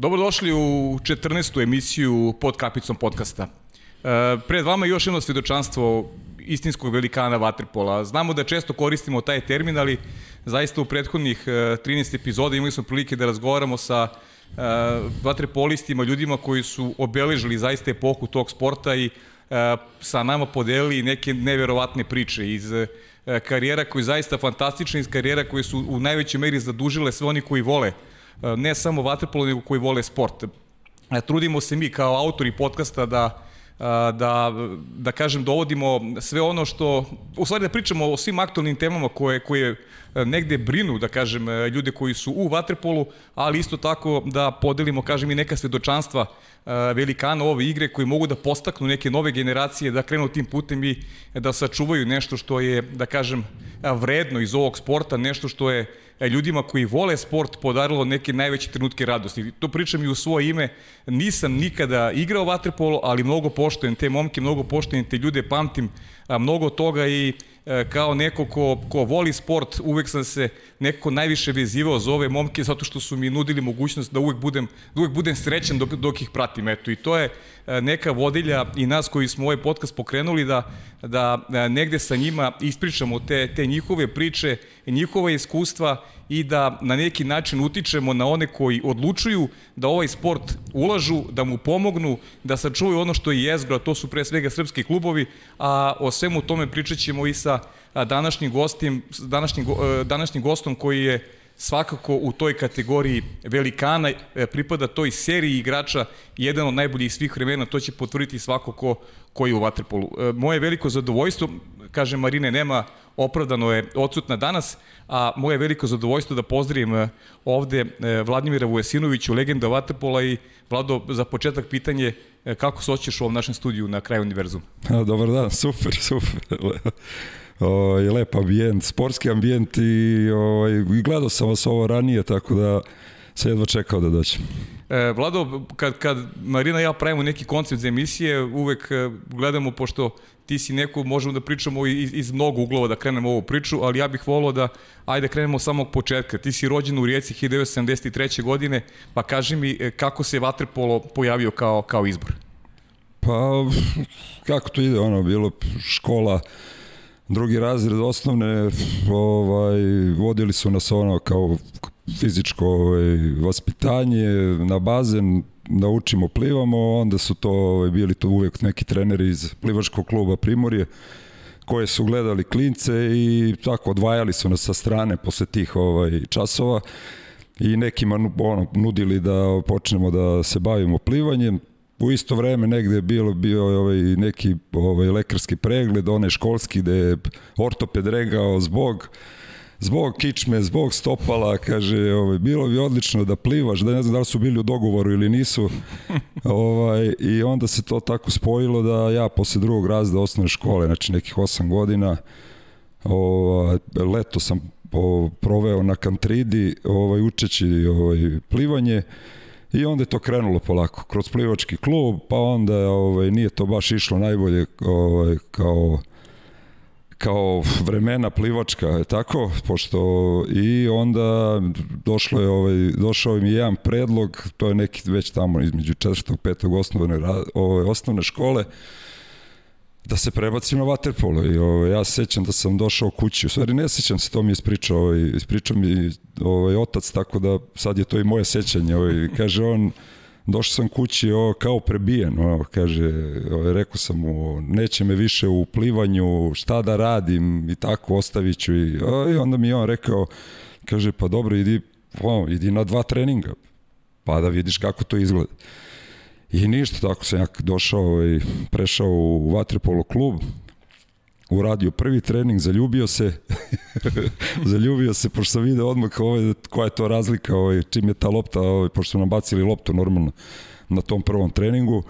Dobrodošli u 14. emisiju pod kapicom podcasta. E, pred vama je još jedno svjedočanstvo istinskog velikana Vatrpola. Znamo da često koristimo taj termin, ali zaista u prethodnih 13 epizoda imali smo prilike da razgovaramo sa e, vatrepolistima, ljudima koji su obeležili zaista epohu tog sporta i e, sa nama podelili neke neverovatne priče iz karijera koji zaista fantastične, iz karijera koje su u najvećoj meri zadužile sve oni koji vole ne samo vaterpolo, nego koji vole sport. Trudimo se mi kao autori podcasta da da, da kažem, dovodimo sve ono što, u stvari da pričamo o svim aktualnim temama koje, koje negde brinu, da kažem, ljude koji su u Vatrepolu, ali isto tako da podelimo, kažem, i neka svedočanstva velikana ove igre koji mogu da postaknu neke nove generacije da krenu tim putem i da sačuvaju nešto što je, da kažem, vredno iz ovog sporta, nešto što je E, ljudima koji vole sport podarilo neke najveće trenutke radosti. To pričam i u svoje ime. Nisam nikada igrao vaterpolo, ali mnogo poštojem te momke, mnogo poštojem te ljude, pamtim mnogo toga i e, kao neko ko, ko voli sport, uvek sam se nekako najviše vezivao za ove momke zato što su mi nudili mogućnost da uvek budem, da uvek budem srećan dok, dok ih pratim. Eto, I to je e, neka vodilja i nas koji smo ovaj podcast pokrenuli da, da negde sa njima ispričamo te, te njihove priče, njihova iskustva i da na neki način utičemo na one koji odlučuju da ovaj sport ulažu, da mu pomognu, da sačuvaju ono što je jezgro, a to su pre svega srpski klubovi, a o svemu tome pričat ćemo i sa današnjim gostim, današnjim, e, današnjim gostom koji je svakako u toj kategoriji velikana e, pripada toj seriji igrača jedan od najboljih svih vremena, to će potvrditi svako ko, ko je u Waterpolu. E, moje veliko zadovoljstvo, kaže Marine, nema opravdano je odsutna danas, a moje veliko zadovoljstvo da pozdravim e, ovde Vladimira Vujesinovića, legenda Waterpola i Vlado, za početak pitanje kako se osjećaš u ovom našem studiju na kraju univerzuma? Dobar dan, super, super o, je lep ambijent, sportski ambijent i, o, i gledao sam vas ovo ranije, tako da se jedva čekao da dođem. E, Vlado, kad, kad Marina i ja pravimo neki koncept za emisije, uvek e, gledamo, pošto ti si neko, možemo da pričamo iz, iz mnogo uglova da krenemo ovu priču, ali ja bih volao da, ajde krenemo od samog početka. Ti si rođen u Rijeci 1973. godine, pa kaži mi e, kako se Vatrepolo pojavio kao, kao izbor? Pa, kako to ide, ono, bilo škola, drugi razred osnovne ovaj, vodili su nas ono kao fizičko ovaj, vaspitanje na bazen naučimo plivamo onda su to ovaj, bili to uvek neki treneri iz plivačkog kluba Primorje koje su gledali klince i tako odvajali su nas sa strane posle tih ovaj časova i nekima ono, nudili da počnemo da se bavimo plivanjem. U isto vreme negde je bilo bio ovaj neki ovaj lekarski pregled, onaj školski gde je ortoped regao zbog zbog kičme, zbog stopala, kaže, ovaj, bilo bi odlično da plivaš, da ne znam da li su bili u dogovoru ili nisu. ovaj, I onda se to tako spojilo da ja posle drugog razda osnovne škole, znači nekih 8 godina, ovaj, leto sam proveo na Kantridi, ovaj, učeći ovaj, plivanje, I onda je to krenulo polako, kroz plivački klub, pa onda ovaj, nije to baš išlo najbolje ovaj, kao kao vremena plivačka, je tako? Pošto i onda došlo je ovaj došao mi jedan predlog, to je neki već tamo između 4. i 5. osnovne ovaj osnovne škole da se prebacim na vaterpolo i ovaj, ja se sećam da sam došao kući, u stvari ne sećam se, to mi je ispričao, ovaj, ispričao mi ovaj, otac, tako da sad je to i moje sećanje, ovaj, kaže on, došao sam kući o, kao prebijen, o, kaže, o, rekao sam mu, neće me više u plivanju, šta da radim i tako, ostavit ću i, o, i onda mi je on rekao, kaže, pa dobro, idi, o, idi na dva treninga, pa da vidiš kako to izgleda. I ništa, tako sam ja došao i prešao u Vatrepolo klub, uradio prvi trening, zaljubio se, zaljubio se, pošto sam video odmah ovaj, koja je to razlika, ovaj, čim je ta lopta, ovaj, pošto su nam bacili loptu normalno na tom prvom treningu,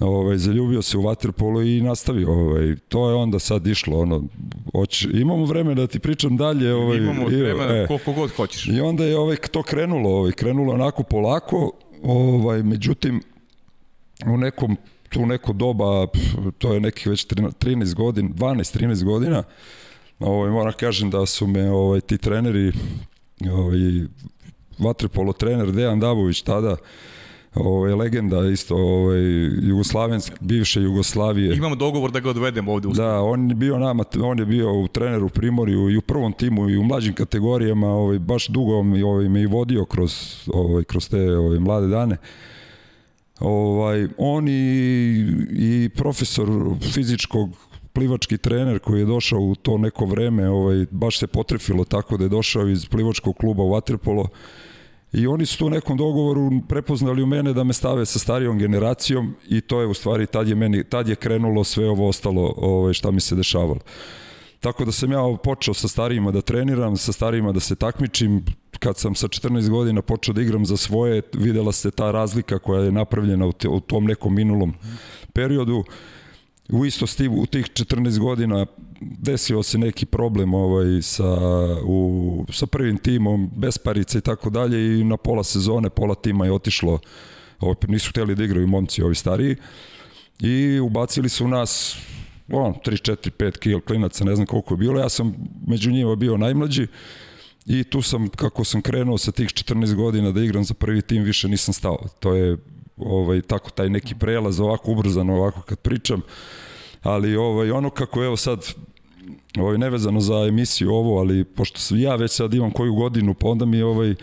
ovaj, zaljubio se u vaterpolo i nastavio. Ovaj, to je onda sad išlo. Ono, oć, imamo vreme da ti pričam dalje. Ovaj, imamo vremena e, koliko god hoćeš. I onda je ovaj, to krenulo. Ovaj, krenulo onako polako, ovaj, međutim, u nekom tu neko doba, to je nekih već 13 godina, 12-13 godina, ovaj, moram kažem da su me ovaj, ti treneri ovaj, vaterpolo trener Dejan Dabović tada, ovaj, legenda isto ovaj, Jugoslavensk, bivše Jugoslavije. Imamo dogovor da ga odvedemo ovde u Da, on je bio nama, on je bio u treneru Primorju i u prvom timu i u mlađim kategorijama, ovaj, baš dugo mi, ovaj, me i vodio kroz, ovaj, kroz te ovaj, mlade dane. Ovaj, on i, i profesor fizičkog plivački trener koji je došao u to neko vreme, ovaj, baš se potrefilo tako da je došao iz plivačkog kluba u Waterpolo i oni su tu nekom dogovoru prepoznali u mene da me stave sa starijom generacijom i to je u stvari, tad je, meni, tad je krenulo sve ovo ostalo ovaj, šta mi se dešavalo. Tako da sam ja počeo sa starijima da treniram, sa starijima da se takmičim, kad sam sa 14 godina počeo da igram za svoje, videla se ta razlika koja je napravljena u, te, u tom nekom minulom periodu. U istosti u tih 14 godina desio se neki problem ovaj sa u sa prvim timom bez parice i tako dalje i na pola sezone pola tima je otišlo. Ovaj, nisu hteli da igraju momci ovi stariji. I ubacili su nas on, 3, 4, 5 kil klinaca, ne znam koliko je bilo, ja sam među njima bio najmlađi i tu sam, kako sam krenuo sa tih 14 godina da igram za prvi tim, više nisam stao. To je ovaj, tako taj neki prelaz, ovako ubrzano, ovako kad pričam, ali ovaj, ono kako evo sad, ovaj, nevezano za emisiju ovo, ali pošto ja već sad imam koju godinu, pa onda mi ovaj,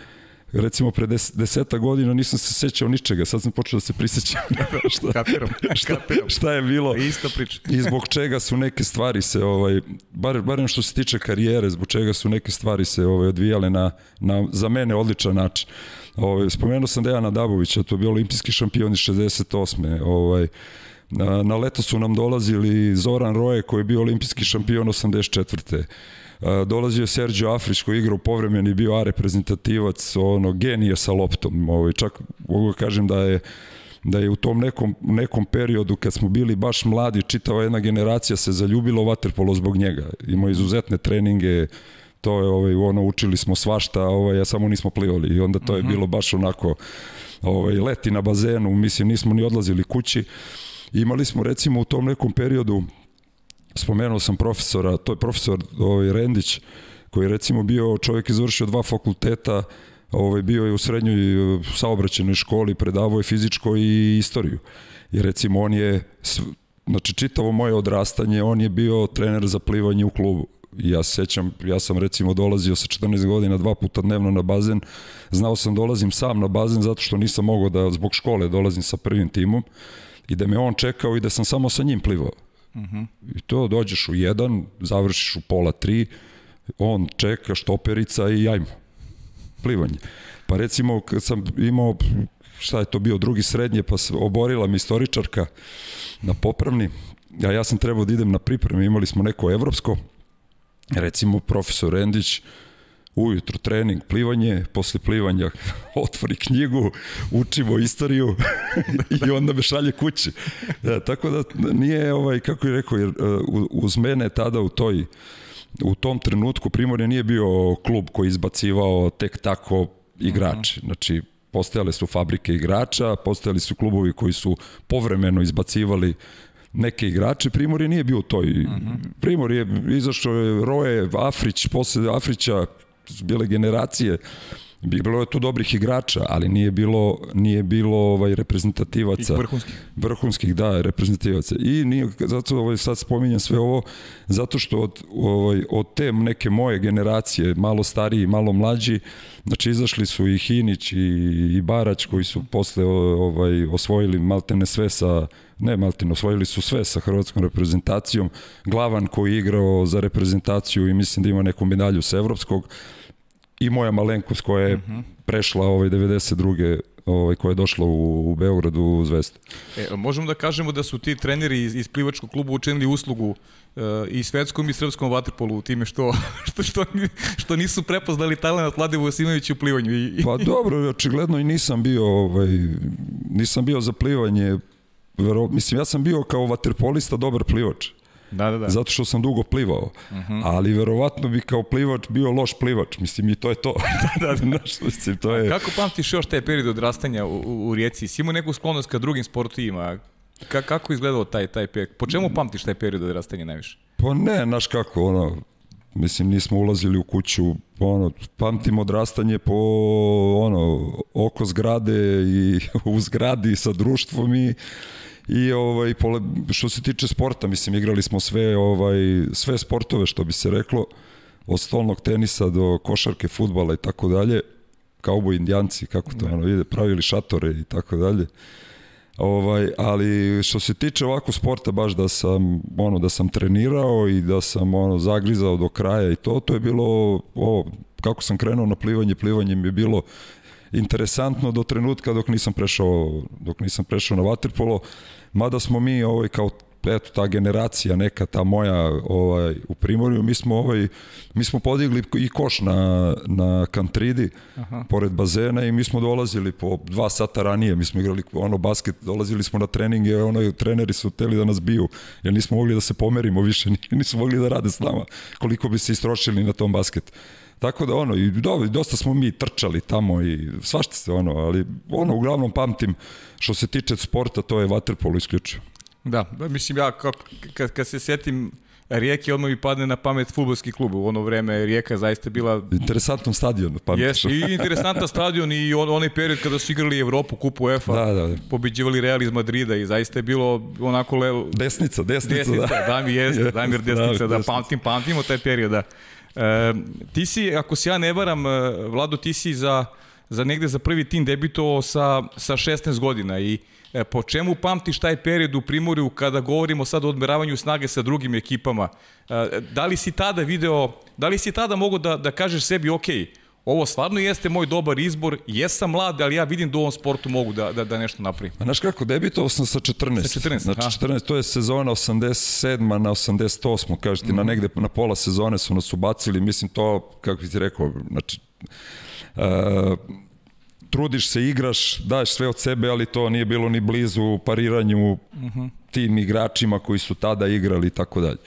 recimo pre des, deseta godina nisam se sećao ničega, sad sam počeo da se prisećam šta, kapiram, šta, kapiram. šta je bilo Isto priča. i zbog čega su neke stvari se ovaj bar barem što se tiče karijere, zbog čega su neke stvari se ovaj odvijale na na za mene odličan način. Ovaj spomenuo sam Dejana Dabovića, to je bio olimpijski šampion iz 68. Ovaj na, na leto su nam dolazili Zoran Roje koji je bio olimpijski šampion 84 dolazio je Sergio Afrić koji igra u povremeni bio A reprezentativac, ono genije sa loptom. Ovaj čak mogu da kažem da je da je u tom nekom, nekom periodu kad smo bili baš mladi, čitava jedna generacija se zaljubila u vaterpolo zbog njega. Imao izuzetne treninge, to je ovaj ono učili smo svašta, ovaj ja samo nismo plivali i onda to je -huh. bilo baš onako ovaj leti na bazenu, mislim nismo ni odlazili kući. Imali smo recimo u tom nekom periodu spomenuo sam profesora, to je profesor ovaj, Rendić, koji je recimo bio čovjek izvršio dva fakulteta, ovaj, bio je u srednjoj saobraćenoj školi, predavao je fizičko i istoriju. I recimo on je, znači čitavo moje odrastanje, on je bio trener za plivanje u klubu. Ja se sećam, ja sam recimo dolazio sa 14 godina dva puta dnevno na bazen, znao sam dolazim sam na bazen zato što nisam mogao da zbog škole dolazim sa prvim timom i da me on čekao i da sam samo sa njim plivao. Uh -huh. I to dođeš u jedan, završiš u pola tri, on čeka štoperica i ajmo. Plivanje. Pa recimo kad sam imao šta je to bio drugi srednje, pa se oborila mi istoričarka na popravni, a ja sam trebao da idem na pripreme, imali smo neko evropsko, recimo profesor Rendić, ujutro trening, plivanje, posle plivanja otvori knjigu, učimo istoriju i onda me šalje kući. Da, tako da nije, ovaj, kako je rekao, jer uh, uz mene tada u toj u tom trenutku Primorje nije bio klub koji izbacivao tek tako igrače. Mhm. Znači, postojale su fabrike igrača, postojali su klubovi koji su povremeno izbacivali neke igrače, Primorje nije bio u toj. Uh mhm. -huh. Primorje je izašao je Roje, Afrić, posle Afrića bile generacije bilo je tu dobrih igrača, ali nije bilo nije bilo ovaj reprezentativaca. Vrhunskih. Vrhunskih da reprezentativaca. I nije zato ovaj sad spominjem sve ovo zato što od ovaj od te neke moje generacije malo stariji malo mlađi znači izašli su i Hinić i, i Barać koji su posle ovaj osvojili maltene sve sa ne Maltin, osvojili su sve sa hrvatskom reprezentacijom, Glavan koji je igrao za reprezentaciju i mislim da ima neku medalju sa evropskog, i moja malenkost koja je uh mhm. -huh. prešla ovaj 92 ovaj, koja je došla u, u Beogradu u Zvezdu. E, možemo da kažemo da su ti treneri iz, iz plivačkog kluba učinili uslugu e, i svetskom i srpskom vaterpolu u time što, što, što, što nisu prepoznali talent Vlade Vosimovića u plivanju. I... Pa dobro, očigledno i nisam bio, ovaj, nisam bio za plivanje, vero, mislim ja sam bio kao vaterpolista dobar plivač. Da, da, da. Zato što sam dugo plivao. Uh mhm. -huh. Ali verovatno bi kao plivač bio loš plivač. Mislim, i to je to. da, da, da. Znaš, mislim, to je... A kako pamtiš još taj period odrastanja u, u, u Rijeci? Si imao neku sklonost ka drugim sportovima? Ka, kako izgledao taj, taj period? Po čemu pamtiš taj period odrastanja najviše? Pa ne, znaš kako, ono, Mislim, nismo ulazili u kuću, ono, pamtim odrastanje po, ono, oko zgrade i u zgradi sa društvom i i ovaj pole, što se tiče sporta mislim igrali smo sve ovaj sve sportove što bi se reklo od stolnog tenisa do košarke, futbala i tako dalje. Kauboj indijanci kako to ono ide pravili šatore i tako dalje. Ovaj, ali što se tiče ovako sporta baš da sam ono da sam trenirao i da sam ono zagrizao do kraja i to to je bilo ovo kako sam krenuo na plivanje plivanje mi je bilo interesantno do trenutka dok nisam prešao dok nisam prešao na waterpolo mada smo mi ovaj kao eto ta generacija neka ta moja ovaj u Primorju mi smo ovaj mi smo podigli i koš na na Kantridi Aha. pored bazena i mi smo dolazili po dva sata ranije mi smo igrali ono basket dolazili smo na treninge ono treneri su hteli da nas biju jer nismo mogli da se pomerimo više nismo mogli da rade s nama koliko bi se istrošili na tom basket Tako da ono, i do, dosta smo mi trčali tamo i svašta se ono, ali ono uglavnom pamtim što se tiče sporta, to je vaterpolo isključio. Da, mislim ja kako, kad, kad se setim Rijeke odmah mi padne na pamet futbolski klub. U ono vreme Rijeka zaista bila... Interesantan stadion. Jes, i interesantan stadion i on, onaj period kada su igrali Evropu, kupu UEFA, da, da, da. pobeđivali Real iz Madrida i zaista je bilo onako... Le... Desnica, desnica, desnica da. Damir jeste, Damir desnica, da, pamtim, pamtimo taj period, da. E, ti si, ako se ja ne varam, e, Vlado, ti si za, za negde za prvi tim debitovao sa, sa 16 godina i E, po čemu pamtiš taj period u Primorju kada govorimo sad o odmeravanju snage sa drugim ekipama? E, da li si tada video, da li si tada mogo da, da kažeš sebi, ok, ovo stvarno jeste moj dobar izbor, jesam mlad, ali ja vidim da u ovom sportu mogu da, da, da nešto napravim. A znaš kako, debitovao sam sa 14. Sa 14, znači 14, to je sezona 87. na 88. Kažete, mm -hmm. na negde na pola sezone su nas ubacili, mislim to, kako ti rekao, znači, uh, trudiš se, igraš, daš sve od sebe, ali to nije bilo ni blizu pariranju uh -huh. tim igračima koji su tada igrali i tako dalje.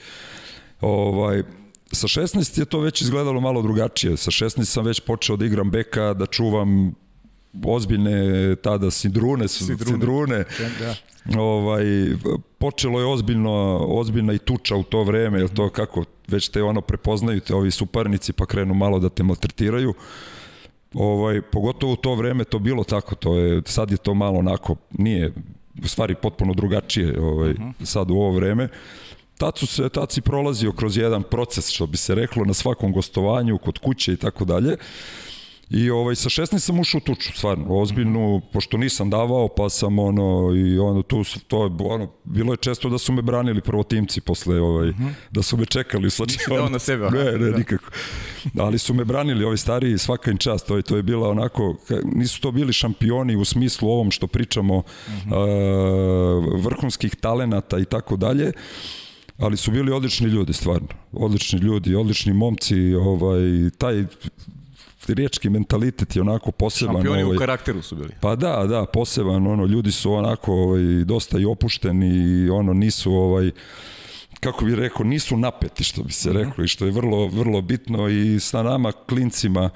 Ovaj, sa 16 je to već izgledalo malo drugačije. Sa 16 sam već počeo da igram beka, da čuvam ozbiljne tada sidrune, sidrune. sidrune. Da. Ovaj, počelo je ozbiljno, ozbiljna i tuča u to vreme, jer to kako već te ono prepoznaju te ovi suparnici pa krenu malo da te maltretiraju. Uh, ovaj, pogotovo u to vreme to bilo tako, to je, sad je to malo onako, nije, u stvari potpuno drugačije ovaj, uh mhm. -huh. sad u ovo vreme. Tad, su se, tad si prolazio kroz jedan proces, što bi se reklo, na svakom gostovanju, kod kuće i tako dalje. I ovaj, sa 16 sam ušao u tuču, stvarno, ozbiljnu, pošto nisam davao, pa sam ono, i ono, tu, to je, ono, bilo je često da su me branili prvotimci posle, ovaj, mm -hmm. da su me čekali, znači, ono, na sebe, ne, ne, da. nikako. Ali su me branili ovi stariji, svaka im čast, to je, to je bila onako, nisu to bili šampioni u smislu ovom što pričamo, mm -hmm. uh, vrhunskih talenata i tako dalje, ali su bili odlični ljudi stvarno, odlični ljudi, odlični momci, ovaj taj riječki mentalitet je onako poseban. Šampioni ovaj, u karakteru su bili. Pa da, da, poseban, ono, ljudi su onako ovaj, dosta i opušteni i ono, nisu ovaj, kako bi rekao, nisu napeti, što bi se mhm. reklo, i što je vrlo, vrlo bitno i sa nama, klincima,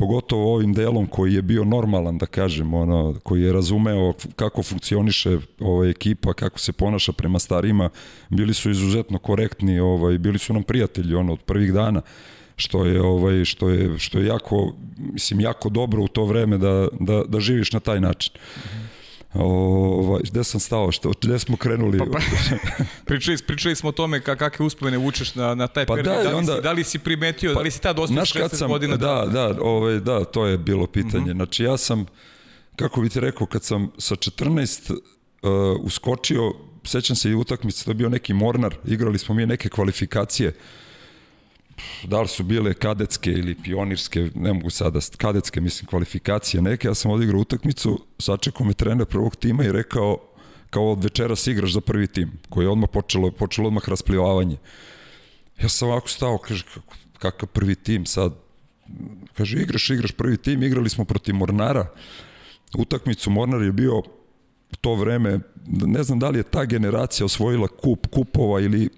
pogotovo ovim delom koji je bio normalan, da kažem, ono, koji je razumeo kako funkcioniše ova ekipa, kako se ponaša prema starima, bili su izuzetno korektni, ovaj, bili su nam prijatelji ono, od prvih dana što je ovaj što je što je jako mislim jako dobro u to vreme da da da živiš na taj način. Mm -hmm. Ovaj, gde sam stao, što, gde smo krenuli? Pa, pa, pričali, pričali smo o tome ka, kakve uspomene vučeš na, na taj pa period, da, da, li onda, si, da li si primetio, pa, da li si tad ostao 16 sam, godina? Da, da, da, ovaj, da, to je bilo pitanje. Mhm. -huh. Znači ja sam, kako bi ti rekao, kad sam sa 14 uh, uskočio, sećam se i utakmice, to je bio neki mornar, igrali smo mi neke kvalifikacije, uh, da li su bile kadetske ili pionirske, ne mogu sada, kadetske, mislim, kvalifikacije neke, ja sam odigrao utakmicu, sačekao me trener prvog tima i rekao, kao od večeras igraš za prvi tim, koji je odmah počelo, počelo odmah rasplivavanje. Ja sam ovako stao, kaže, kakav prvi tim sad? Kaže, igraš, igraš prvi tim, igrali smo protiv Mornara, utakmicu Mornar je bio to vreme, ne znam da li je ta generacija osvojila kup, kupova ili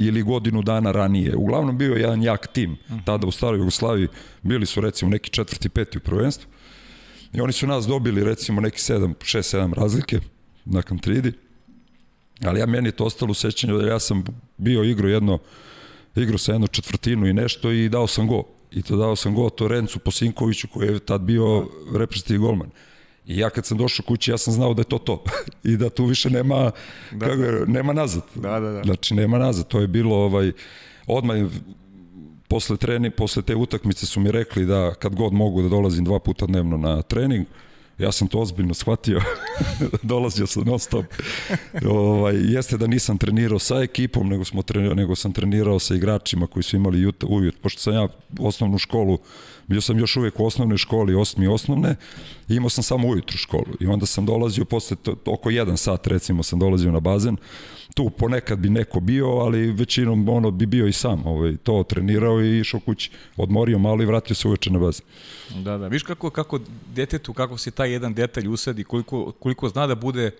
ili godinu dana ranije. Uglavnom bio je jedan jak tim. Tada u staroj Jugoslaviji bili su recimo neki četvrti, peti u prvenstvu. I oni su nas dobili recimo neki 7, 6, 7 razlike na Kantridi. Ali ja meni je to ostalo u sećanju da ja sam bio igro jedno igrao sam jednu četvrtinu i nešto i dao sam go. I to dao sam go to Rencu Posinkoviću koji je tad bio reprezentativni golman. I ja kad sam došao kući, ja sam znao da je to to. I da tu više nema, da. kako je, nema nazad. Da, da, da. Znači, nema nazad. To je bilo, ovaj, odmah posle, treni, posle te utakmice su mi rekli da kad god mogu da dolazim dva puta dnevno na trening, ja sam to ozbiljno shvatio, dolazio sam non stop. ovaj, jeste da nisam trenirao sa ekipom, nego, smo trenirao, nego sam trenirao sa igračima koji su imali jut, ujut, pošto sam ja osnovnu školu, bio sam još uvek u osnovnoj školi, osmi osnovne, i imao sam samo ujutru školu. I onda sam dolazio, posle to, oko jedan sat recimo sam dolazio na bazen, tu ponekad bi neko bio, ali većinom ono bi bio i sam, ovaj, to trenirao i išao kući, odmorio malo i vratio se uveče na bazen. Da, da, viš kako, kako detetu, kako se taj jedan detalj usadi, koliko, koliko zna da bude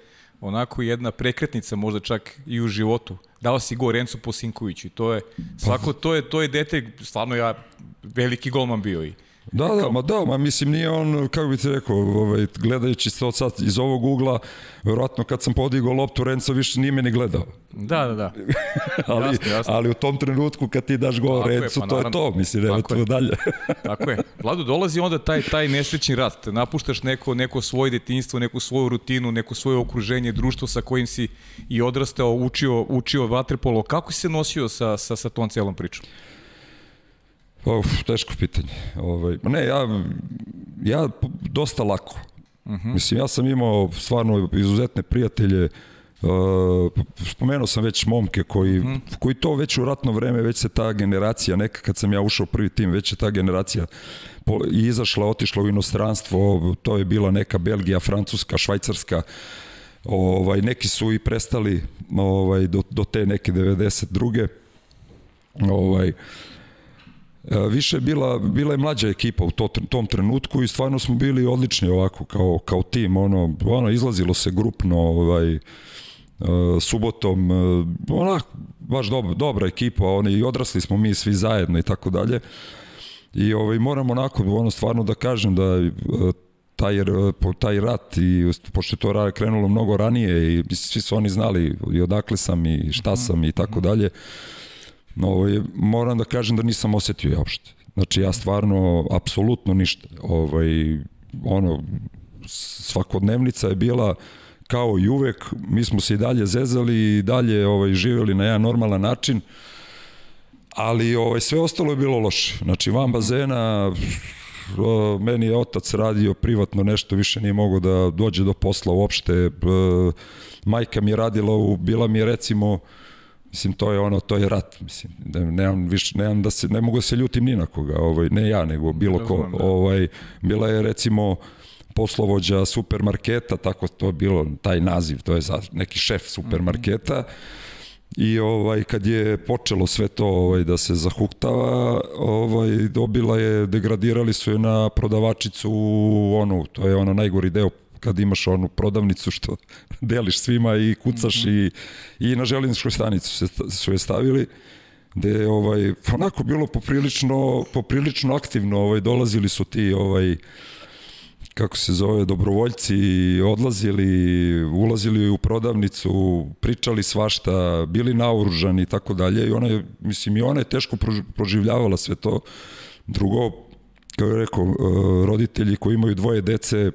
onako jedna prekretnica možda čak i u životu. Dao si go Rencu Posinkoviću i to je, svako to je, to je dete, stvarno ja veliki golman bio i Da, da, ma da, ma mislim nije on, kako bih ti rekao, ovaj, gledajući to sad iz ovog ugla, verovatno kad sam podigao loptu, Renzo više nije me ni gledao. Da, da, da. ali, jasno, jasno. ali u tom trenutku kad ti daš gol Renzo, pa, to je to, mislim, nema tu dalje. Tako je. Vlado, dolazi onda taj, taj nesrećni rat, napuštaš neko, neko svoje detinjstvo, neku svoju rutinu, neko svoje okruženje, društvo sa kojim si i odrastao, učio, učio vaterpolo. Kako si se nosio sa, sa, sa tom celom pričom? Uf, teško pitanje. Ovaj, ne, ja, ja dosta lako. Uh mhm. -huh. Mislim, ja sam imao stvarno izuzetne prijatelje, Uh, spomenuo sam već momke koji. -huh. koji to već u ratno vreme, već se ta generacija, neka kad sam ja ušao prvi tim, već je ta generacija po, i izašla, otišla u inostranstvo, to je bila neka Belgija, Francuska, Švajcarska, ovaj, neki su i prestali ovaj, do, do te neke 92. Ovaj, više je bila, bila je mlađa ekipa u to, tom trenutku i stvarno smo bili odlični ovako kao, kao tim, ono, ono izlazilo se grupno ovaj, e, subotom, e, onak, baš dobra, dobra ekipa, oni, i odrasli smo mi svi zajedno i tako dalje. I ovaj, moram onako, ono, stvarno da kažem da taj, taj rat i pošto je to krenulo mnogo ranije i svi su oni znali i odakle sam i šta sam i tako dalje ovaj, moram da kažem da nisam osetio ja uopšte. Znači ja stvarno, apsolutno ništa. Ovaj, ono, svakodnevnica je bila kao i uvek, mi smo se i dalje zezali i dalje ovaj, živjeli na jedan normalan način, ali ovaj, sve ostalo je bilo loše. Znači van bazena, meni je otac radio privatno nešto, više nije mogao da dođe do posla uopšte, majka mi je radila, u, bila mi je recimo, Mislim, to je ono, to je rat, mislim, nemam, više, nemam da se, ne mogu da se ljutim ni na koga, ovaj, ne ja, nego bilo ko, da. ovaj, bila je recimo poslovođa supermarketa, tako to je bilo, taj naziv, to je za neki šef supermarketa, I ovaj kad je počelo sve to ovaj da se zahuktava, ovaj dobila je degradirali su je na prodavačicu onu, to je ono najgori deo kad imaš onu prodavnicu što deliš svima i kucaš mm -hmm. i, i na željezničkoj stanicu se, su je stavili gde je ovaj, onako bilo poprilično, poprilično aktivno, ovaj, dolazili su ti ovaj, kako se zove, dobrovoljci, odlazili, ulazili u prodavnicu, pričali svašta, bili naoružani i tako dalje i ona je, mislim, i ona je teško proživljavala sve to. Drugo, kao je rekao, eh, roditelji koji imaju dvoje dece,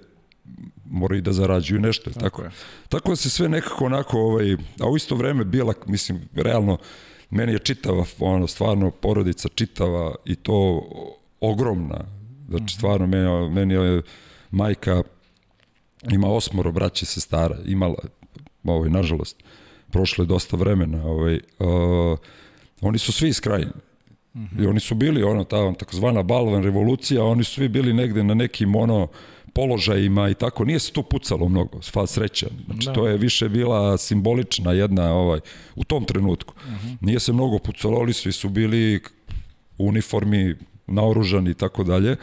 moraju da zarađuju nešto. Tako, tako, je. tako da se sve nekako onako, ovaj, a u isto vreme bila, mislim, realno, meni je čitava, ono, stvarno, porodica čitava i to ogromna. Znači, mhm. stvarno, meni, meni je majka ima osmoro braće se stara, imala, ovaj, nažalost, prošlo je dosta vremena, ovaj, uh, oni su svi iz krajine. Mm -hmm. I oni su bili, ono, ta takozvana balvan revolucija, oni su svi bili negde na nekim, ono, položajima i tako, nije se tu pucalo mnogo, sva sreća. Znači, da. to je više bila simbolična jedna, ovaj, u tom trenutku. Uh mhm. -huh. Nije se mnogo pucalo, ali svi su bili u uniformi, naoružani i tako dalje.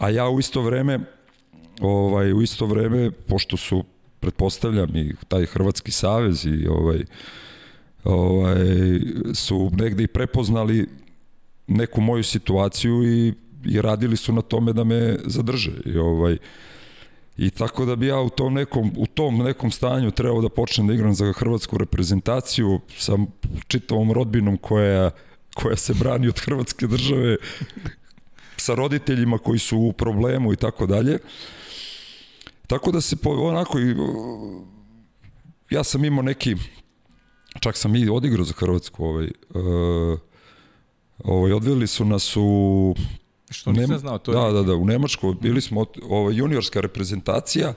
A ja u isto vreme, ovaj, u isto vreme, pošto su, pretpostavljam, i taj Hrvatski savez i ovaj, ovaj, su negde i prepoznali neku moju situaciju i i radili su na tome da me zadrže. I, ovaj, I tako da bi ja u tom nekom, u tom nekom stanju trebao da počnem da igram za hrvatsku reprezentaciju sa čitavom rodbinom koja koja se brani od Hrvatske države sa roditeljima koji su u problemu i tako dalje. Tako da se po, onako i ja sam imao neki čak sam i odigrao za Hrvatsku ovaj, uh, ovaj, odveli su nas u Što nisam znao, to da, je... Da, da, u Nemačku bili smo ovaj, juniorska reprezentacija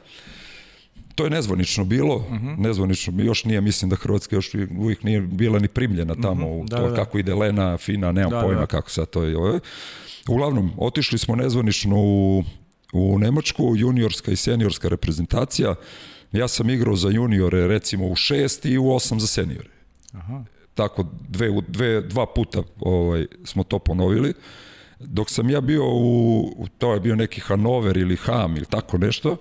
to je nezvanično bilo, uh Mhm. -huh. nezvanično, još nije, mislim da Hrvatska još uvijek nije bila ni primljena tamo, uh -huh. Da, to da, da. kako ide Lena, Fina, nemam Da, pojma da. kako sad to je. Ovaj. Uglavnom, otišli smo nezvanično u, u Nemačku, juniorska i seniorska reprezentacija, ja sam igrao za juniore recimo u šest i u osam za seniore. Aha. Tako, dve, dve, dva puta ovaj, smo to ponovili. Dok sam ja bio u, to je bio neki Hanover ili Ham ili tako nešto,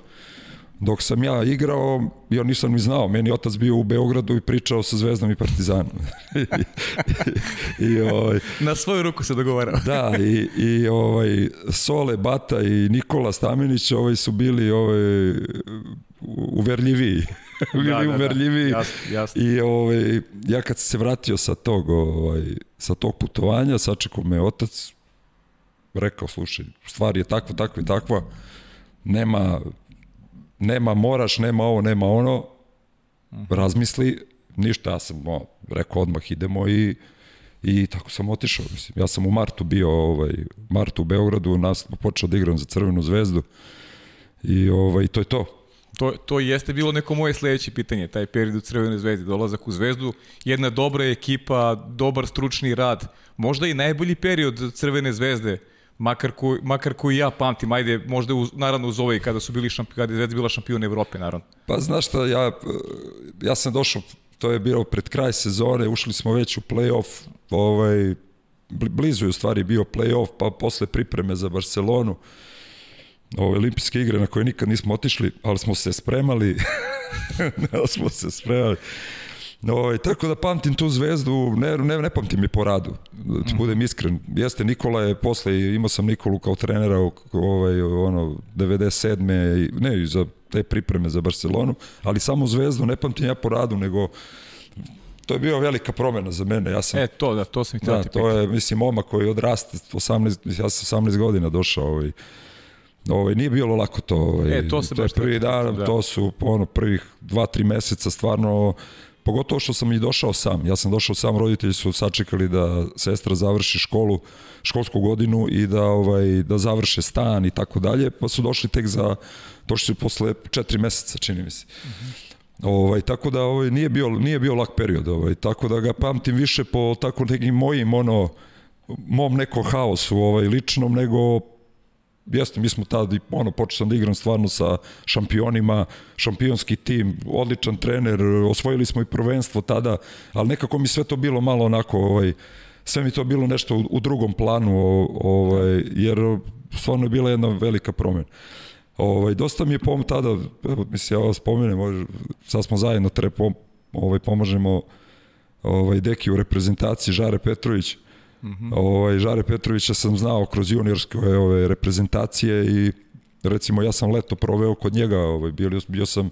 dok sam ja igrao, ja nisam ni znao, meni otac bio u Beogradu i pričao sa Zvezdom i Partizanom. I, i, ovaj, Na svoju ruku se dogovarao. da, i, i ovaj, Sole, Bata i Nikola Stamenić ovaj, su bili ovaj, uverljiviji. bili uverljiviji. Jasno, jasno. I ovaj, ja kad sam se vratio sa tog, ovaj, sa tog putovanja, sačekao me otac, rekao, slušaj, stvar je takva, takva i takva, nema, nema moraš, nema ovo, nema ono, razmisli, ništa, ja sam o, rekao odmah idemo i I tako sam otišao, mislim. Ja sam u martu bio, ovaj, martu u Beogradu, nas, počeo da igram za Crvenu zvezdu i ovaj, to je to. To, to jeste bilo neko moje sledeće pitanje, taj period u Crvenoj zvezdi, dolazak u zvezdu, jedna dobra ekipa, dobar stručni rad, možda i najbolji period Crvene zvezde, makar, ko, makar koji ja pamtim, ajde, možda uz, naravno uz ovaj kada su bili šampion, kada je Zvezda bila šampion Evrope, naravno. Pa znaš šta, ja, eh, ja sam došao, to je bilo pred kraj sezone, ušli smo već u play-off, ovaj, bli- blizu je u stvari bio play-off, pa posle pripreme za Barcelonu, ove olimpijske igre na koje nikad nismo otišli, ali smo se spremali, ali smo se spremali. Ovaj, tako da pamtim tu zvezdu, ne, ne, ne pamtim je po radu, da ti budem iskren. Jeste, Nikola je posle, imao sam Nikolu kao trenera ovaj, ono, 97. i- ne, za te pripreme za Barcelonu, ali samo zvezdu ne pamtim ja po radu, nego to je bio velika promena za mene. Ja sam E, to, da, to sam htio Da, ti to je, mislim, momak koji odraste, 18, ja sam 18 godina došao, ovaj, ovaj, nije bilo lako to. Ovaj, E, to se to baš prvi dan, da. to su ono, prvih 2-3 meseca stvarno, pogotovo što sam i došao sam. Ja sam došao sam, roditelji su sačekali da sestra završi školu, školsku godinu i da ovaj da završe stan i tako dalje, pa su došli tek za došli su posle 4 meseca, čini mi se. Ovaj tako da ovaj nije bio nije bio lak period, ovaj tako da ga pamtim više po tako nekim mojim ono mom nekom haosu ovaj ličnom nego jeste, mi smo tad, i, ono, počeo sam da igram stvarno sa šampionima, šampionski tim, odličan trener, osvojili smo i prvenstvo tada, ali nekako mi sve to bilo malo onako, ovaj, sve mi to bilo nešto u, u drugom planu, ovaj, jer stvarno je bila jedna velika promjena. Ovaj, dosta mi je pom tada, mislim, ja vas spomenem, ovaj, sad smo zajedno, treba pom, ovaj, pomažemo ovaj, deki u reprezentaciji, Žare Petrović, Mm -hmm. ovaj, Žare Petrovića sam znao kroz juniorske ove reprezentacije i recimo ja sam leto proveo kod njega, ovaj, bio, bio sam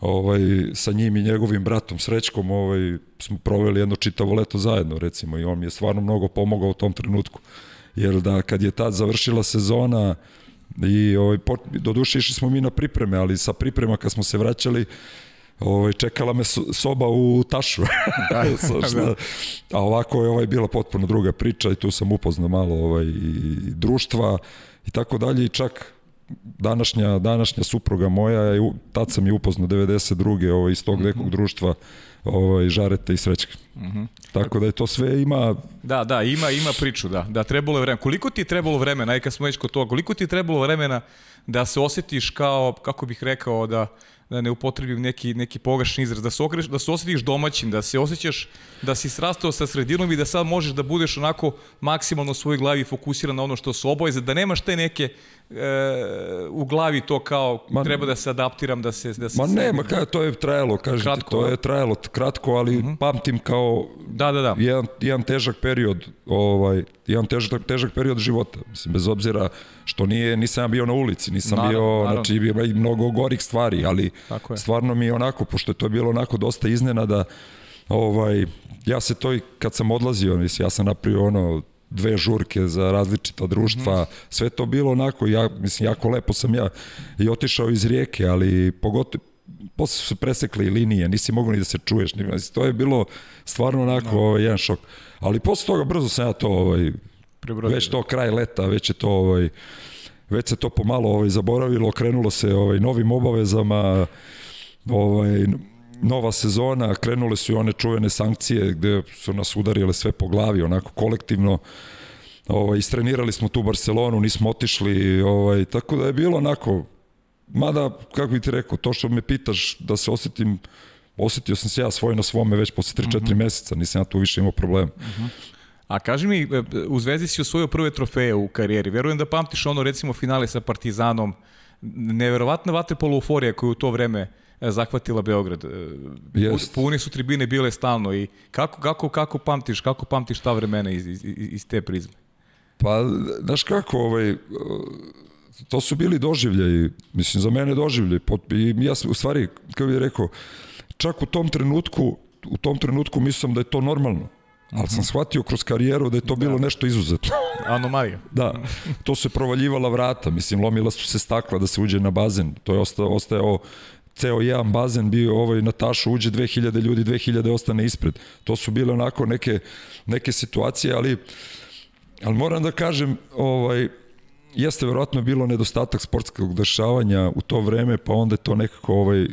ovaj, sa njim i njegovim bratom Srećkom ovaj, smo proveli jedno čitavo leto zajedno recimo i on mi je stvarno mnogo pomogao u tom trenutku jer da kad je tad završila sezona i ovaj, po, do duše išli smo mi na pripreme, ali sa priprema kad smo se vraćali ovaj, čekala me so- soba u tašu. Da, šta- A ovako je ovaj bila potpuno druga priča i tu sam upoznao malo ovaj, i društva i tako dalje i čak današnja, današnja supruga moja, tad sam je upoznao 92. Ovaj, iz tog nekog društva ovaj, Žarete i Srećke. Tako da je to sve ima Da, da, ima ima priču, da. Da trebalo je vremena. Koliko ti je trebalo vremena, aj kad smo već kod toga, koliko ti je trebalo vremena da se osjetiš kao, kako bih rekao, da da ne upotrebim neki, neki pogrešni izraz, da se, okreš, da se osjetiš domaćim, da se osjećaš da si srastao sa sredinom i da sad možeš da budeš onako maksimalno u svojoj glavi fokusiran na ono što su obaveze, da nemaš te neke e, u glavi to kao Ma- treba da se adaptiram, da se... Da se Ma ne, ma ka, to je trajalo, kažete, Kratko, to je trajalo kratko, ali uh -huh. pamtim kao Da, da, da. jedan, jedan težak period, ovaj, jedan težak, težak period života. Mislim, bez obzira što nije, nisam bio na ulici, nisam Naravno, bio, naravno. znači bilo je i mnogo gorih stvari, ali stvarno mi je onako, pošto je to bilo onako dosta iznenada, ovaj, ja se to i kad sam odlazio, mislim, ja sam napravio ono, dve žurke za različita društva, mm. sve to bilo onako, ja, mislim, jako lepo sam ja i otišao iz rijeke, ali pogotovo, posle su se presekli linije, nisi mogu ni da se čuješ, ni, to je bilo stvarno onako no. ovaj, jedan šok. Ali posle toga brzo sam ja to, ovaj, Prebrodio. već to kraj leta, već je to, ovaj, već se to pomalo ovaj, zaboravilo, krenulo se ovaj, novim obavezama, ovaj, nova sezona, krenule su i one čuvene sankcije gde su nas udarile sve po glavi, onako kolektivno, ovaj, istrenirali smo tu Barcelonu, nismo otišli, ovaj, tako da je bilo onako, mada, kako bi ti rekao, to što me pitaš da se osetim, osetio sam se ja svoj na svome već posle 3-4 uh -huh. meseca, nisam ja tu više imao problema. Uh -huh. A kaži mi, e, u Zvezdi si osvojio prve trofeje u karijeri. Verujem da pamtiš ono, recimo, finale sa Partizanom. Neverovatna vaterpolo euforija koju u to vreme e, zahvatila Beograd. Yes. Puni su tribine bile stalno i kako, kako, kako pamtiš, kako pamtiš ta vremena iz, iz, iz te prizme? Pa, znaš kako, ovaj, to su bili doživljaji, mislim, za mene doživljaj. I ja, u stvari, kako bih rekao, čak u tom trenutku, u tom trenutku mislim da je to normalno. Ali sam mhm. shvatio kroz karijeru da je to da. bilo nešto izuzetno. Anomalija. da, to se provaljivala vrata, mislim, lomila su se stakla da se uđe na bazen. To je ostao, ostajao ceo jedan bazen bio ovaj Natašu uđe 2000 ljudi 2000 ostane ispred to su bile onako neke neke situacije ali ali moram da kažem ovaj jeste verovatno bilo nedostatak sportskog dešavanja u to vreme pa onda je to nekako ovaj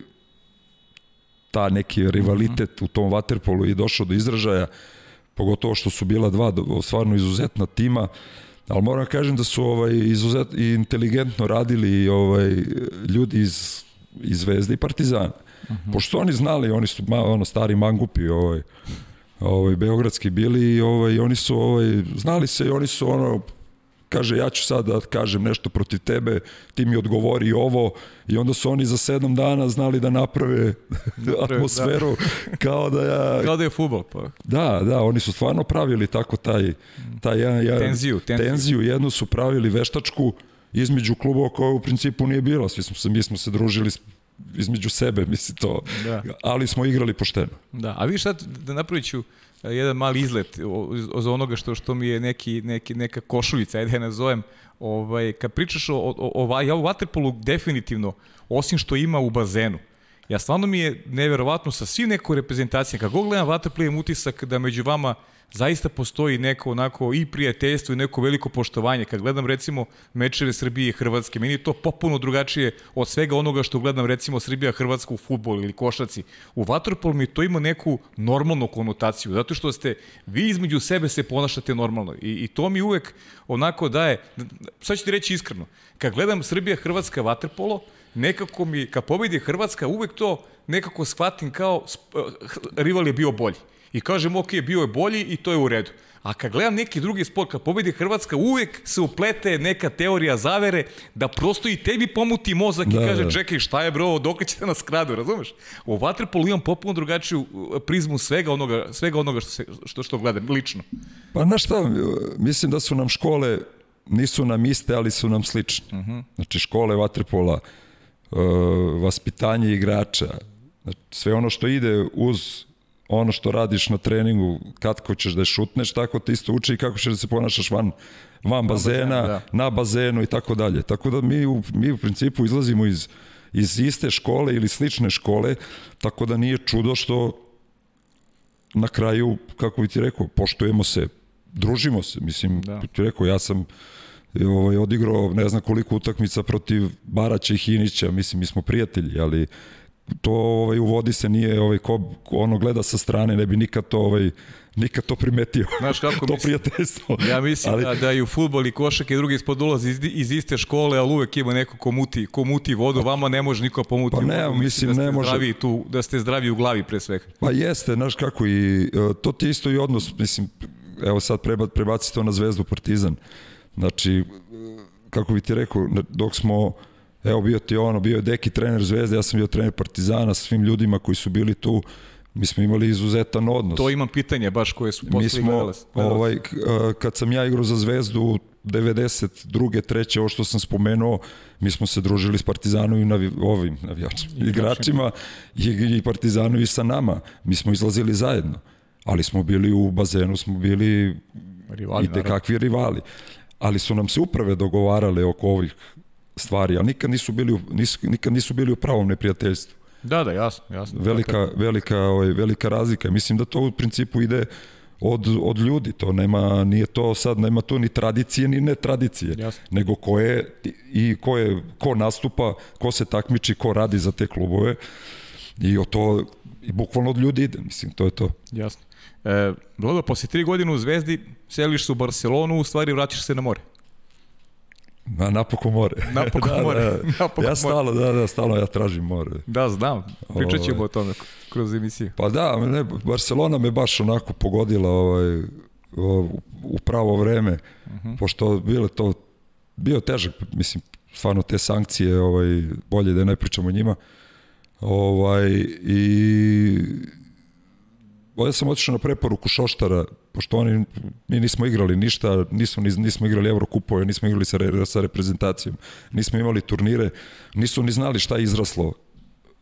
ta neki rivalitet -hmm. u tom vaterpolu i došao do izražaja pogotovo što su bila dva stvarno izuzetna tima, ali moram kažem da su ovaj izuzet i inteligentno radili ovaj ljudi iz iz Zvezde i Partizana. Uh mhm. -huh. Pošto oni znali, oni su ono stari mangupi, ovaj ovaj beogradski bili i ovaj oni su ovaj znali se i oni su ono kaže ja ću sad da kažem nešto protiv tebe, ti mi odgovori ovo i onda su oni za sedam dana znali da naprave atmosferu da. kao da ja... Kao da je futbol. Pa. Da, da, oni su stvarno pravili tako taj, taj ja, ja, tenziju, tenziju. tenziju, jednu su pravili veštačku između klubova koja u principu nije bila, svi smo se, mi smo se družili između sebe, misli to, da. ali smo igrali pošteno. Da, a vi šta, da napravit ću jedan mali izlet za onoga što što mi je neki, neki neka košuljica, ajde ja nazovem, ovaj, kad pričaš o, o, o, o ja Waterpolu definitivno, osim što ima u bazenu, ja stvarno mi je neverovatno sa svim nekoj reprezentacijama, kako gledam Waterpolu imam utisak da među vama zaista postoji neko onako i prijateljstvo i neko veliko poštovanje. Kad gledam recimo mečere Srbije i Hrvatske, meni je to popuno drugačije od svega onoga što gledam recimo Srbija Hrvatska u futbolu ili košaci. U vaterpolu mi to ima neku normalnu konotaciju, zato što ste vi između sebe se ponašate normalno i, i to mi uvek onako daje, sad ću ti reći iskreno, kad gledam Srbija Hrvatska vaterpolo, nekako mi, kad pobedi Hrvatska, uvek to nekako shvatim kao rival je bio bolji i kažem ok, bio je bolji i to je u redu. A kad gledam neki drugi sport, kad pobedi Hrvatska, uvek se uplete neka teorija zavere da prosto i tebi pomuti mozak da, i kaže, da. čekaj, šta je bro, dok ćete nas kradu, razumeš? U Vatrepolu imam popuno drugačiju uh, prizmu svega onoga, svega onoga što, se, što, što gledam, lično. Pa znaš šta, mislim da su nam škole, nisu nam iste, ali su nam slične. Uh mhm. -huh. Znači škole Vatrepola, uh, vaspitanje igrača, znači, sve ono što ide uz ono što radiš na treningu, kako ćeš da je šutneš, tako te isto uči i kako ćeš da se ponašaš van, van bazena, bazen, da. na bazenu i tako dalje. Tako da mi u, mi u principu izlazimo iz, iz iste škole ili slične škole, tako da nije čudo što na kraju, kako bi ti rekao, poštujemo se, družimo se. Mislim, da. ti rekao, ja sam ovaj, odigrao ne znam koliko utakmica protiv Baraća i Hinića, mislim, mi smo prijatelji, ali to ovaj u vodi se nije ovaj ko ono gleda sa strane ne bi nikad to ovaj nikad to primetio. Znaš kako to mislim, prijateljstvo. Ja mislim ali, da, da i u fudbal i košak i drugi ispod ulazi iz, iz iste škole, ali uvek ima neko ko muti, ko muti vodu, vama ne može niko pomuti pa ne, vodu. Mislim, da ne može. Zdravi tu, da ste zdravi u glavi pre svega. Pa jeste, znaš kako i e, to ti isto i odnos, mislim, evo sad preba, prebaci to na Zvezdu Partizan. Znači, e, kako bi ti rekao, dok smo Evo bio ti ono, bio je Deki trener Zvezde, ja sam bio trener Partizana svim ljudima koji su bili tu. Mi smo imali izuzetan odnos. To imam pitanje baš koje su Mi posle smo, gledali. ovaj, k- a, kad sam ja igrao za Zvezdu 92. treće, ovo što sam spomenuo, mi smo se družili s Partizanovim navi, ovim navijačima, igračima i, i Partizanovi sa nama. Mi smo izlazili zajedno, ali smo bili u bazenu, smo bili Rivali, i kakvi rivali. Ali su nam se uprave dogovarale oko ovih stvari, ali nikad nisu bili, u, nisu, nikad nisu bili u pravom neprijateljstvu. Da, da, jasno, jasno. Velika, velika, ovaj, velika razlika. Mislim da to u principu ide od, od ljudi, to nema, nije to sad, nema tu ni tradicije ni ne tradicije, Jasno. nego ko je i ko, je, ko nastupa, ko se takmiči, ko radi za te klubove i o to i bukvalno od ljudi ide, mislim, to je to. Jasno. E, Blago, posle tri godine u Zvezdi seliš se u Barcelonu, u stvari vraćaš se na more. Na, napokon more. Napokon more. Napokon ja more. stalno, da, da, stalno ja tražim more. Da, znam. Pričat ćemo Ovaj. o tome kroz emisiju. Pa da, ne, Barcelona me baš onako pogodila ovaj, u pravo vreme, uh -huh. pošto bile to, bio težak, mislim, stvarno te sankcije, ovaj, bolje da ne pričamo o njima. Ovaj, I ovdje sam otišao na preporuku Šoštara, pošto oni, mi nismo igrali ništa, nismo, ni- nismo igrali Evrokupove, nismo igrali sa, re, sa reprezentacijom, nismo imali turnire, nisu ni znali šta je izraslo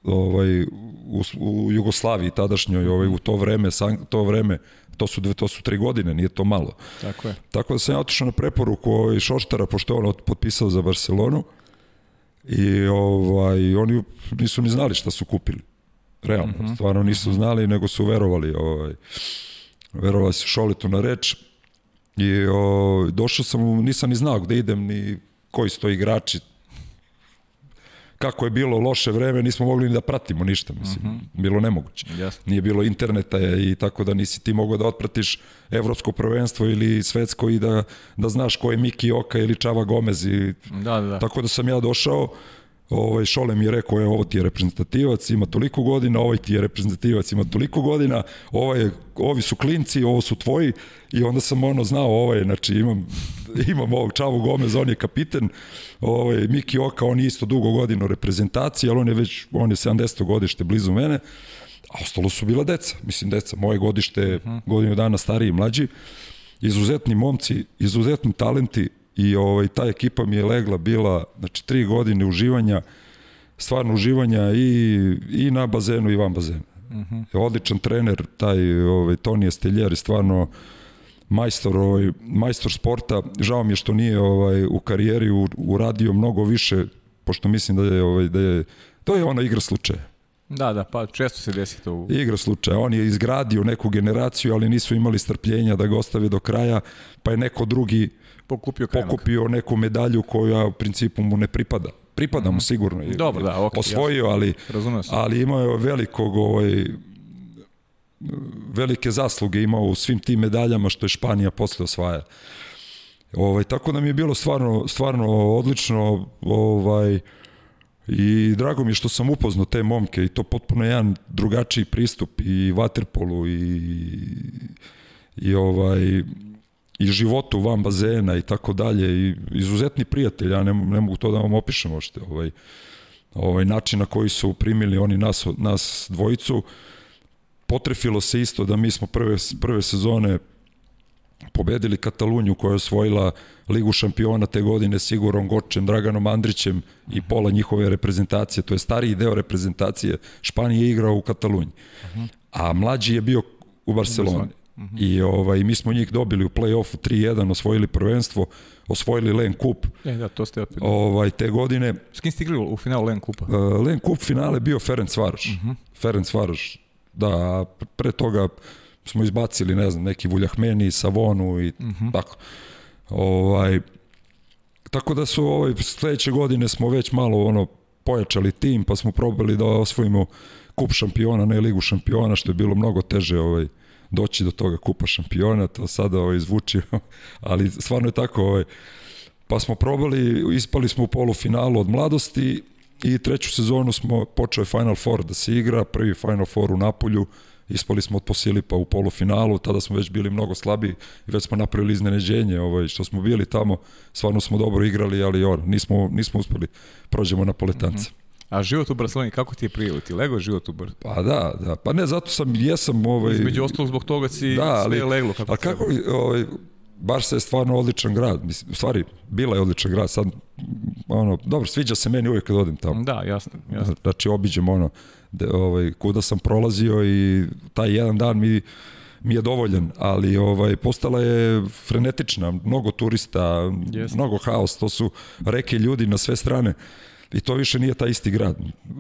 ovaj u, u Jugoslaviji tadašnjoj ovaj u to vreme san, to vreme to su dve to su tri godine nije to malo Tako je. tako da sam ja otišao na preporuku ovaj Šoštara pošto je on potpisao za Barcelonu i ovaj oni nisu ni znali šta su kupili realno mm -hmm. stvarno nisu znali nego su verovali ovaj verovali su Šoletu na reč i o, došao sam nisam ni znao gde idem ni koji su to igrači kako je bilo loše vreme, nismo mogli ni da pratimo ništa, mislim, uh -huh. bilo nemoguće. Jasno. Nije bilo interneta i tako da nisi ti mogao da otpratiš evropsko prvenstvo ili svetsko i da, da znaš ko je Miki Oka ili Čava Gomez i Da, da, da. Tako da sam ja došao, ovaj, Šole mi je rekao, je, ovo ti je reprezentativac, ima toliko godina, ovaj ti je reprezentativac, ima toliko godina, ovaj, ovi su klinci, ovo su tvoji i onda sam ono znao, ovaj, znači imam, imam ovog Čavu Gomez, on je kapiten, ovaj, Miki Oka, on je isto dugo godina u reprezentaciji, ali on je već, on je 70. godište blizu mene, a ostalo su bila deca, mislim deca, moje godište, -huh. godinu dana stariji i mlađi, izuzetni momci, izuzetni talenti i ovaj, ta ekipa mi je legla bila, znači tri godine uživanja, stvarno uživanja i, i na bazenu i van bazena. Uh -huh. Odličan trener, taj ovaj, Toni Esteljer je stvarno majstor, ovaj, majstor sporta. Žao mi je što nije ovaj, u karijeri u, uradio mnogo više, pošto mislim da je, ovaj, da je to je ona igra slučaja. Da, da, pa često se desi to. U... Igra slučaja. On je izgradio neku generaciju, ali nisu imali strpljenja da ga ostave do kraja, pa je neko drugi Pokupio pokupio neku medalju koja u principu mu ne pripada. Pripada mu sigurno. i- Dobro, da, okej, Osvojio, ali, ali imao je velikog ovaj, velike zasluge imao u svim tim medaljama što je Španija posle osvaja. Ovaj, tako da mi je bilo stvarno, stvarno odlično ovaj, i drago mi je što sam upoznao te momke i to potpuno jedan drugačiji pristup i vaterpolu i, i ovaj i životu van bazena i tako dalje i izuzetni prijatelj, ja ne, ne mogu to da vam opišem ošte, ovaj, ovaj način na koji su primili oni nas, nas dvojicu, potrefilo se isto da mi smo prve, prve sezone pobedili Katalunju koja je osvojila Ligu šampiona te godine Sigurom Gočem, Draganom Andrićem i pola njihove reprezentacije, to je stariji deo reprezentacije, Španije je igrao u Katalunji, a mlađi je bio u Barceloni. I ovaj, mi smo njih dobili u play-offu 3-1, osvojili prvenstvo, osvojili Len Kup E, da, to ste opet. ovaj, te godine. S kim ste igrali u finalu Len Kupa? Uh, Len Kup finale bio Ferenc Varoš. Uh -huh. Ferenc Varoš, da, pre toga smo izbacili, ne znam, neki Vuljahmeni, Savonu i uh -huh. tako. Ovaj, tako da su ovaj, sledeće godine smo već malo ono pojačali tim, pa smo probali da osvojimo kup šampiona, ne ligu šampiona, što je bilo mnogo teže ovaj, doći do toga kupa šampiona, to sada ovaj, zvuči, ali stvarno je tako, ovaj, pa smo probali, ispali smo u polufinalu od mladosti i treću sezonu smo, počeo je Final Four da se igra, prvi Final Four u Napolju, ispali smo od Posilipa u polufinalu, tada smo već bili mnogo slabi i već smo napravili iznenađenje, ovaj, što smo bili tamo, stvarno smo dobro igrali, ali on, nismo, nismo uspeli, prođemo na poletance. Mm -hmm. A život u Barceloni, kako ti je? Ti lego život u Barceloni? Pa da, da. Pa ne, zato sam, jesam ovaj... Između ostalog zbog toga si da, ali, sve leglo. Kako a kako, ovaj, Barsa je stvarno odličan grad. Mislim, u stvari, bila je odličan grad. Sad, ono, dobro, sviđa se meni uvijek kad odim tamo. Da, jasno. jasno. Znači, obiđem ono, de, ovaj, kuda sam prolazio i taj jedan dan mi mi je dovoljan, ali ovaj postala je frenetična, mnogo turista, yes. mnogo haos, to su reke ljudi na sve strane. I to više nije taj isti grad.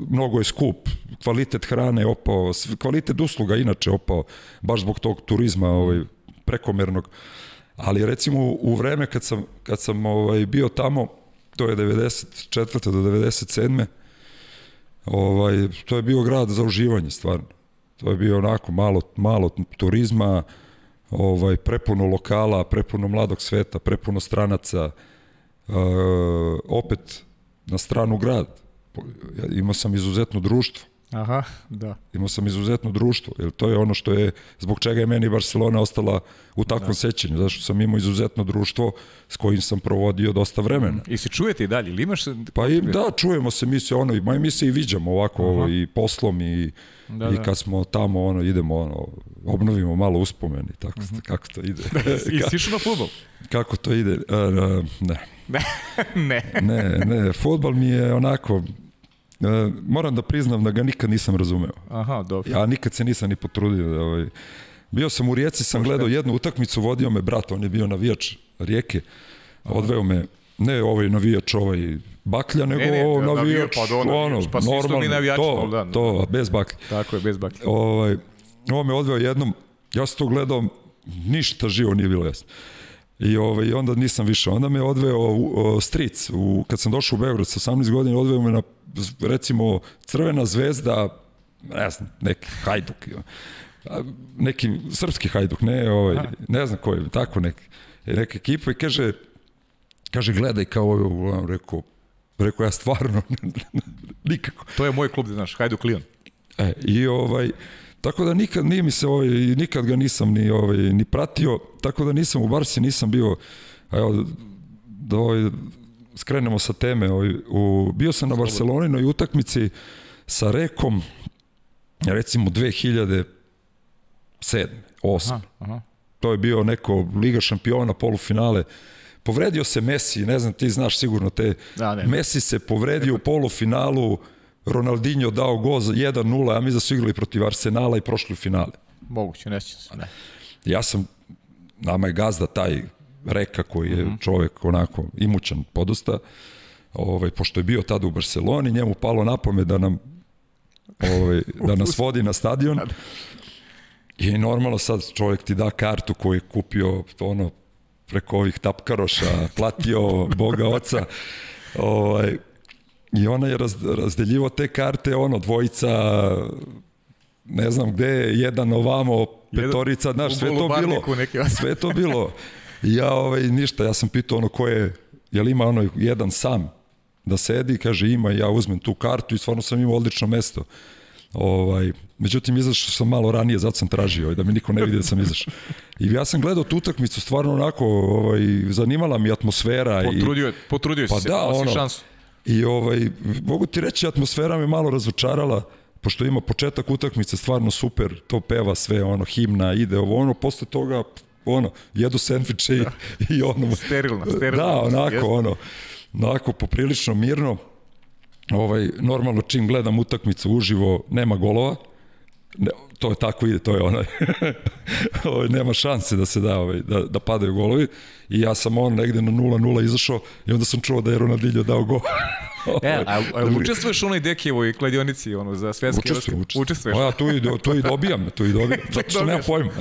Mnogo je skup, kvalitet hrane opao, kvalitet usluga inače opao, baš zbog tog turizma ovaj, prekomernog. Ali recimo u vreme kad sam, kad sam ovaj, bio tamo, to je 94. do 97. Ovaj, to je bio grad za uživanje stvarno. To je bio onako malo, malo turizma, ovaj, prepuno lokala, prepuno mladog sveta, prepuno stranaca, e, opet na stranu grad. Imao sam izuzetno društvo. Aha, da. Imao sam izuzetno društvo, jer to je ono što je, zbog čega je meni Barcelona ostala u takvom da. sećanju, zašto sam imao izuzetno društvo s kojim sam provodio dosta vremena. I se čujete i dalje, ili imaš... Pa i, da, čujemo se, mi se, ono, mi se i viđamo ovako, ovo, i poslom, i, da, i da. kad smo tamo, ono, idemo, ono, obnovimo malo uspomeni, tako, uh mhm. -huh. kako to ide. I sišu na futbol? Kako to ide? Uh, uh, ne. ne. ne, ne, futbol mi je onako, moram da priznam da ga nikad nisam razumeo. Aha, dobro. Ja nikad se nisam ni potrudio. Da, ovaj, bio sam u Rijeci, sam gledao jednu utakmicu, vodio me brat, on je bio navijač Rijeke, odveo me, ne ovaj navijač ovaj baklja, nego ne, ne, navijač, pa do, ono, pa normalno, navijač, to, da, da, to, bez baklja. Tako je, bez baklja. Ovaj, ovo me odveo jednom, ja sam to gledao, ništa živo nije bilo jasno. I ovaj, onda nisam više. Onda me odveo u, u Stric. U, kad sam došao u Beograd sa 18 godina, odveo me na, recimo, Crvena zvezda, ne znam, neki hajduk. Neki srpski hajduk, ne, ovaj, ne znam koji, tako neki. Neka ekipa i kaže, kaže, gledaj kao ovo, rekao, rekao ja stvarno, nikako. To je moj klub, znaš, Hajduk Lion. E, i ovaj, Tako da nikad nije mi se ovaj nikad ga nisam ni ovaj ni pratio, tako da nisam u Barsi nisam bio evo da ovaj skrenemo sa teme, ovaj, u, bio sam na Barceloninoj utakmici sa Rekom recimo 2007. 8. Aha, aha. To je bio neko Liga šampiona, polufinale. Povredio se Messi, ne znam, ti znaš sigurno te. Da, ne. Messi se povredio u polufinalu Ronaldinho dao gol za 1-0, a mi da su igrali protiv Arsenala i prošli u finale. Moguće, ne se. Ne. Ja sam, nama je gazda taj Reka koji je mm -hmm. čovek onako imućan podosta, ovaj, pošto je bio tada u Barceloni, njemu palo na pamet da nam ovaj, da nas vodi na stadion. Da. I normalno sad čovjek ti da kartu koju je kupio ono preko ovih tapkaroša, platio Boga oca. Ovaj, I ona je raz, razdeljivo te karte, ono, dvojica, ne znam gde, jedan ovamo, petorica, znaš, sve to bilo. Sve to bilo. I ja, ovaj, ništa, ja sam pitao ono ko je, je li ima ono jedan sam da sedi, kaže ima, ja uzmem tu kartu i stvarno sam imao odlično mesto. Ovaj, međutim, izašao sam malo ranije, zato sam tražio da mi niko ne vidi da sam izašao. I ja sam gledao tu utakmicu, stvarno onako, ovaj, zanimala mi atmosfera. Potrudio, i, potrudio pa si da, se, ono, šansu. I ovaj, mogu ti reći, atmosfera me malo razočarala, pošto ima početak utakmice stvarno super, to peva sve, ono, himna, ide ovo, ono, posle toga, ono, jedu sendviče i, da. i ono... Sterilno, sterilno. Da, onako, jest. ono, onako, poprilično mirno. Ovaj, normalno, čim gledam utakmicu uživo, nema golova, ne, to je tako ide, to je onaj, ovaj, nema šanse da se da, ovaj, da, da padaju golovi i ja sam on negde na 0-0 izašao i onda sam čuo da je Ronaldinho dao gol. e, a, a učestvuješ u onoj Dekijevoj kladionici ono, za svetski? Učestvujem, učestvujem. Učestvuješ? O, ja tu i, tu i dobijam, tu i dobijam, zato što nema pojma.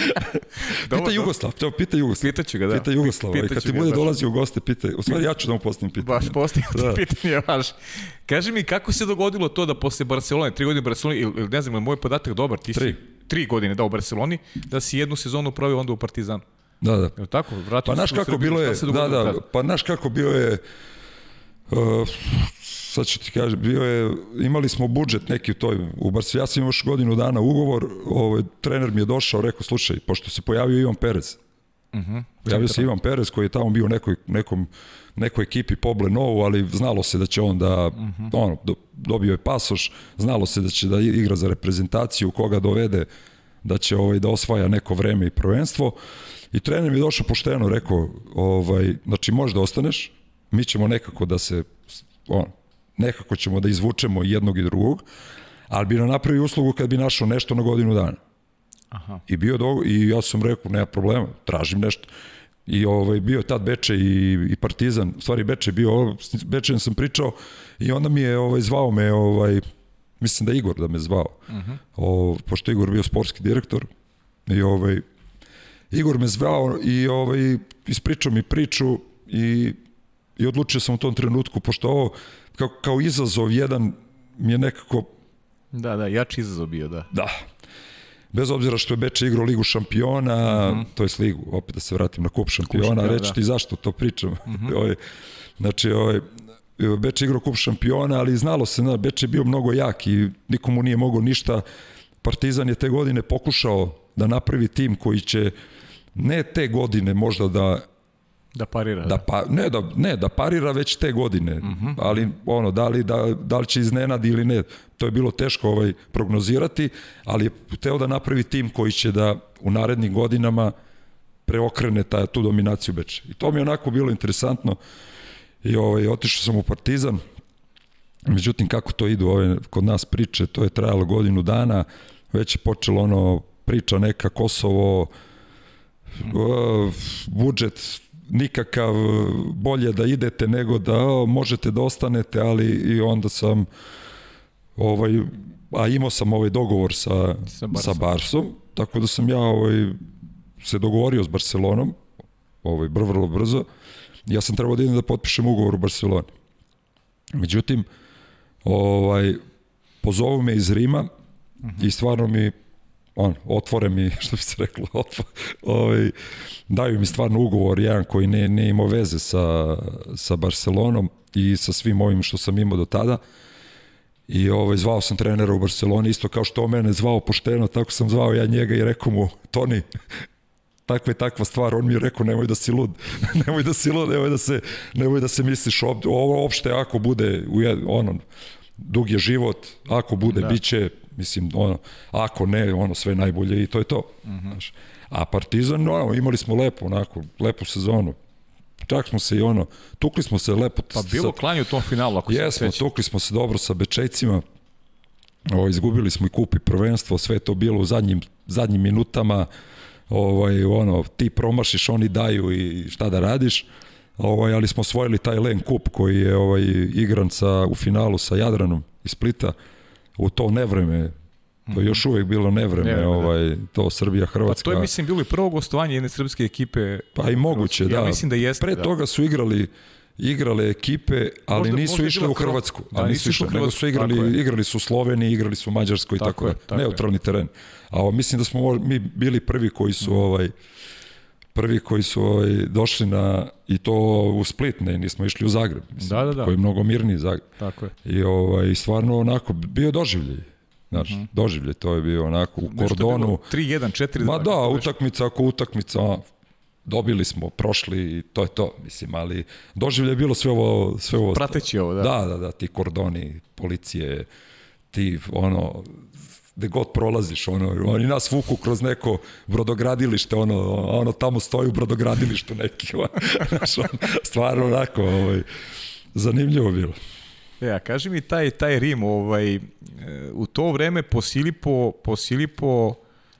pita Jugoslav, to pita Jugoslav. Pitaću ga, da. Pita Jugoslav, pita kad ti bude dolazio u goste, pita, u stvari ja ću da mu postavim pitanje. Baš postavim da. pitanje, baš. Kaži mi, kako se dogodilo to da posle Barcelone, tri godine Barcelone, ili ne znam, moj podatak dobar, ti tri. si tri godine da u Barceloni, da si jednu sezonu provio onda u Partizanu. Da, da. Je tako? Vratio pa naš kako bilo je, da, da, pa naš kako bio je, uh, sad ću ti kažem, bio je, imali smo budžet neki u toj, u Barceloni, ja sam još godinu dana ugovor, ovaj, trener mi je došao, rekao, slušaj, pošto se pojavio Ivan Perez, Uh -huh. Javio se Ivan Perez koji je tamo bio u nekoj, nekom, nekoj ekipi Poble Novu, ali znalo se da će on da, uh -huh. ono, do, dobio je pasoš, znalo se da će da igra za reprezentaciju, koga dovede da će ovaj, da osvaja neko vreme i prvenstvo. I trener mi je došao pošteno, rekao, ovaj, znači možeš da ostaneš, mi ćemo nekako da se, on, nekako ćemo da izvučemo jednog i drugog, ali bi nam napravio uslugu kad bi našao nešto na godinu dana. Aha. I bio do, i ja sam rekao, nema problema, tražim nešto. I ovaj, bio tad Beče i, i Partizan, u stvari Beče bio, Beče sam pričao i onda mi je ovaj, zvao me, ovaj, mislim da Igor da me zvao, uh -huh. o, pošto Igor bio sportski direktor i ovaj, Igor me zvao i ovaj, ispričao mi priču i, i odlučio sam u tom trenutku, pošto ovo kao, kao izazov jedan mi je nekako... Da, da, jači izazov bio, da. Da, bez obzira što je Beče igrao ligu šampiona, mhm. -huh. to je ligu, opet da se vratim na kup šampiona, kup reći da. ti zašto to pričam. Mhm. -huh. ovaj, znači, ovaj, Beče igrao kup šampiona, ali znalo se, da Beče je bio mnogo jak i nikomu nije mogao ništa. Partizan je te godine pokušao da napravi tim koji će ne te godine možda da Da parira. Da, da, pa, ne, da, ne, da parira već te godine, uh mhm. -huh. ali ono, da li, da, da li će iznenadi ili ne, to je bilo teško ovaj, prognozirati, ali je teo da napravi tim koji će da u narednim godinama preokrene ta, tu dominaciju Beča. I to mi je onako bilo interesantno i ovaj, otišao sam u Partizan, međutim kako to idu ove kod nas priče, to je trajalo godinu dana, već je počelo ono priča neka Kosovo, uh, budžet nikakav bolje da idete nego da o, možete da ostanete, ali i onda sam ovaj a imao sam ovaj dogovor sa sa Barsom, sa Barsom tako da sam ja ovaj se dogovorio s Barcelonom, ovaj vrlo brzo. Ja sam trebao da idem da potpišem ugovor u Barceloni. Međutim, ovaj pozovu me iz Rima uh -huh. i stvarno mi on, otvore mi, što bi se reklo, otvo, ovaj, daju mi stvarno ugovor jedan koji ne, ne imao veze sa, sa Barcelonom i sa svim ovim što sam imao do tada. I ovaj, zvao sam trenera u Barceloni, isto kao što on mene zvao pošteno, tako sam zvao ja njega i rekao mu, Toni, takva je takva stvar, on mi je rekao nemoj da si lud, nemoj da si lud, nemoj da se, nemoj da se misliš, ovo uopšte ako bude, u ono, dug je život, ako bude, da. bit će, Mislim, ono, ako ne, ono, sve najbolje i to je to. -huh. Znaš. A Partizan, ono, imali smo lepo, onako, lepu sezonu. Čak smo se i ono, tukli smo se lepo. Pa bilo klanje u tom finalu, ako jesmo, se Jesmo, tukli smo se dobro sa Bečejcima. O, izgubili smo i kup i prvenstvo, sve to bilo u zadnjim, zadnjim minutama. Ovaj, ono, ti promašiš, oni daju i šta da radiš. Ovaj, ali smo osvojili taj Len Kup koji je ovaj, igran sa, u finalu sa Jadranom iz Splita u to nevreme To je još uvek bilo nevreme, nevreme da. ovaj, to Srbija, Hrvatska. Pa to je, mislim, bilo i prvo gostovanje jedne srpske ekipe. Pa i moguće, da. Ja mislim da jeste. Pre da. toga su igrali igrale ekipe, ali možda, nisu možda išli u Hrvatsku. Da, ali nisu išli, nego su igrali, igrali su u Sloveniji, igrali su u Mađarskoj i tako, tako, je, tako neutralni je. teren. A mislim da smo mi bili prvi koji su mm. ovaj prvi koji su ovaj, došli na, i to u Split, ne, nismo išli u Zagreb, mislim, da, da, da. koji je mnogo mirniji Zagreb. Tako je. I ovaj, stvarno onako, bio doživljaj. Znaš, mhm. -huh. doživljaj, to je bio onako u Nešto kordonu. 3-1, 4-2. Ma da, utakmica ako utakmica, dobili smo, prošli i to je to, mislim, ali doživljaj je bilo sve ovo... Sve ovo Prateći ovo, da. Da, da, da, ti kordoni, policije, ti, ono, gde god prolaziš, ono, oni nas vuku kroz neko brodogradilište, ono, ono tamo stoji u brodogradilištu neki, znaš, ono, stvarno onako, ovaj, zanimljivo bilo. E, kaži mi taj, taj Rim, ovaj, e, u to vreme Posilipo, Posilipo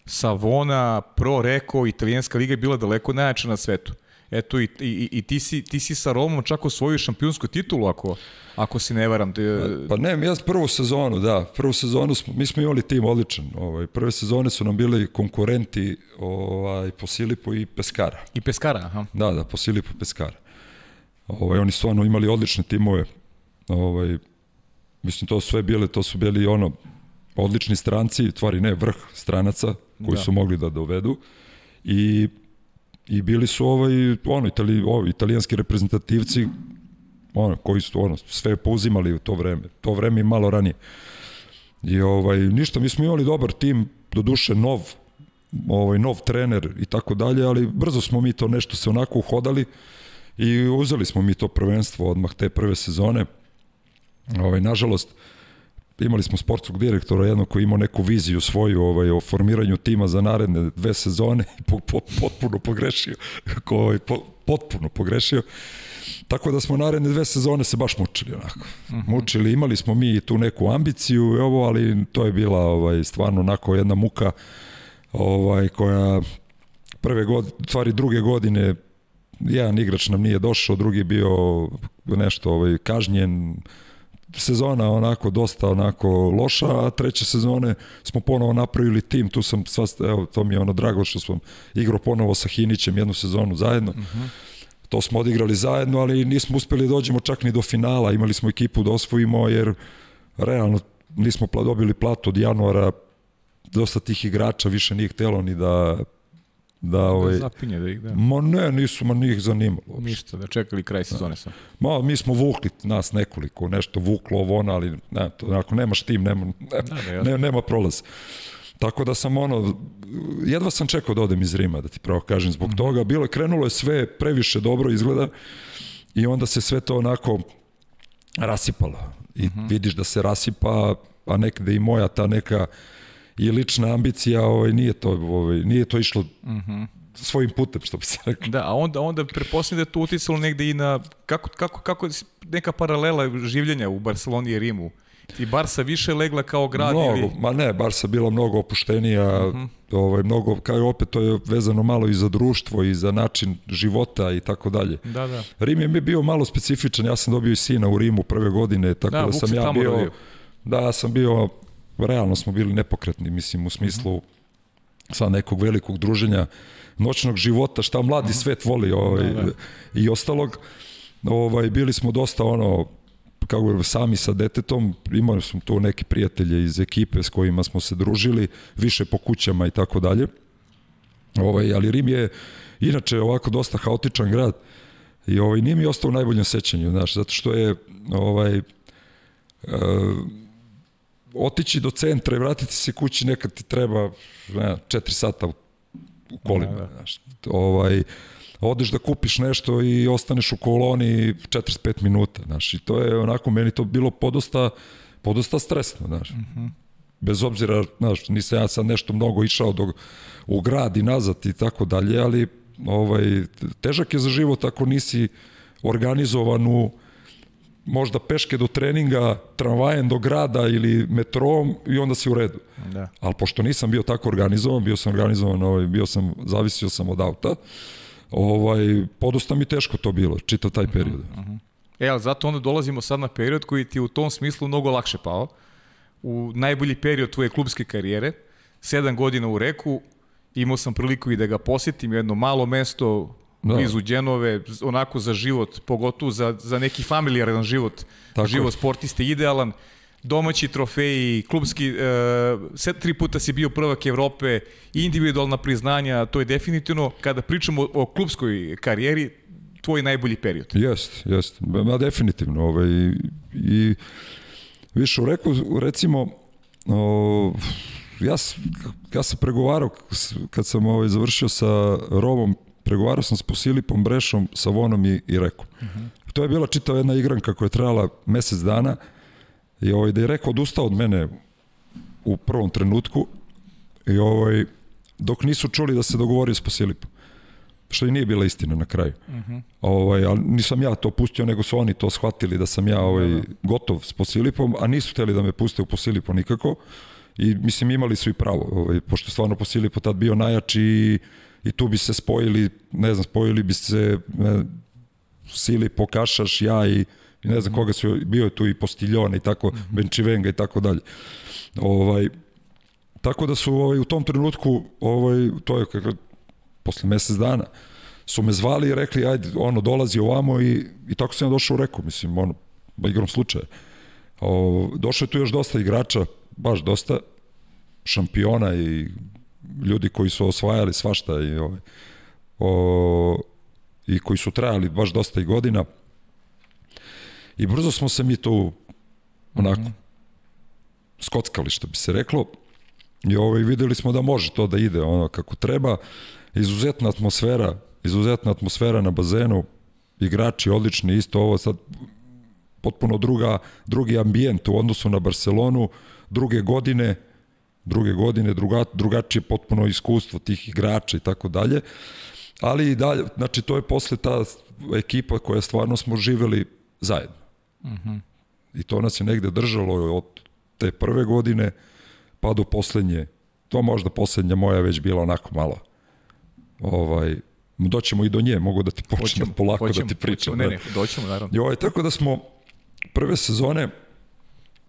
Savona, Pro Reko, italijanska liga je bila daleko najjača na svetu. Eto, i, i, i ti, si, ti si sa Romom čak osvojio šampionsku titulu, ako, ako si ne varam. Te... Pa, ne, ja prvu sezonu, da, prvu sezonu smo, mi smo imali tim odličan. Ovaj, prve sezone su nam bili konkurenti ovaj, po Silipu i Peskara. I Peskara, aha. Da, da, po Silipu Peskara. Ovaj, oni su ono imali odlične timove. Ovaj, mislim, to sve bile, to su bili ono, odlični stranci, tvari ne, vrh stranaca koji da. su mogli da dovedu. I i bili su ovaj ono itali, ovi italijanski reprezentativci ono koji su ono sve pouzimali u to vreme. To vreme i malo ranije. I ovaj ništa mi smo imali dobar tim, do duše nov ovaj, nov trener i tako dalje, ali brzo smo mi to nešto se onako uhodali i uzeli smo mi to prvenstvo odmah te prve sezone. Ovaj, nažalost, imali smo sportskog direktora jednog koji imao neku viziju svoju ovaj, o formiranju tima za naredne dve sezone i po, po, potpuno pogrešio. Ko, ovaj, po, potpuno pogrešio. Tako da smo naredne dve sezone se baš mučili onako. Uh -huh. Mučili, imali smo mi tu neku ambiciju i ovo, ali to je bila ovaj stvarno onako jedna muka ovaj koja prve godine, stvari druge godine jedan igrač nam nije došao, drugi bio nešto ovaj kažnjen, sezona onako dosta onako loša, a treće sezone smo ponovo napravili tim, tu sam sva, evo, to mi je ono drago što smo igrao ponovo sa Hinićem jednu sezonu zajedno. Uh -huh. To smo odigrali zajedno, ali nismo uspeli da dođemo čak ni do finala. Imali smo ekipu da osvojimo, jer realno nismo dobili platu od januara. Dosta tih igrača više nije htelo ni da da, da ovaj, da zapinje da ih da. Ma ne, nisu ma njih zanimalo. Uopšte. Ništa, da čekali kraj sezone sam. Ma mi smo vukli nas nekoliko, nešto vuklo ovo ono, ali ne, to, ako nemaš tim, nema, ne, da, da, ne, nema prolaz. Tako da sam ono, jedva sam čekao da odem iz Rima, da ti pravo kažem, zbog mm. toga. Bilo je, krenulo je sve previše dobro izgleda i onda se sve to onako rasipalo. I mm -hmm. vidiš da se rasipa, a nekde i moja ta neka i lična ambicija, ovaj, nije, to, ovaj, nije to išlo mm -hmm svojim putem, što bi se rekao. Da, a onda, onda preposljedno da je to uticalo negde i na, kako, kako, kako neka paralela življenja u Barceloni i Rimu. I Barsa više legla kao grad mnogo, ili... Ma ne, Barsa bila mnogo opuštenija, uh mhm. -huh. ovaj, mnogo, kao opet to je vezano malo i za društvo i za način života i tako dalje. Da, da. Rim je mi bio malo specifičan, ja sam dobio i sina u Rimu prve godine, tako da, da sam ja bio... Dobio. Da, sam bio, realno smo bili nepokretni, mislim, u smislu uh -huh. sa nekog velikog druženja, noćnog života, šta mladi uh -huh. svet voli ovaj, da, da. i ostalog. Ovaj, bili smo dosta ono kako sami sa detetom, imali smo tu neke prijatelje iz ekipe s kojima smo se družili, više po kućama i tako dalje. Ovaj, ali Rim je inače ovako dosta haotičan grad i ovaj, nije mi ostao u najboljem sećanju, znaš, zato što je ovaj, e, otići do centra i vratiti se kući nekad ti treba ne, 4 sata u, u kolima. Da, da. Znaš, ovaj, odeš da kupiš nešto i ostaneš u koloni 45 minuta, znaš, i to je onako, meni to bilo podosta, podosta stresno, znaš. Mm -hmm. Bez obzira, znaš, nisam ja sad nešto mnogo išao do, u grad i nazad i tako dalje, ali ovaj, težak je za život ako nisi organizovan u možda peške do treninga, tramvajem do grada ili metrom i onda si u redu. Da. Ali pošto nisam bio tako organizovan, bio sam organizovan, ovaj, bio sam, zavisio sam od auta, ovaj, podosta mi teško to bilo, čitav taj period. Uh -huh. E, ali zato onda dolazimo sad na period koji ti u tom smislu mnogo lakše pao. U najbolji period tvoje klubske karijere, sedam godina u Reku, imao sam priliku i da ga posjetim, jedno malo mesto da. blizu Đenove, onako za život, pogotovo za, za neki familijaran život, Tako. život sportiste idealan domaći trofeji, klubski, e, set tri puta si bio prvak Evrope, individualna priznanja, to je definitivno, kada pričamo o, o klubskoj karijeri, tvoj najbolji period. Jest, jest, ma definitivno. Ovaj, I više u reku, recimo, o, ja, ja sam pregovarao, kad sam ovaj, završio sa Robom, pregovarao sam s Posilipom, Brešom, sa Vonom i, i Rekom. Uh mhm. -huh. To je bila čitava jedna igranka koja je trajala mesec dana, I ovaj, da je rekao odustao od mene u prvom trenutku i ovaj, dok nisu čuli da se dogovorio s Posilipom. Što i nije bila istina na kraju. Uh mhm. -huh. ovaj, ali nisam ja to pustio, nego su oni to shvatili da sam ja ovaj, da, da. gotov s Posilipom, a nisu hteli da me puste u Posilipo nikako. I mislim imali su i pravo, ovaj, pošto stvarno Posilipo tad bio najjači i, i tu bi se spojili, ne znam, spojili bi se ne, Silipo, Kašaš, ja i ne znam koga su, bio je tu i Postiljona i tako, -hmm. Benčivenga i tako dalje. Ovaj, tako da su ovaj, u tom trenutku, ovaj, to je kako, posle mesec dana, su me zvali i rekli, ajde, ono, dolazi ovamo i, i tako sam ja došao u reku, mislim, ono, igrom slučaja. O, došlo je tu još dosta igrača, baš dosta, šampiona i ljudi koji su osvajali svašta i, ovaj, o, i koji su trajali baš dosta i godina. I brzo smo se mi tu onako mm -hmm. skockali, što bi se reklo. I ovaj, videli smo da može to da ide ono kako treba. Izuzetna atmosfera, izuzetna atmosfera na bazenu, igrači odlični, isto ovo sad potpuno druga, drugi ambijent u odnosu na Barcelonu, druge godine, druge godine, druga, drugačije potpuno iskustvo tih igrača i tako dalje. Ali i dalje, znači to je posle ta ekipa koja stvarno smo živeli zajedno. Mm -hmm. I to nas je negde držalo od te prve godine pa do poslednje. To možda poslednja moja već bila onako malo ovaj, doćemo i do nje, mogu da ti počnem hoćemo, polako hoćemo, da ti pričam. Hoćemo, ne, ne, doćemo naravno. Ovaj, tako da smo prve sezone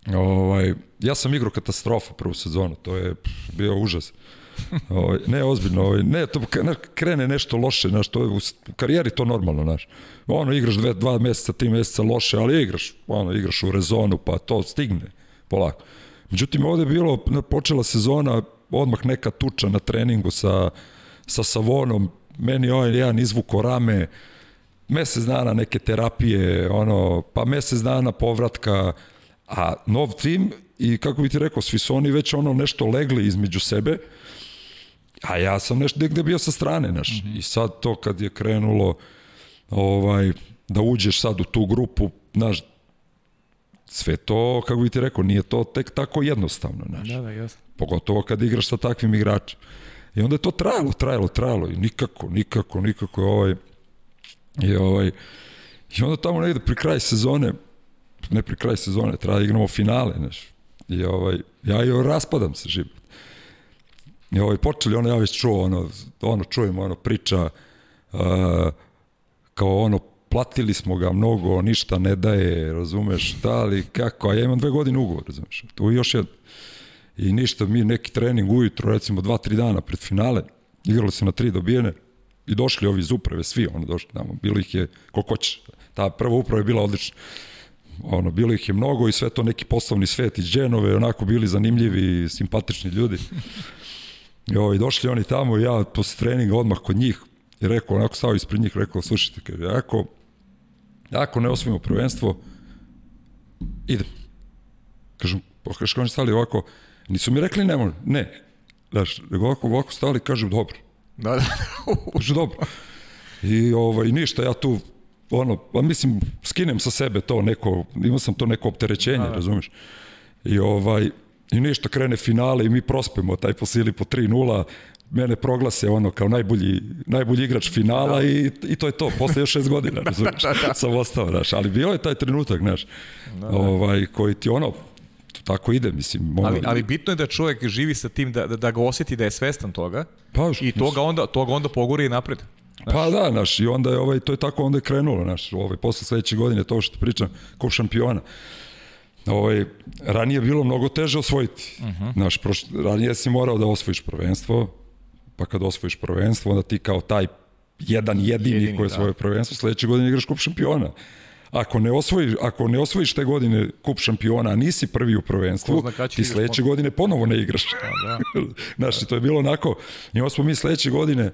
ovaj, ja sam igrao katastrofa prvu sezonu, to je bio užas. ovaj, ne, ozbiljno, ovaj, ne, to krene nešto loše, znaš, to je u karijeri to normalno, znaš. Ono, igraš dve, dva meseca, tri meseca loše, ali igraš, ono, igraš u rezonu, pa to stigne polako. Međutim, ovde je bilo, počela sezona, odmah neka tuča na treningu sa, sa Savonom, meni ovaj jedan izvuko rame, mesec dana neke terapije, ono, pa mesec dana povratka, a nov tim i kako bi ti rekao, svi su oni već ono nešto legli između sebe, a ja sam nešto negde bio sa strane, znaš. Mm -hmm. I sad to kad je krenulo ovaj, da uđeš sad u tu grupu, znaš, sve to, kako bi ti rekao, nije to tek tako jednostavno, znaš. Da, da, jasno. Pogotovo kad igraš sa takvim igračima. I onda je to trajalo, trajalo, trajalo i nikako, nikako, nikako ovaj, i ovaj, i onda tamo negde pri kraj sezone, ne pri kraj sezone, treba da igramo finale, znaš. I ovaj, ja i raspadam se život. I ovaj, počeli, ono, ja već čuo, ono, ono, čujemo, ono, priča, uh, kao ono, platili smo ga mnogo, ništa ne daje, razumeš, da li, kako, a ja imam dve godine ugovor, razumeš, tu još jedno. I ništa, mi neki trening ujutro, recimo dva, tri dana pred finale, igralo se na tri dobijene i došli ovi iz uprave, svi ono došli tamo, bilo ih je koliko će, ta prva uprava je bila odlična. Ono, bilo ih je mnogo i sve to neki poslovni svet iz Dženove, onako bili zanimljivi, simpatični ljudi. I ovaj, došli oni tamo i ja posle treninga odmah kod njih i rekao, onako stao ispred njih, rekao, slušajte, kaže, ako, ako ne osvojimo prvenstvo, idem. Kažem, pa kažeš, oni stali ovako, Nisu mi rekli ne može, ne. Znaš, nego ovako, ovako stali kažu dobro. Da, da. kažu dobro. I ovaj, ništa, ja tu, ono, pa mislim, skinem sa sebe to neko, imao sam to neko opterećenje, da, da. razumeš? I ovaj, i ništa, krene finale i mi prospemo taj posili po 3-0, mene proglase ono kao najbolji, najbolji igrač finala da. i, i to je to, posle još šest godina, razumiješ, da, da, da. sam ostao, znaš, ali bio je taj trenutak, znaš, da, da. ovaj, koji ti ono, tako ide, mislim. Ono... Ali, ali bitno je da čovjek živi sa tim, da, da, da ga osjeti da je svestan toga pa, i toga onda, toga onda pogori i napred. Znaš. Pa da, naš, i onda je ovaj, to je tako onda je krenulo, naš, ovaj, posle sledeće godine, to što pričam, kao šampiona. Ovaj, ranije je bilo mnogo teže osvojiti. Uh mhm. -huh. Naš, proš, ranije si morao da osvojiš prvenstvo, pa kad osvojiš prvenstvo, onda ti kao taj jedan jedini, jedini koji je da. svoje prvenstvo, sledeće godine igraš kup šampiona. Ako ne osvojiš, ako ne osvojiš te godine kup šampiona, a nisi prvi u prvenstvu, ti sledeće godine ponovo ne igraš. A, da. Znaš, to je bilo onako, i smo mi sledeće godine,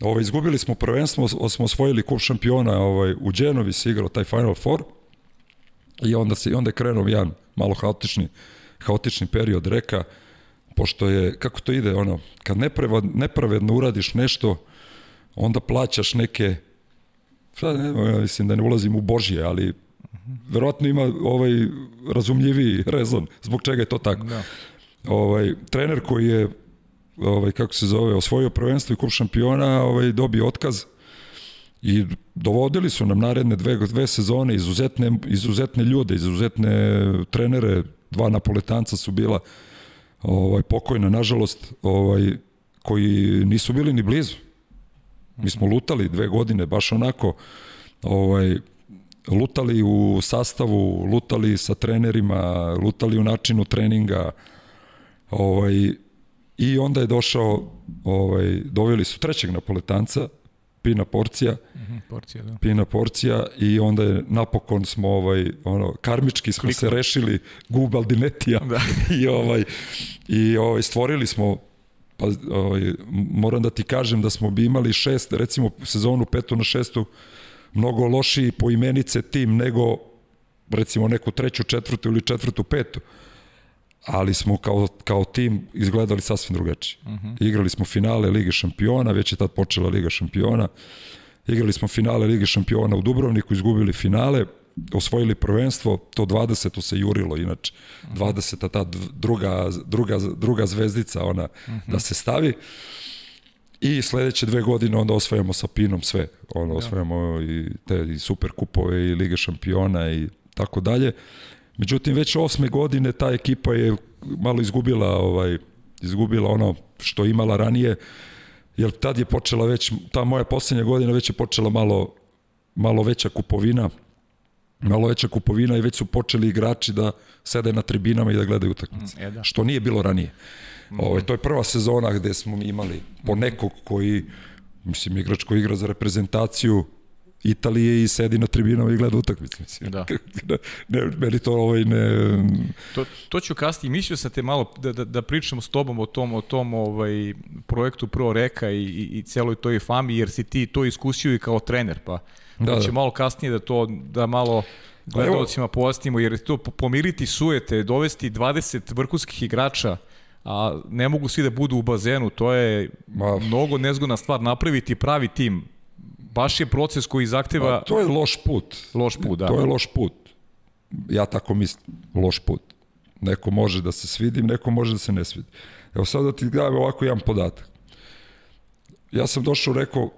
ovaj, izgubili smo prvenstvo, smo osvojili kup šampiona ovaj, u Dženovi se igrao taj Final Four i onda, se, onda je krenuo jedan malo haotični, haotični period reka, pošto je, kako to ide, ono, kad nepravedno uradiš nešto, onda plaćaš neke Šta ne, ja mislim da ne ulazim u Božje, ali verovatno ima ovaj razumljivi rezon zbog čega je to tako. Da. Ovaj trener koji je ovaj kako se zove osvojio prvenstvo i kup šampiona, ovaj dobio otkaz i dovodili su nam naredne dve, dve sezone izuzetne, izuzetne ljude, izuzetne trenere, dva napoletanca su bila ovaj pokojna nažalost, ovaj koji nisu bili ni blizu. Mi smo lutali dve godine, baš onako, ovaj, lutali u sastavu, lutali sa trenerima, lutali u načinu treninga, ovaj, i onda je došao, ovaj, doveli su trećeg napoletanca, Pina Porcija, -hmm, porcija da. Pina Porcija i onda je napokon smo ovaj ono karmički smo Klikno. se rešili Google Dinetija da. i ovaj i ovaj stvorili smo pa ovaj, moram da ti kažem da smo bi imali šest, recimo sezonu petu na šestu, mnogo lošiji po imenice tim nego recimo neku treću, četvrtu ili četvrtu, petu. Ali smo kao, kao tim izgledali sasvim drugačije. Uh -huh. Igrali smo finale Lige šampiona, već je tad počela Liga šampiona, igrali smo finale Lige šampiona u Dubrovniku, izgubili finale, osvojili prvenstvo, to 20. se jurilo, inače 20. ta druga, druga, druga zvezdica ona uh -huh. da se stavi. I sledeće dve godine onda osvajamo sa Pinom sve. Ono, osvajamo i te i super kupove i Lige šampiona i tako dalje. Međutim, već osme godine ta ekipa je malo izgubila ovaj izgubila ono što imala ranije, jer tad je počela već, ta moja poslednja godina već je počela malo, malo veća kupovina, malo veća kupovina i već su počeli igrači da sede na tribinama i da gledaju utakmice. Mm, e, da. Što nije bilo ranije. Mm. Ovo, ovaj, to je prva sezona gde smo imali po nekog koji, mislim, igrač koji igra za reprezentaciju Italije i sedi na tribinama i gleda utakmice. Mislim. Da. ne, meni to ovaj ne... To, to ću kasnije, mislio sam te malo da, da, da pričam s tobom o tom, o tom ovaj, projektu Pro Reka i, i, i celoj toj fami, jer si ti to iskusio i kao trener, pa da, da. malo kasnije da to, da malo gledalcima pojasnimo, jer to pomiriti sujete, dovesti 20 vrhunskih igrača, a ne mogu svi da budu u bazenu, to je Ma. mnogo nezgodna stvar, napraviti pravi tim, baš je proces koji zahteva... A, to je loš put. Loš put, da. To je loš put. Ja tako mislim, loš put. Neko može da se svidi, neko može da se ne svidi. Evo sad da ti gledam ovako jedan podatak. Ja sam došao, rekao,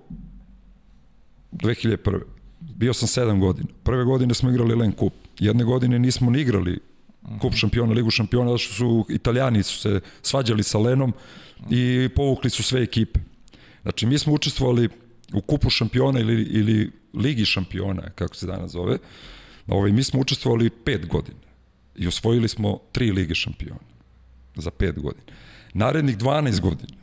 2001. Bio sam 7 godina. Prve godine smo igrali Len Kup. Jedne godine nismo ni igrali Kup šampiona, Ligu šampiona, zato što su italijani su se svađali sa Lenom i povukli su sve ekipe. Znači, mi smo učestvovali u kupu šampiona ili, ili ligi šampiona, kako se danas zove, ovaj, mi smo učestvovali pet godina i osvojili smo tri lige šampiona za pet godina. Narednih 12 godina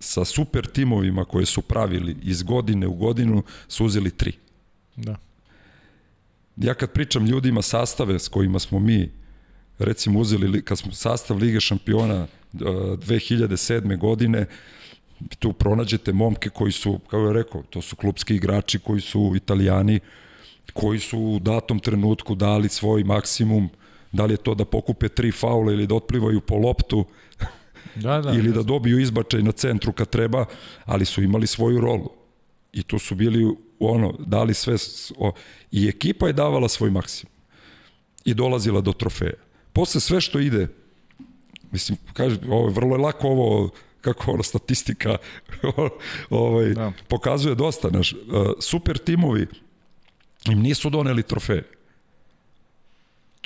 sa super timovima koje su pravili iz godine u godinu su uzeli tri. Da. Ja kad pričam ljudima sastave s kojima smo mi recimo uzeli, kad smo sastav Lige šampiona 2007. godine, tu pronađete momke koji su, kao je rekao, to su klubski igrači koji su italijani, koji su u datom trenutku dali svoj maksimum, da li je to da pokupe tri faula ili da otplivaju po loptu, da, da, ili da dobiju izbačaj na centru kad treba, ali su imali svoju rolu. I tu su bili ono, dali sve, o, i ekipa je davala svoj maksimum. I dolazila do trofeja. Posle sve što ide, mislim, kaže, ovo, vrlo je lako ovo kako ono statistika ovaj, da. pokazuje dosta. Naš, uh, super timovi im nisu doneli trofeje.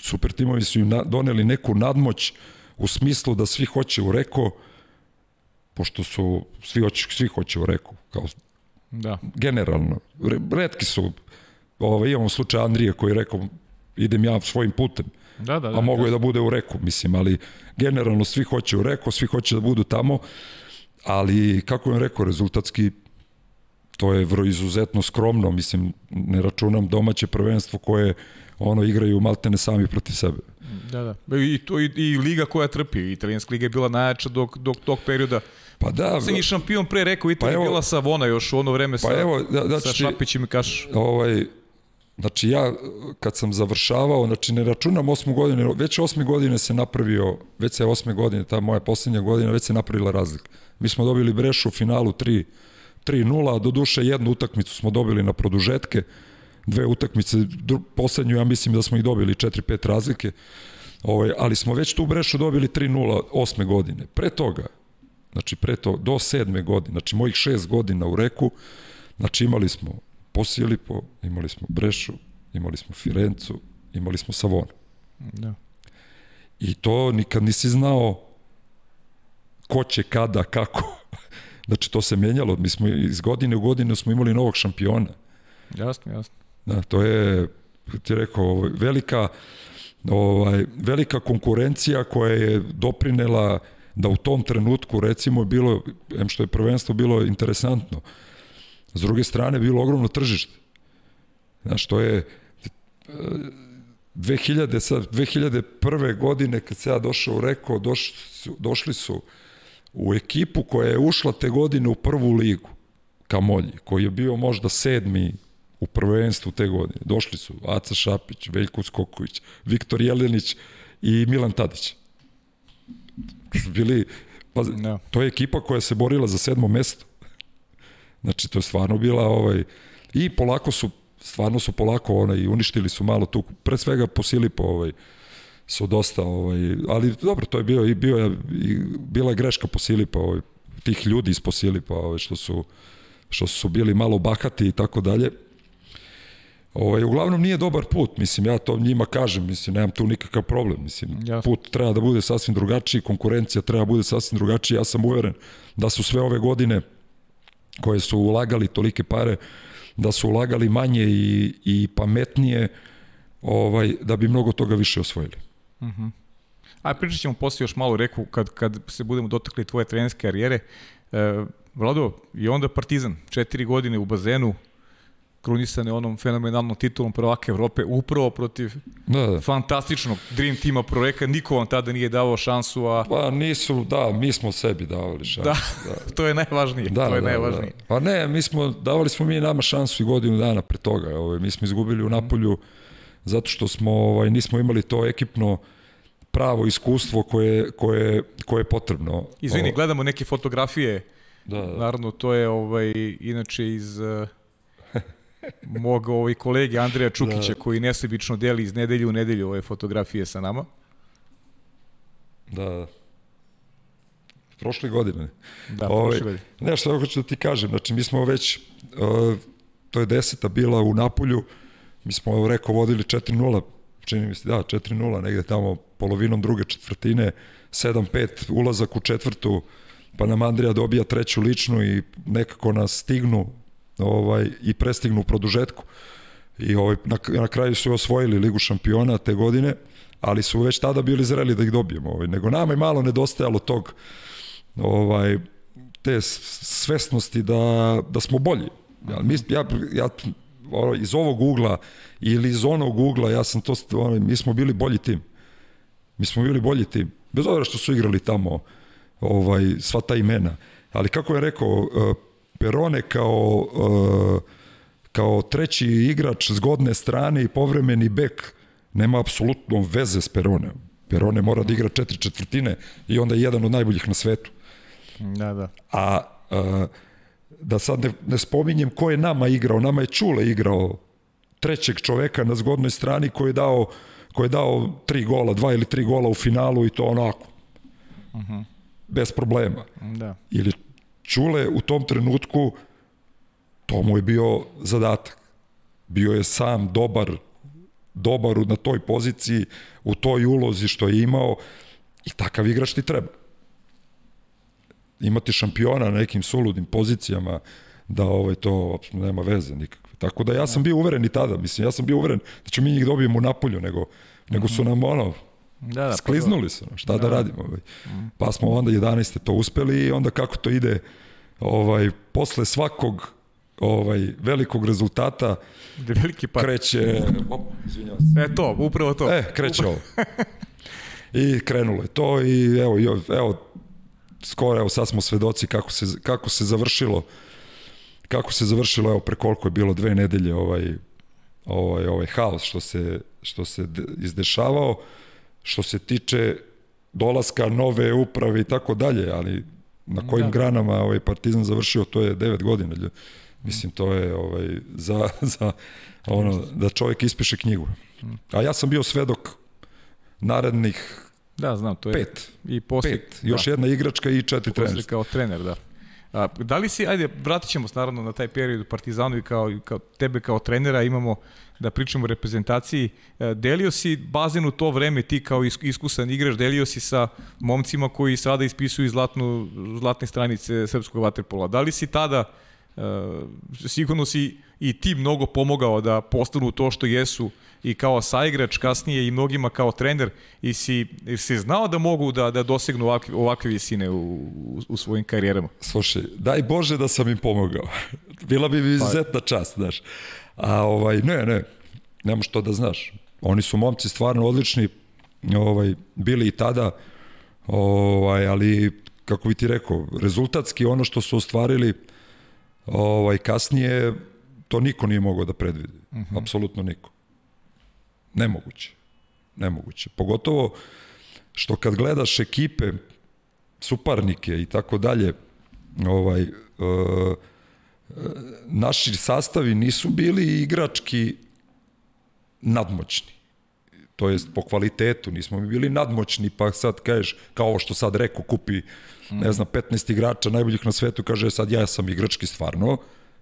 Super timovi su im na, doneli neku nadmoć u smislu da svi hoće u reko, pošto su svi hoće, svi hoće u reku, kao da. generalno. Redki su, ovaj, imamo slučaj Andrije koji je rekao idem ja svojim putem. Da, da, da, a mogu je da bude u reku, mislim, ali generalno svi hoće u reku, svi hoće da budu tamo, ali kako vam rekao, rezultatski to je vrlo izuzetno skromno, mislim, ne računam domaće prvenstvo koje ono igraju maltene sami protiv sebe. Da, da. I, to, i, i liga koja trpi, italijanska liga je bila najjača dok, dok tog perioda Pa da. Sam i šampion pre rekao, Italija pa bila sa Vona još u ono vreme pa sa, evo, da, da, sa Šapićem i Kaš. Ovaj, Znači ja kad sam završavao, znači ne računam osmu godine, već osme godine se napravio, već se osme godine, ta moja poslednja godina, već se napravila razlika. Mi smo dobili Brešu u finalu 3 3-0, a do duše jednu utakmicu smo dobili na produžetke, dve utakmice, poslednju ja mislim da smo ih dobili 4-5 razlike, ovaj, ali smo već tu Brešu dobili 3-0 osme godine. Pre toga, znači pre to, do sedme godine, znači mojih šest godina u reku, znači imali smo Posijelipo, imali smo Brešu, imali smo Firencu, imali smo Savona. Da. I to nikad nisi znao ko će, kada, kako. znači, to se menjalo. Mi smo iz godine u godinu smo imali novog šampiona. Jasno, jasno. Da, to je, ti rekao, ovaj, velika, ovaj, velika konkurencija koja je doprinela da u tom trenutku, recimo, bilo, em što je prvenstvo bilo interesantno, S druge strane, bilo ogromno tržište. Znaš, to je 2000, sad, 2001. godine kad se ja došao u Reko, doš, došli su u ekipu koja je ušla te godine u prvu ligu, Kamolji, koji je bio možda sedmi u prvenstvu te godine. Došli su Aca Šapić, Veljko Skoković, Viktor Jelenić i Milan Tadić. bili, pa, Da. to je ekipa koja se borila za sedmo mesto. Znači, to je stvarno bila, ovaj, i polako su, stvarno su polako, onaj, uništili su malo tu, pre svega po Silipo, ovaj, su dosta, ovaj, ali dobro, to je bio, i bio je, i bila je greška po Silipa, ovaj, tih ljudi iz Posilipa, ovaj, što su, što su bili malo bahati i tako dalje. Ovaj, uglavnom nije dobar put, mislim, ja to njima kažem, mislim, nemam tu nikakav problem, mislim, Jasno. put treba da bude sasvim drugačiji, konkurencija treba da bude sasvim drugačija, ja sam uveren da su sve ove godine koje su ulagali tolike pare, da su ulagali manje i, i pametnije, ovaj, da bi mnogo toga više osvojili. A pričat ćemo poslije još malo reku kad, kad se budemo dotakli tvoje trenerske karijere. E, Vlado, i onda Partizan, četiri godine u bazenu, krunisane onom fenomenalnom titulom prvaka Evrope, upravo protiv Da, da. fantastičnog Dream tima Proreka. Niko vam tada nije davao šansu, a Pa nisu, da, mi smo sebi davali šansu. da, da. to je najvažnije. Da, to je da, najvažnije. Da. Pa ne, mi smo, davali smo mi nama šansu i godinu dana pre toga. Ovaj, mi smo izgubili u Napolju zato što smo, ovaj, nismo imali to ekipno pravo iskustvo koje, koje, koje je potrebno. Izvini, O, gledamo neke fotografije, da, da. naravno to je ovaj, inače iz uh, mog ovaj, kolege Andreja Čukića Da. koji nesebično deli iz nedelju u nedelju ove fotografije sa nama. da. Prošle godine. Da, Ovaj, prošle godine. Ne, što hoću da ti kažem, znači mi smo već, uh, to je deseta bila u Napolju, mi smo, rekao, vodili 4-0, čini mi se, da, 4-0, negde tamo polovinom druge četvrtine, 7-5, ulazak u četvrtu, pa nam Andrija dobija treću ličnu i nekako nas stignu ovaj, i prestignu u produžetku. I ovaj, na, na kraju su osvojili Ligu šampiona te godine, ali su već tada bili zreli da ih dobijemo. Ovaj. Nego nama je malo nedostajalo tog ovaj, te svesnosti da, da smo bolji. Ja, mi, ja, ja iz ovog ugla ili iz onog ugla, ja sam to, ono, mi smo bili bolji tim. Mi smo bili bolji tim. Bez obzira što su igrali tamo ovaj, sva ta imena. Ali kako je rekao, eh, Perone kao, eh, kao treći igrač zgodne strane i povremeni bek nema apsolutno veze s Peronem. Perone mora da igra četiri četvrtine i onda je jedan od najboljih na svetu. Da, da. A, a da sad ne, ne spominjem ko je nama igrao, nama je Čule igrao trećeg čoveka na zgodnoj strani koji je dao, koji je dao tri gola, dva ili tri gola u finalu i to onako. Uh -huh. Bez problema. da. Ili Čule u tom trenutku to mu je bio zadatak. Bio je sam dobar dobar na toj poziciji, u toj ulozi što je imao i takav igrač ti treba imati šampiona na nekim suludim pozicijama da ovaj to nema veze nikakve. Tako da ja sam bio uveren i tada, mislim, ja sam bio uveren da ćemo mi njih dobijemo u Napolju, nego, nego su nam ono, Da, da, pa skliznuli su šta da, radimo. Ovaj. Pa smo onda 11. to uspeli i onda kako to ide ovaj, posle svakog ovaj velikog rezultata Da veliki par. kreće op, izvinjavam se. E to, upravo to. E, kreće ovo. I krenulo je to i evo, evo skoro, evo sad smo svedoci kako se, kako se završilo kako se završilo, evo pre koliko je bilo dve nedelje ovaj, ovaj, ovaj haos što se, što se de- izdešavao, što se tiče dolaska nove uprave i tako dalje, ali na kojim Da. da. granama ovaj Partizan završio, to je 9 godina. Mislim, to je ovaj, za, za ono, da čovjek ispiše knjigu. A ja sam bio svedok narednih Da, znam, to je. pet. I posle, Pet. Još da, jedna igračka i četiri posle trenerska. kao trener, da. A, da li si, ajde, vratit ćemo se naravno na taj period u Partizanu i kao, kao tebe kao trenera imamo da pričamo o reprezentaciji. E, Delio si bazen u to vreme, ti kao is- iskusan igrač, delio si sa momcima koji sada ispisuju zlatnu, zlatne stranice srpskog vaterpola. Da li si tada, sigurno si i ti mnogo pomogao da postanu to što jesu i kao saigrač kasnije i mnogima kao trener i si, i si znao da mogu da, da dosegnu ovakve, ovakve visine u, u, u svojim karijerama? Slušaj, daj Bože da sam im pomogao. Bila bi mi izuzetna čast, znaš. A ovaj, ne, ne, nemaš to da znaš. Oni su momci stvarno odlični, ovaj, bili i tada, ovaj, ali, kako bi ti rekao, rezultatski ono što su ostvarili ovaj, kasnije, to niko nije mogao da predvidi. Uh -huh. Apsolutno niko. Nemoguće. Nemoguće. Pogotovo što kad gledaš ekipe suparnike i tako dalje, ovaj, e, naši sastavi nisu bili igrački nadmoćni. To jest po kvalitetu, nismo mi bili nadmoćni, pa sad kažeš, kao što sad rekao, kupi, ne znam, 15 igrača najboljih na svetu, kaže sad ja sam igrački stvarno,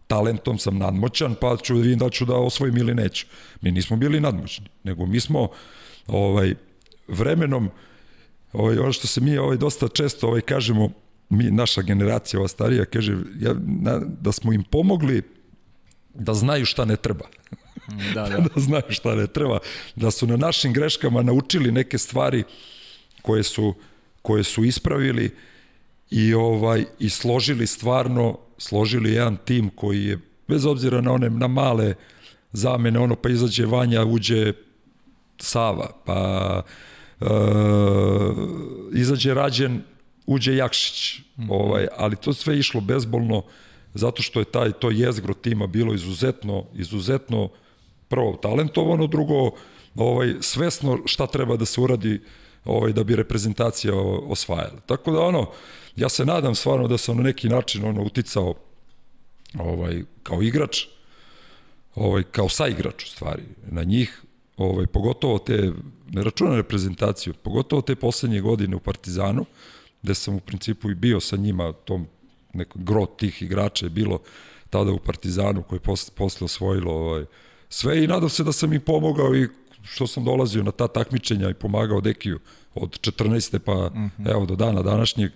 talentom sam nadmoćan, pa ću vidim da ću da osvojim ili neću. Mi nismo bili nadmoćni, nego mi smo ovaj, vremenom, ovaj, ono što se mi ovaj, dosta često ovaj, kažemo, mi, naša generacija, ova starija, kaže ja, na, da smo im pomogli da znaju šta ne treba. Da, da. da znaju šta ne treba. Da su na našim greškama naučili neke stvari koje su, koje su ispravili i ovaj i složili stvarno složili jedan tim koji je bez obzira na one na male zamene ono pa izađe Vanja uđe Sava pa e, izađe Rađen uđe Jakšić -hmm. ovaj ali to sve išlo bezbolno zato što je taj to jezgro tima bilo izuzetno izuzetno prvo talentovano drugo ovaj svesno šta treba da se uradi ovaj da bi reprezentacija osvajala. Tako da ono ja se nadam stvarno da sam na neki način ono uticao ovaj kao igrač ovaj kao saigrač u stvari na njih ovaj pogotovo te ne računam reprezentaciju pogotovo te poslednje godine u Partizanu gde sam u principu i bio sa njima tom neko gro tih igrača je bilo tada u Partizanu koji posle, posle osvojilo ovaj, sve i nadam se da sam im pomogao i što sam dolazio na ta takmičenja i pomagao Dekiju od 14. pa mm -hmm. evo do dana današnjeg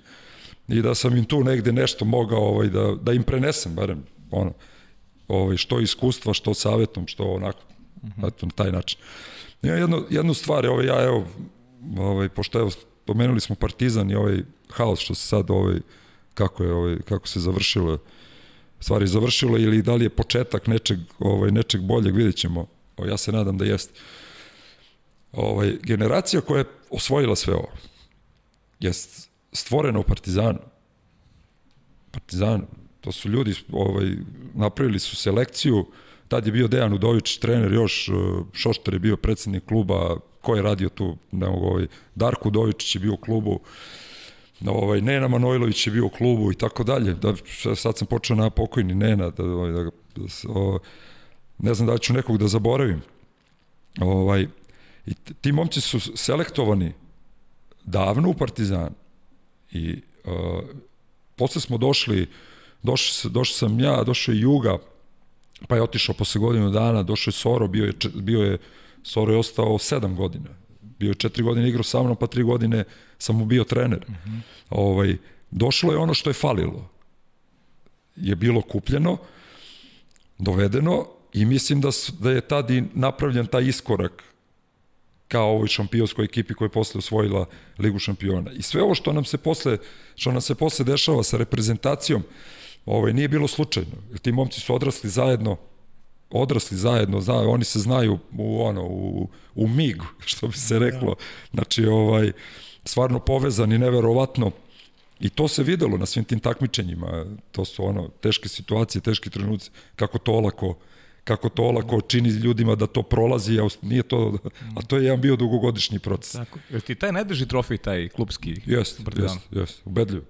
i da sam im tu negde nešto mogao ovaj, da, da im prenesem, barem ono, ovaj, što iskustva, što savetom, što onako, mm -hmm. eto, na taj način. Ima jednu, jednu stvar, ovaj, ja evo, ovaj, pošto evo, pomenuli smo Partizan i ovaj haos što se sad ovaj, kako je ovaj, kako se završilo stvari završilo ili da li je početak nečeg ovaj nečeg boljeg videćemo o, ja se nadam da jeste ovaj generacija koja je osvojila sve ovo jest stvorena u Partizanu. Partizanu. To su ljudi, ovaj, napravili su selekciju, tad je bio Dejan Udović, trener još, e, Šošter je bio predsednik kluba, ko je radio tu, ne mogu, ovaj, Darko Udović je bio u klubu, ovaj, Nena Manojlović je bio u klubu i tako dalje. Da, sad sam počeo na pokojni Nena, da, ovaj, da, da, o, ne znam da ću nekog da zaboravim. Ovaj, I ti momci su selektovani davno u Partizanu I uh, posle smo došli, došli, došli sam ja, došao je Juga, pa je otišao posle godinu dana, došao je Soro, bio je, bio je Soro je ostao sedam godina. Bio je četiri godine igrao sa mnom, pa tri godine sam mu bio trener. Mm -hmm. ovaj, došlo je ono što je falilo. Je bilo kupljeno, dovedeno i mislim da, da je tad napravljen taj iskorak kao ovoj šampionskoj ekipi koja je posle osvojila Ligu šampiona. I sve ovo što nam se posle, što nam se posle dešava sa reprezentacijom, ovaj, nije bilo slučajno. Jer ti momci su odrasli zajedno, odrasli zajedno, zna, oni se znaju u, ono, u, u mig, što bi se reklo. Znači, ovaj, stvarno povezani, neverovatno. I to se videlo na svim tim takmičenjima. To su ono, teške situacije, teški trenuci, kako to olako kako to olako čini ljudima da to prolazi, a nije to, a to je jedan bio dugogodišnji proces. Tako. Jer ti taj ne drži trofej, taj klubski Jeste, jeste, jeste, ubedljivo.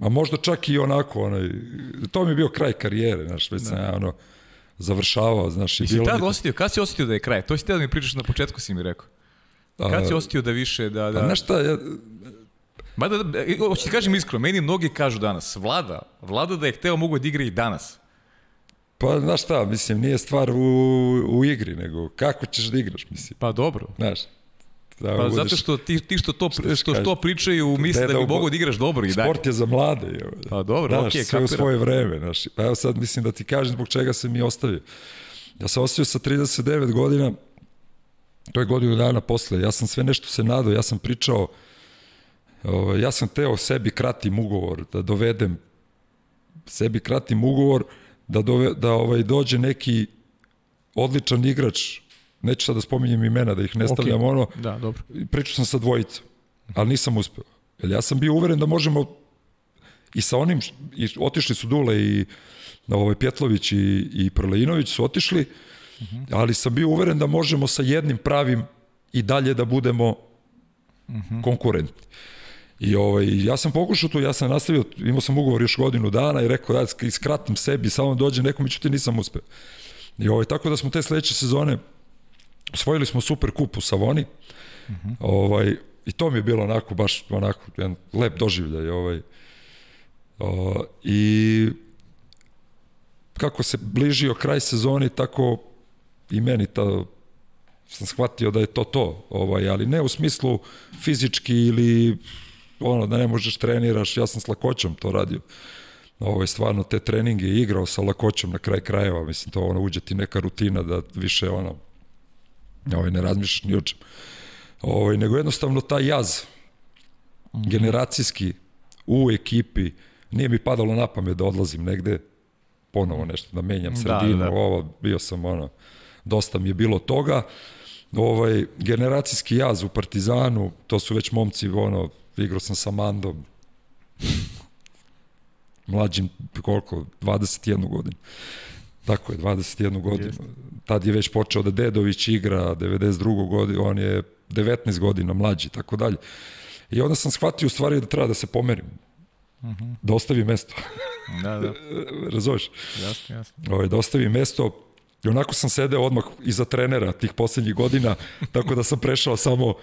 A možda čak i onako, onaj, to mi je bio kraj karijere, znaš, već da. sam ja ono, završavao, znaš. I, I si tad osetio, kada si osetio da je kraj? To si te da mi pričaš na početku, si mi rekao. Kada si osetio da više, da... da... A znaš šta, ja, Mada, da, hoću ti kažem iskreno, meni mnogi kažu danas, vlada, vlada da je hteo mogu da igra i danas. Pa, znaš šta, mislim, nije stvar u, u igri, nego kako ćeš da igraš, mislim. Pa dobro. Znaš, Da, pa zato što ti, ti što to, što, što pričaju misle da, bi mogu da igraš dobro i dalje. Sport je za mlade. Je. Pa dobro, znaš, okay, sve u svoje vreme. Znaš. Pa evo sad mislim da ti kažem zbog čega se mi ostavio. Ja sam ostavio sa 39 godina, to je godinu dana posle, ja sam sve nešto se nadao, ja sam pričao, ovaj, ja sam teo sebi kratim ugovor, da dovedem sebi kratim ugovor, da, dove, da ovaj, dođe neki odličan igrač, neću sad da spominjem imena, da ih ne stavljam okay. ono, da, dobro. pričao sam sa dvojicom, ali nisam uspeo. Jer ja sam bio uveren da možemo i sa onim, i otišli su Dule i ovaj, Pjetlović i, i Prleinović su otišli, uh mhm. -huh. ali sam bio uveren da možemo sa jednim pravim i dalje da budemo uh mhm. -huh. konkurentni. I ovaj, ja sam pokušao to, ja sam nastavio, imao sam ugovor još godinu dana i rekao da iskratim sebi, samo dođe nekom, međutim nisam uspeo. I ovaj, tako da smo te sledeće sezone osvojili smo super kup u Savoni. -huh. ovaj, I to mi je bilo onako, baš onako, jedan lep doživljaj. Ovaj. O, I kako se bližio kraj sezoni, tako i meni ta sam shvatio da je to to, ovaj, ali ne u smislu fizički ili ono da ne možeš treniraš, ja sam s lakoćom to radio. Ovaj, stvarno te treninge igrao sa lakoćom na kraj krajeva, mislim to ono uđe ti neka rutina da više ono ovaj, ne razmišljaš ni o čem. Ovaj, nego jednostavno taj jaz mm. generacijski u ekipi nije mi padalo na pamet da odlazim negde ponovo nešto, da menjam da, sredinu, da, da. ovo, bio sam ono, dosta mi je bilo toga. Ovaj, generacijski jaz u Partizanu, to su već momci, ono, igrao sam sa Mandom, mlađim, koliko, 21 godinu. Tako je, 21 godinu. Jeste. Tad je već počeo da Dedović igra, 92. godinu, on je 19 godina mlađi, tako dalje. I onda sam shvatio u stvari da treba da se pomerim. Uh mhm. -huh. Da ostavi mesto. da, da. Razumeš? Jasno, jasno. Ovaj, da ostavi mesto, I onako sam sedeo odmah iza trenera tih poslednjih godina, tako da sam prešao samo,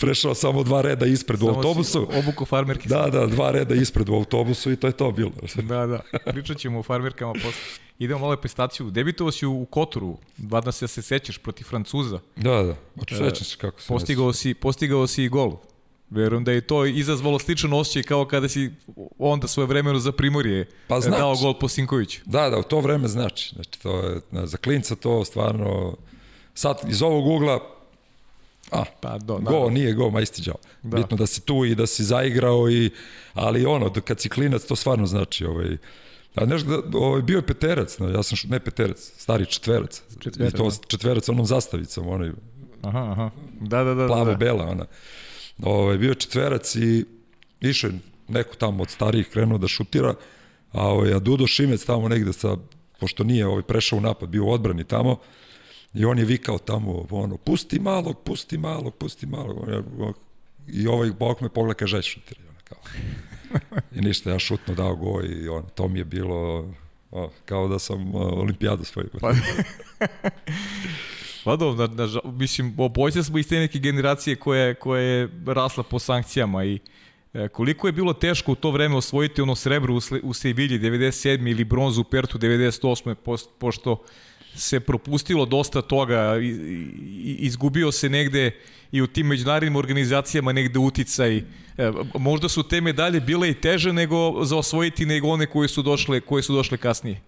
prešao samo dva reda ispred samo u autobusu. Obuku farmerke. Da, da, dva reda ispred u autobusu i to je to bilo. da, da, pričat ćemo o farmerkama posle. Idemo malo prestaciju. Debitovao si u Kotoru, vadno se da se sećaš protiv Francuza. Da, da, sećam se kako se postigao si, postigao si i gol. Verujem da je to izazvalo sličan osjećaj kao kada si onda svoje vremeno za Primorje pa znači, dao gol po Sinkoviću. Da, da, u to vreme znači. Znači, to je, za klinca to stvarno... Sad, iz ovog ugla, a, pa, do, da, go, nije go, ma isti džao. Da. Bitno da si tu i da si zaigrao, i, ali ono, kad si klinac, to stvarno znači. Ovaj, A nešto, da, ovaj, bio je peterac, no, ja sam ne peterac, stari četverac. Četverac, I to da. četverac onom zastavicom, onaj, aha, aha. Da, da, da. Plavo-bela, da. ona. Ovaj, bio četverac i išao neko tamo od starijih krenuo da šutira, a, ovaj, a Dudo Šimec tamo negde sa, pošto nije ovaj, prešao u napad, bio u odbrani tamo, i on je vikao tamo, ono, pusti malog, pusti malog, pusti malog. I ovaj bok me pogleda, kaže, šutira. Kao. I ništa, ja šutno dao go i on, to mi je bilo o, kao da sam o, olimpijadu svoju. Pa, Pa dobro, da, da, mislim, obojca smo iz te neke generacije koja, koja je rasla po sankcijama i e, koliko je bilo teško u to vreme osvojiti ono srebro u, u Sevilji 97. ili bronzu u Pertu 98. Post, pošto se propustilo dosta toga, izgubio se negde i u tim međunarodnim organizacijama negde uticaj. E, možda su te medalje bile i teže nego za osvojiti nego one koje su došle, koje su došle kasnije.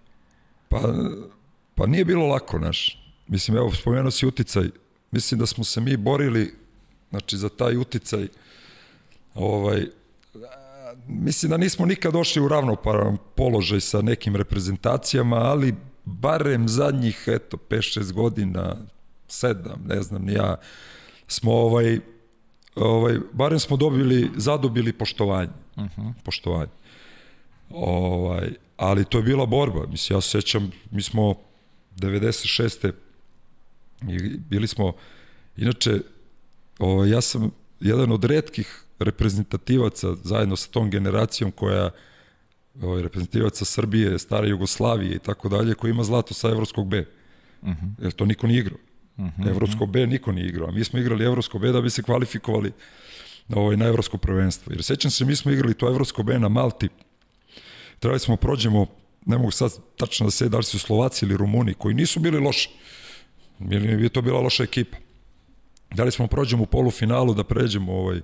Pa, pa nije bilo lako, naš. Mislim, evo, spomenuo si uticaj. Mislim da smo se mi borili, znači, za taj uticaj. Ovaj, mislim da nismo nikad došli u ravnoparan položaj sa nekim reprezentacijama, ali barem zadnjih, eto, 5-6 godina, 7, ne znam, ni ja, smo ovaj, ovaj, barem smo dobili, zadobili poštovanje. Uh mhm. -huh. Poštovanje. Ovaj, ali to je bila borba. Mislim, ja se sećam, mi smo 96. I bili smo, inače, ovaj, ja sam jedan od redkih reprezentativaca zajedno sa tom generacijom koja ovaj, reprezentativaca Srbije, stare Jugoslavije i tako dalje, koji ima zlato sa Evropskog B. Uh mhm. -huh. Jer to niko nije igrao. Uh -huh. Evropsko B niko nije igrao. A mi smo igrali Evropsko B da bi se kvalifikovali ovaj, na Evropsko prvenstvo. Jer sećam se, mi smo igrali to Evropsko B na Malti. Trebali smo prođemo, ne mogu sad tačno da se da li su Slovaci ili Rumuni, koji nisu bili loši. Ili je to bila loša ekipa. Da li smo prođemo u polufinalu da pređemo ovaj...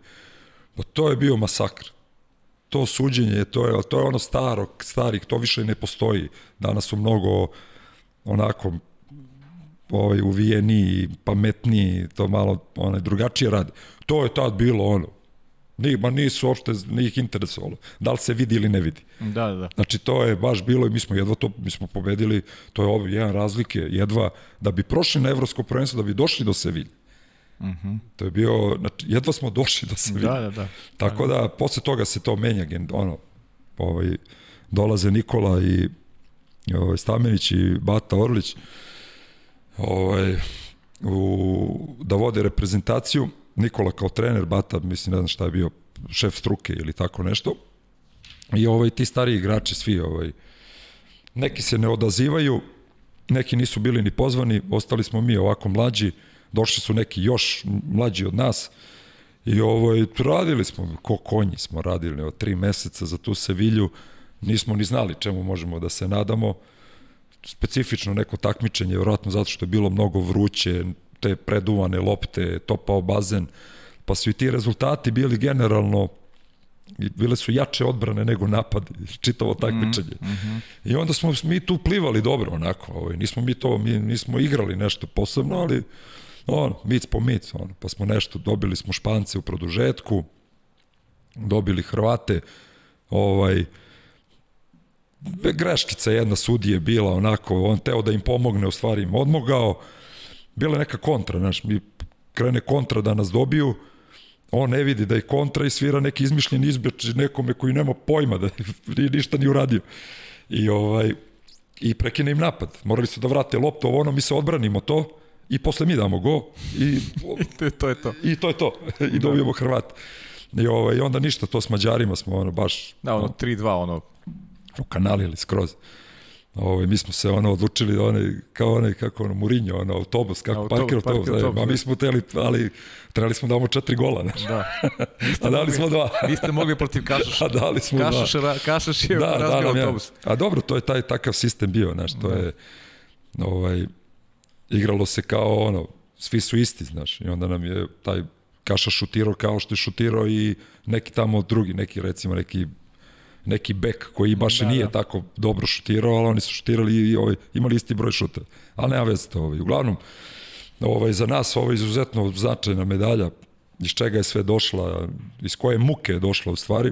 Pa to je bio masakr. To suđenje, to je, to je ono staro, starih, to više ne postoji. Danas su mnogo onako ovaj, uvijeni, pametniji, to malo one, drugačije radi. To je tad bilo ono, Ni, ma nisu uopšte, njih interesovalo. Da li se vidi ili ne vidi. Da, da. Znači, to je baš bilo i mi smo jedva to, mi smo pobedili, to je ovo, jedan razlike, jedva, da bi prošli na evropsko prvenstvo, da bi došli do Sevilje. Uh mhm. -huh. To je bio, znači, jedva smo došli do Sevilje. Da, da, da. Tako da, posle toga se to menja, ono, ovaj, dolaze Nikola i ovaj, Stamenić i Bata Orlić ovaj, u, da vode reprezentaciju Nikola kao trener, Bata, mislim, ne znam šta je bio šef struke ili tako nešto. I ovaj, ti stari igrači svi, ovaj, neki se ne odazivaju, neki nisu bili ni pozvani, ostali smo mi ovako mlađi, došli su neki još mlađi od nas i ovaj, radili smo, ko konji smo radili od tri meseca za tu Sevilju, nismo ni znali čemu možemo da se nadamo, specifično neko takmičenje, vjerojatno zato što je bilo mnogo vruće, te preduvane lopte, topao bazen, pa su i ti rezultati bili generalno i bile su jače odbrane nego napad čitavo takmičenje. Mm -hmm. I onda smo mi tu plivali dobro onako, ovaj, nismo mi to, mi nismo igrali nešto posebno, ali ono, mic po mic, ono, pa smo nešto, dobili smo Špance u produžetku, dobili Hrvate, ovaj, greškica jedna sudije bila onako, on teo da im pomogne, u stvari im odmogao, bila neka kontra, znaš, mi krene kontra da nas dobiju, on ne vidi da je kontra i svira neki izmišljen izbeč nekome koji nema pojma da ni ništa ni uradio. I ovaj i prekine im napad. Morali su da vrate loptu, ovo ono, mi se odbranimo to i posle mi damo go i to, to je to. I to je to. I dobijemo Hrvat. I ovaj onda ništa, to s Mađarima smo ono baš Da, ono 3-2 ono ukanalili skroz. Ovaj mi smo se ono odlučili da onaj kao onaj kako ono Murinjo, ono autobus kako autobus, parkir autobus, parkir autobus, a mi smo teli ali trebali smo da damo četiri gola, znači. Da. a dali smo dva. Niste mogli protiv Kašaša. A dali smo Kašaš, dva. Kašaš je da, razbio da, autobus. A dobro, to je taj takav sistem bio, znači, to da. je ovaj igralo se kao ono, svi su isti, znaš, i onda nam je taj Kaša šutirao kao što je šutirao i neki tamo drugi, neki recimo neki neki bek koji baš da, nije da. tako dobro šutirao, ali oni su šutirali i ovaj, imali isti broj šuta. Ali nema veze to. Ovaj. Uglavnom, ovaj, za nas ovo je izuzetno značajna medalja iz čega je sve došla, iz koje muke je došla u stvari.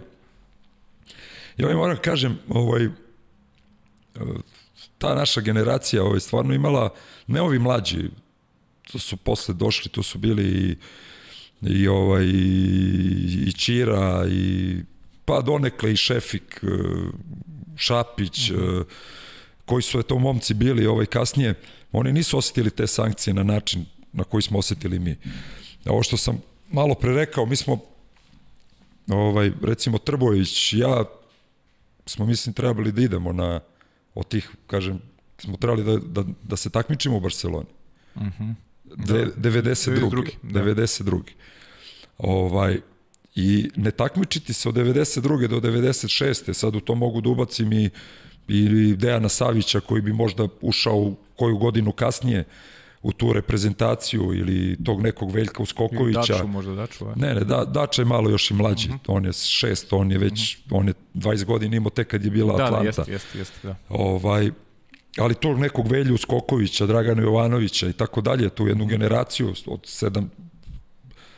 I ovaj moram kažem, ovaj, ta naša generacija ovaj, stvarno imala, ne ovi mlađi, to su posle došli, to su bili i, i, ovaj, i, i Čira i pa donekle i Šefik, e, Šapić, mm -hmm. koji su eto momci bili ovaj kasnije, oni nisu osetili te sankcije na način na koji smo osetili mi. Ovo što sam malo pre rekao, mi smo ovaj, recimo Trbović, ja smo mislim trebali da idemo na od tih, kažem, smo trebali da, da, da se takmičimo u Barceloni. Mm -hmm. De, 92. Da. 92. Ovaj, I ne takmičiti se od 92. do 96. Sad u to mogu da ubacim i, i Dejana Savića koji bi možda ušao koju godinu kasnije u tu reprezentaciju ili tog nekog Veljka Uskokovića. Daču možda, Daču. Ne, ne, da, Dača je malo još i mlađi. Uh mhm. -huh. On je šest, on je već, uh mhm. -huh. on je 20 godina imao tek kad je bila da, Atlanta. Da, jeste, jeste, jeste, da. Ovaj, ali tog nekog Velju Skokovića, Dragana Jovanovića i tako dalje, tu jednu generaciju od sedam,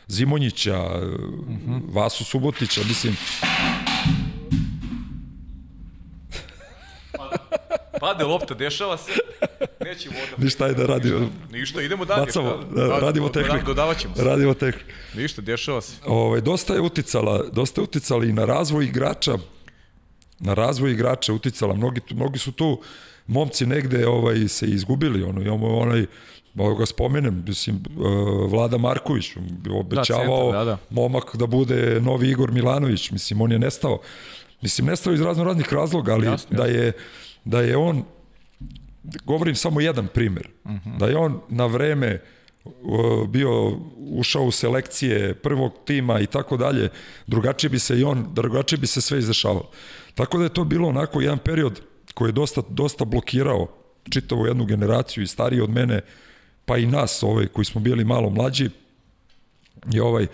Zimonjića, uh -huh. Vasu Subotića, mislim... Pade lopta, dešava se, neće voda. Ništa je da radimo. Ništa, idemo dalje. Bacamo, da, da, radimo tehniku. Dodavat ćemo se. Radimo tehniku. Ništa, dešava se. Ove, ovaj, dosta je uticala, dosta je uticala i na razvoj igrača, na razvoj igrača uticala. Mnogi, mnogi su tu momci negde ovaj, se izgubili. Ono, imamo onaj Mogu ga spomenem, mislim, uh, Vlada Marković obećavao da, da, da. momak da bude novi Igor Milanović, mislim, on je nestao. Mislim, nestao iz razno raznih razloga, ali jasne, da je da je on govorim samo jedan primer, uh mhm. -huh. da je on na vreme uh, bio ušao u selekcije prvog tima i tako dalje, drugačije bi se i on, drugačije bi se sve izdešavalo. Tako da je to bilo onako jedan period koji je dosta, dosta blokirao čitavu jednu generaciju i stariji od mene pa i nas, ovaj, koji smo bili malo mlađi, i ovaj,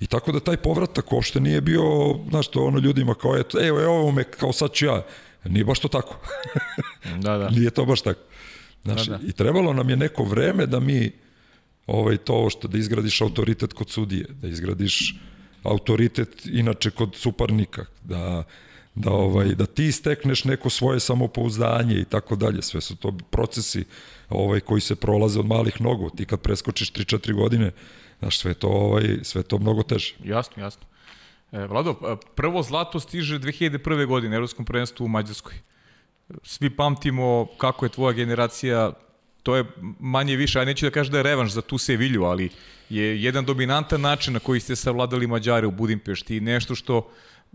I tako da taj povratak uopšte nije bio, znaš, to ono ljudima kao, eto, evo, evo me, kao sad ću ja. Nije baš to tako. da, da. Nije to baš tako. Znaš, da, da. i trebalo nam je neko vreme da mi ovaj, to što da izgradiš autoritet kod sudije, da izgradiš autoritet inače kod suparnika, da, da, ovaj, da ti stekneš neko svoje samopouzdanje i tako dalje. Sve su to procesi ovaj, koji se prolaze od malih nogu. Ti kad preskočiš 3-4 godine, znaš, sve to, ovaj, sve to mnogo teže. Jasno, jasno. E, Vlado, prvo zlato stiže 2001. godine, Evropskom prvenstvu u Mađarskoj. Svi pamtimo kako je tvoja generacija to je manje više, a neću da kažem da je revanš za tu Sevilju, ali je jedan dominantan način na koji ste savladali Mađare u Budimpešti i nešto što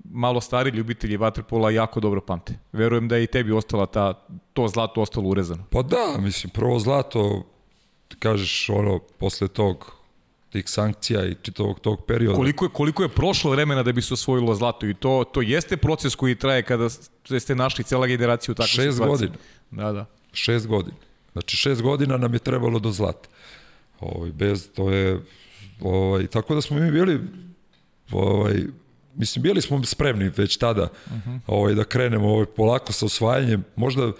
malo stari ljubitelji vaterpola jako dobro pamte. Verujem da je i tebi ostala ta, to zlato ostalo urezano. Pa da, mislim, prvo zlato, kažeš, ono, posle tog tih sankcija i čitavog tog perioda. Koliko je, koliko je prošlo vremena da bi se osvojilo zlato i to, to jeste proces koji traje kada ste našli cela generacija u takvoj situaciji. Šest godina. Da, da. Šest godina. Znači šest godina nam je trebalo do zlata. Ovaj, bez, to je, ovaj, tako da smo mi bili, ovaj, mislim, bili smo spremni već tada uh -huh. ovaj, da krenemo ovaj, polako sa osvajanjem. Možda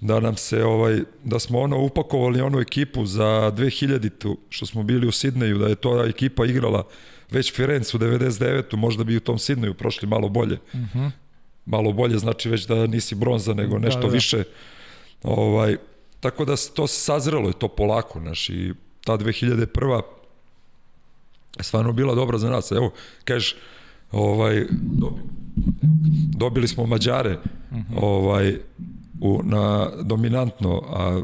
da nam se ovaj da smo ono upakovali onu ekipu za 2000-tu što smo bili u Sidneju da je to ekipa igrala već Firenze u 99-tu možda bi u tom Sidneju prošli malo bolje. Uh mhm. -huh. Malo bolje znači već da nisi bronza nego da, nešto da, da. više. Ovaj tako da to sazrelo je to polako naš i ta 2001 je stvarno bila dobra za nas. Evo, kažeš, ovaj, dobili smo Mađare, uh mhm. -huh. ovaj, u, na dominantno, a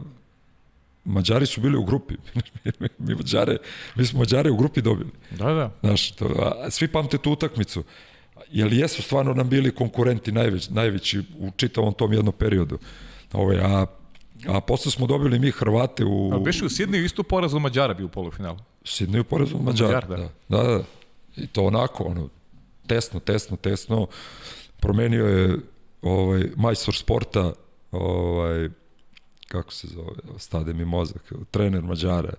Mađari su bili u grupi. mi, Mađare, mi smo Mađare u grupi dobili. Da, da. Znaš, to, a, svi pamte tu utakmicu. Jel jesu stvarno nam bili konkurenti najveći, najveći u čitavom tom jednom periodu. Ove, a, a posle smo dobili mi Hrvate u... A biš u Sidniju isto poraz od Mađara bio u polufinalu. Sidniju poraz od Mađara, Mađar, da. da. Da, da. I to onako, ono, tesno, tesno, tesno. Promenio je ovaj, majstor sporta ovaj, kako se zove, stade mi mozak, trener Mađara,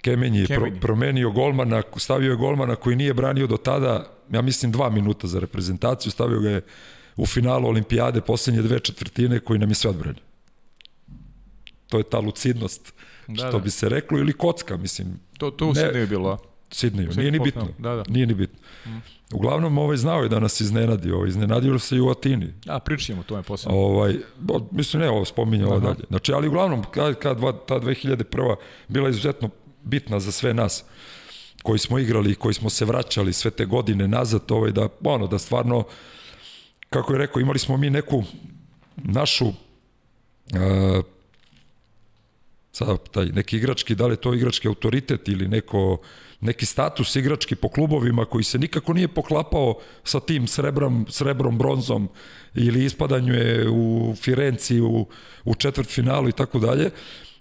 Kemenji, Kemenji. Pro, promenio golmana, stavio je golmana koji nije branio do tada, ja mislim dva minuta za reprezentaciju, stavio ga je u finalu olimpijade poslednje dve četvrtine koji nam je sve odbranio. To je ta lucidnost, da, što da. bi se reklo, ili kocka, mislim. To, to u Sidneju bilo. Sidneju, nije ni bitno. Da, da. Nije ni bitno. Mm. Uglavnom, ovaj, znao je da nas iznenadi, ovaj, iznenadio se i u Atini. A, pričamo, to je posebno. Ovaj, bo, mislim, ne, ovo spominje ovo dalje. Znači, ali uglavnom, kad, kad ta 2001. bila izuzetno bitna za sve nas koji smo igrali i koji smo se vraćali sve te godine nazad, ovaj, da, ono, da stvarno, kako je rekao, imali smo mi neku našu uh, sad, taj neki igrački, da li je to igrački autoritet ili neko neki status igrački po klubovima koji se nikako nije poklapao sa tim srebrom, srebrom bronzom ili ispadanju je u Firenci u, u četvrt finalu i tako dalje.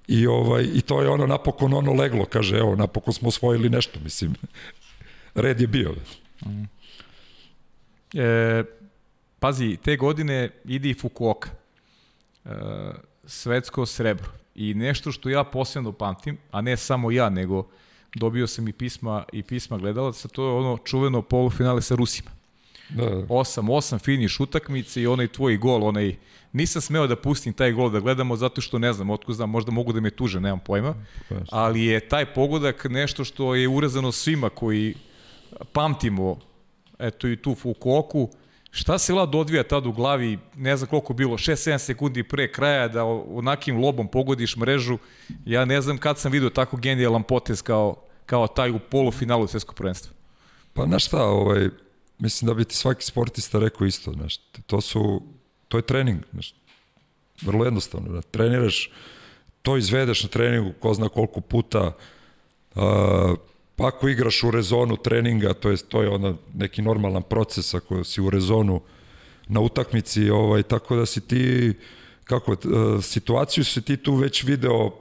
I, ovaj, I to je ono napokon ono leglo, kaže, evo, napokon smo osvojili nešto, mislim. Red je bio. Mm. E, pazi, te godine ide i Fukuoka. E, svetsko srebro. I nešto što ja posebno pamtim, a ne samo ja, nego dobio sam i pisma i pisma gledalaca, to je ono čuveno polufinale sa Rusima. Da. 8-8 finiš utakmice i onaj tvoj gol, onaj nisam smeo da pustim taj gol da gledamo zato što ne znam, otko znam, možda mogu da me tuže, nemam pojma. Ali je taj pogodak nešto što je urezano svima koji pamtimo eto i tu Fukuoku, Šta se Vlad odvija tad u glavi, ne znam koliko bilo, 6-7 sekundi pre kraja da onakim lobom pogodiš mrežu, ja ne znam kad sam vidio tako genijalan potez kao, kao taj u polufinalu svetskog prvenstva. Pa znaš šta, ovaj, mislim da bi ti svaki sportista rekao isto, znaš, to su, to je trening, znaš, vrlo jednostavno, da treniraš, to izvedeš na treningu ko zna koliko puta, uh, Pa ako igraš u rezonu treninga, to je, to je onda neki normalan proces ako si u rezonu na utakmici, ovaj, tako da si ti, kako, uh, situaciju si ti tu već video uh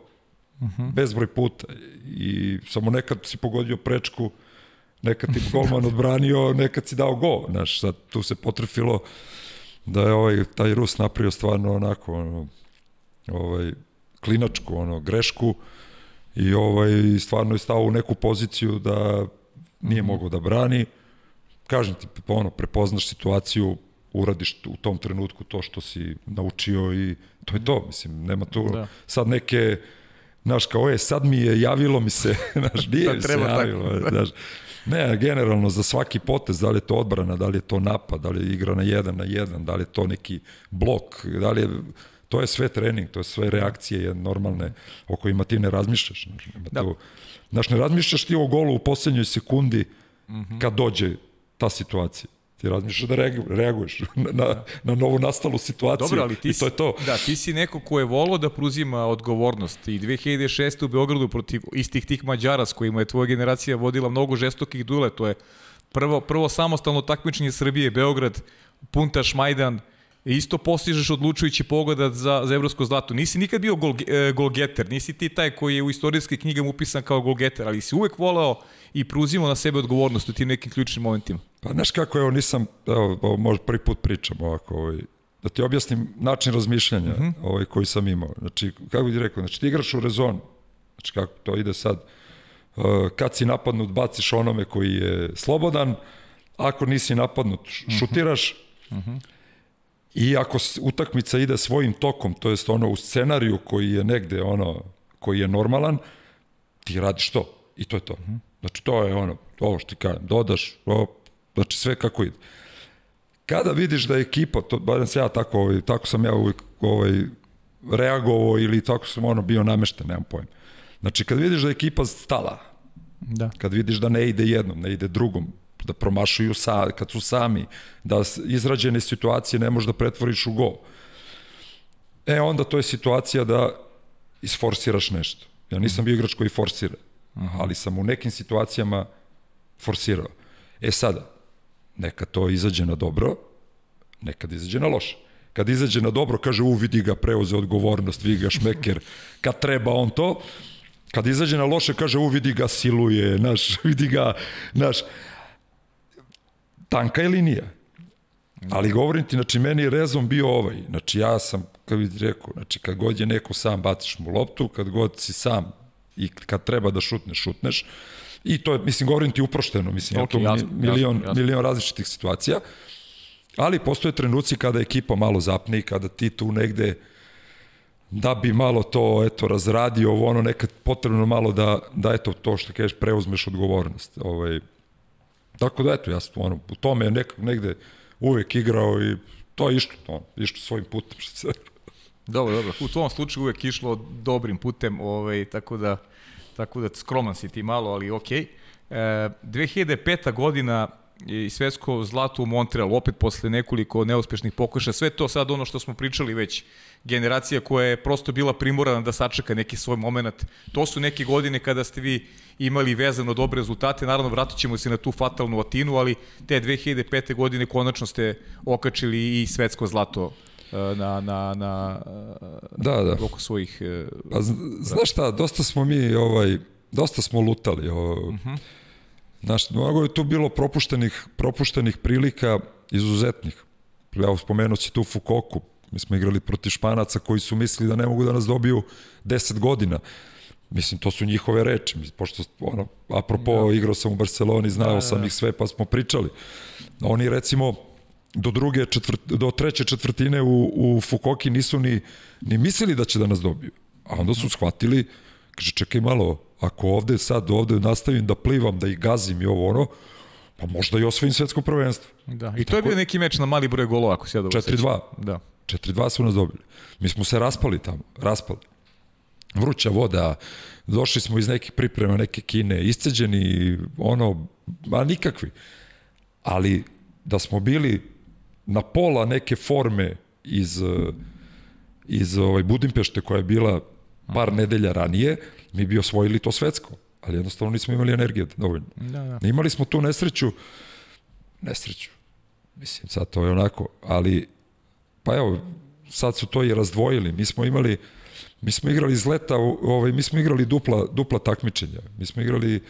mhm. -huh. bezbroj puta i samo nekad si pogodio prečku, nekad ti golman odbranio, nekad si dao go, znaš, sad tu se potrefilo da je ovaj, taj Rus napravio stvarno onako, ono, ovaj, klinačku, ono, grešku, i ovaj, stvarno je stao u neku poziciju da nije mhm. mogao da brani. Kažem ti, ono, prepoznaš situaciju, uradiš u tom trenutku to što si naučio i to je to, mislim, nema tu da. sad neke, znaš, kao je, sad mi je, javilo mi se, znaš, nije mi se javilo, tako. znaš, ne, generalno za svaki potez, da li je to odbrana, da li je to napad, da li je igra na jedan na jedan, da li je to neki blok, da li je to je sve trening, to je sve reakcije normalne o kojima ti ne razmišljaš. Znaš, da. to, znaš ne razmišljaš ti o golu u poslednjoj sekundi mm -hmm. kad dođe ta situacija. Ti razmišljaš da reaguješ na, na, na novu nastalu situaciju Dobro, ali ti i to je to. Da, ti si neko ko je volao da pruzima odgovornost i 2006. u Beogradu protiv istih tih Mađara s kojima je tvoja generacija vodila mnogo žestokih dule, to je prvo, prvo samostalno takmičenje Srbije, Beograd, Punta Šmajdan, isto postižeš odlučujući pogodat za, za evropsko zlato. Nisi nikad bio gol, e, golgeter, nisi ti taj koji je u istorijskim knjigama upisan kao golgeter, ali si uvek voleo i preuzimao na sebe odgovornost u tim nekim ključnim momentima. Pa znaš kako, evo nisam, evo, možda prvi put pričam ovako, ovaj, da ti objasnim način razmišljanja mm -hmm. ovaj, koji sam imao. Znači, kako bih rekao, znači ti igraš u rezon, znači kako to ide sad, uh, kad si napadnut, baciš onome koji je slobodan, ako nisi napadnut, šutiraš, mm -hmm. I ako utakmica ide svojim tokom, to jest ono u scenariju koji je negde ono, koji je normalan, ti radiš to. I to je to. -hmm. Znači, to je ono, ovo što ti kažem, dodaš, op, znači sve kako ide. Kada vidiš da je ekipa, to, barem se ja tako, ovaj, tako sam ja uvijek ovaj, reagovao ili tako sam ono bio namešten, nemam pojma. Znači, kad vidiš da je ekipa stala, da. kad vidiš da ne ide jednom, ne ide drugom, da promašuju sa, kad su sami, da izrađene situacije ne možeš da pretvoriš u gol. E, onda to je situacija da isforsiraš nešto. Ja nisam bio igrač koji forsira. Ali sam u nekim situacijama forsirao. E sada, neka to izađe na dobro, nekad izađe na loše. Kad izađe na dobro, kaže, u, vidi ga, preuze odgovornost, vidi ga šmeker, kad treba on to, kad izađe na loše, kaže, u, vidi ga, siluje, naš, vidi ga, naš, tanka je linija. Ali govorim ti, znači, meni je rezon bio ovaj. Znači, ja sam, kad bih rekao, znači, kad god je neko sam baciš mu loptu, kad god si sam i kad treba da šutneš, šutneš. I to je, mislim, govorim ti uprošteno, mislim, okay, to jasno, milion, jasno, jasno. milion različitih situacija. Ali postoje trenuci kada ekipa malo zapne i kada ti tu negde da bi malo to eto razradio ovo ono nekad potrebno malo da da eto to što kažeš preuzmeš odgovornost ovaj tako da eto ja sam ono u tome nek, negde uvek igrao i to je išlo to išlo svojim putem Dobro, dobro. U tom slučaju uvek išlo dobrim putem, ovaj, tako da tako da skroman si ti malo, ali okej. Okay. E, 2005. godina i svetsko zlato u Montrealu, opet posle nekoliko neuspešnih pokušaja, sve to sad ono što smo pričali već, generacija koja je prosto bila primorana da sačeka neki svoj moment. To su neke godine kada ste vi imali vezano dobre rezultate, naravno vratit ćemo se na tu fatalnu Atinu, ali te 2005. godine konačno ste okačili i svetsko zlato na, na, na da, da. oko svojih... E, pa, znaš šta, dosta smo mi, ovaj, dosta smo lutali. Ovaj, uh -huh. Znaš, mnogo je tu bilo propuštenih, propuštenih prilika izuzetnih. Evo, spomenuo si tu Fukoku. Mi smo igrali protiv Španaca koji su mislili da ne mogu da nas dobiju 10 godina. Mislim, to su njihove reči. Pošto, ono, apropo, da. igrao sam u Barceloni, znao da, da, sam ih sve, pa smo pričali. Oni, recimo, do druge četvrt, do treće četvrtine u, u Fukoki nisu ni, ni mislili da će da nas dobiju. A onda su shvatili, kaže, čekaj malo, ako ovde sad, ovde nastavim da plivam, da ih gazim i ovo ono, pa možda i osvojim svetsko prvenstvo. Da, i, to je bio neki meč na mali broj golova, ako se ja dobro 4-2. Da. 4-2 su nas dobili. Mi smo se raspali tamo, raspali. Vruća voda, došli smo iz nekih priprema, neke kine, isceđeni, ono, a nikakvi. Ali da smo bili na pola neke forme iz, iz ovaj, Budimpešte koja je bila par nedelja ranije, mi bi osvojili to svetsko. Ali jednostavno nismo imali energije dovoljno. Da, da. Imali smo tu nesreću, nesreću, mislim sad to je onako, ali pa evo, sad su to i razdvojili. Mi smo imali, mi smo igrali iz leta, ovaj, mi smo igrali dupla, dupla takmičenja. Mi smo igrali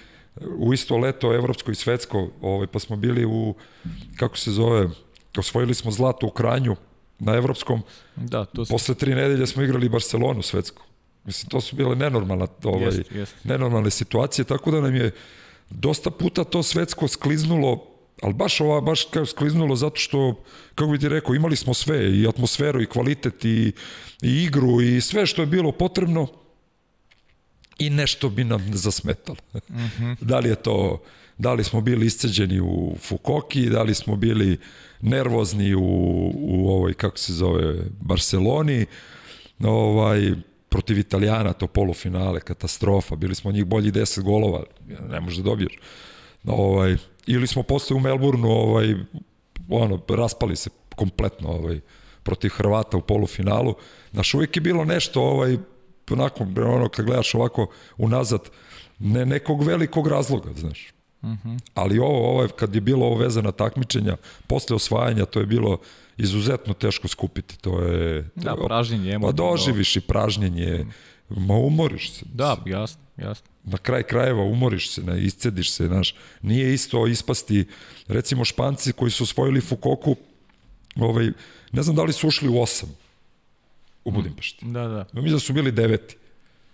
u isto leto evropsko i svetsko, ovaj, pa smo bili u, kako se zove, osvojili smo zlato u Kranju na evropskom. Da, to su... Posle tri nedelje smo igrali Barcelonu svetsku. Mislim, to su bile nenormalne, ovaj, jest, jest. nenormalne situacije, tako da nam je dosta puta to svetsko skliznulo, ali baš ova, baš kao skliznulo zato što, kako bi ti rekao, imali smo sve, i atmosferu, i kvalitet, i, i igru, i sve što je bilo potrebno, i nešto bi nam zasmetalo. Mm -hmm. da li je to, da li smo bili isceđeni u Fukoki, da li smo bili nervozni u, u ovoj, kako se zove, Barceloni, ovaj, protiv Italijana, to polufinale, katastrofa, bili smo njih bolji 10 golova, ne možeš da dobiješ. Ovaj, ili smo posle u Melbourneu ovaj, ono, raspali se kompletno ovaj, protiv Hrvata u polufinalu. Znaš, uvijek je bilo nešto, ovaj, onako, ono, kad gledaš ovako unazad, ne nekog velikog razloga, znaš. Uh -huh. Ali ovo, ovo, kad je bilo ovo vezana takmičenja, posle osvajanja, to je bilo izuzetno teško skupiti. To je... To, da, pražnjenje. Pa doživiš i pražnjenje, ma umoriš se. Da, jasno, jasno. Na kraj krajeva umoriš se, ne, iscediš se, znaš. Nije isto ispasti, recimo Španci koji su osvojili Fukoku, ovaj, ne znam da li su ušli u osam u Budimpešti. Da, da. Mi da su bili deveti.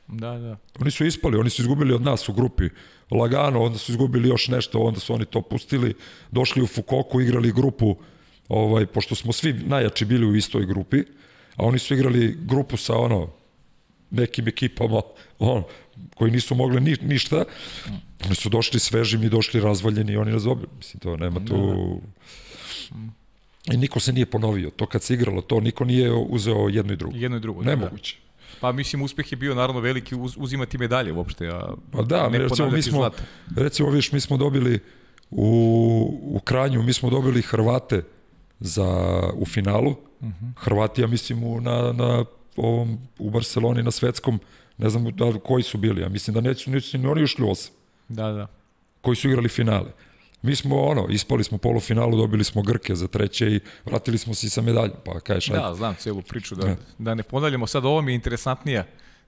Da, da. Oni su ispali, oni su izgubili od nas u grupi lagano, onda su izgubili još nešto, onda su oni to pustili, došli u Fukoku, igrali grupu, ovaj, pošto smo svi najjači bili u istoj grupi, a oni su igrali grupu sa ono, nekim ekipama on, koji nisu mogli ni, ništa, oni su došli sveži, mi došli razvaljeni i oni nas dobili. Mislim, to nema tu... Da, da. I niko se nije ponovio. To kad se igralo, to niko nije uzeo jedno i drugo. Jedno i drugo. Nemoguće. Da. Pa mislim uspeh je bio naravno veliki uz, uzimati medalje uopšte, a pa da, ne recimo mi smo zlata. recimo viš mi smo dobili u u Kranju mi smo dobili Hrvate za u finalu. Uh -huh. Hrvati ja mislim u, na na ovom u Barseloni na svetskom ne znam da koji su bili, ja mislim da neće neće ni oni ušli u osam. Da, da. Koji su igrali finale. Mi smo ono, ispali smo polufinalu, dobili smo Grke za treće i vratili smo se sa medaljom, pa kažeš ajde. Da, znam celu priču, da, ne. da ne ponavljamo. Sad ovo mi je interesantnija,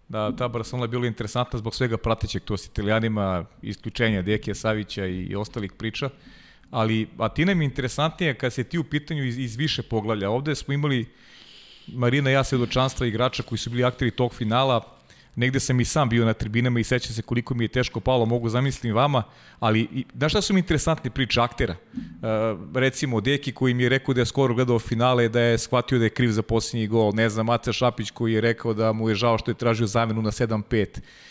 da ta Barcelona je bila interesantna zbog svega pratećeg, to s italijanima, isključenja Dekija Savića i, i ostalih priča, ali Atina mi je interesantnija kad se ti u pitanju iz, iz više poglavlja. Ovde smo imali Marina i ja svedočanstva igrača koji su bili akteri tog finala, negde sam i sam bio na tribinama i sećam se koliko mi je teško palo, mogu zamislim vama, ali i, znaš šta su mi interesantne priče aktera? Uh, recimo, Deki koji mi je rekao da je skoro gledao finale, da je shvatio da je kriv za posljednji gol, ne znam, Maca Šapić koji je rekao da mu je žao što je tražio zamenu na 7-5,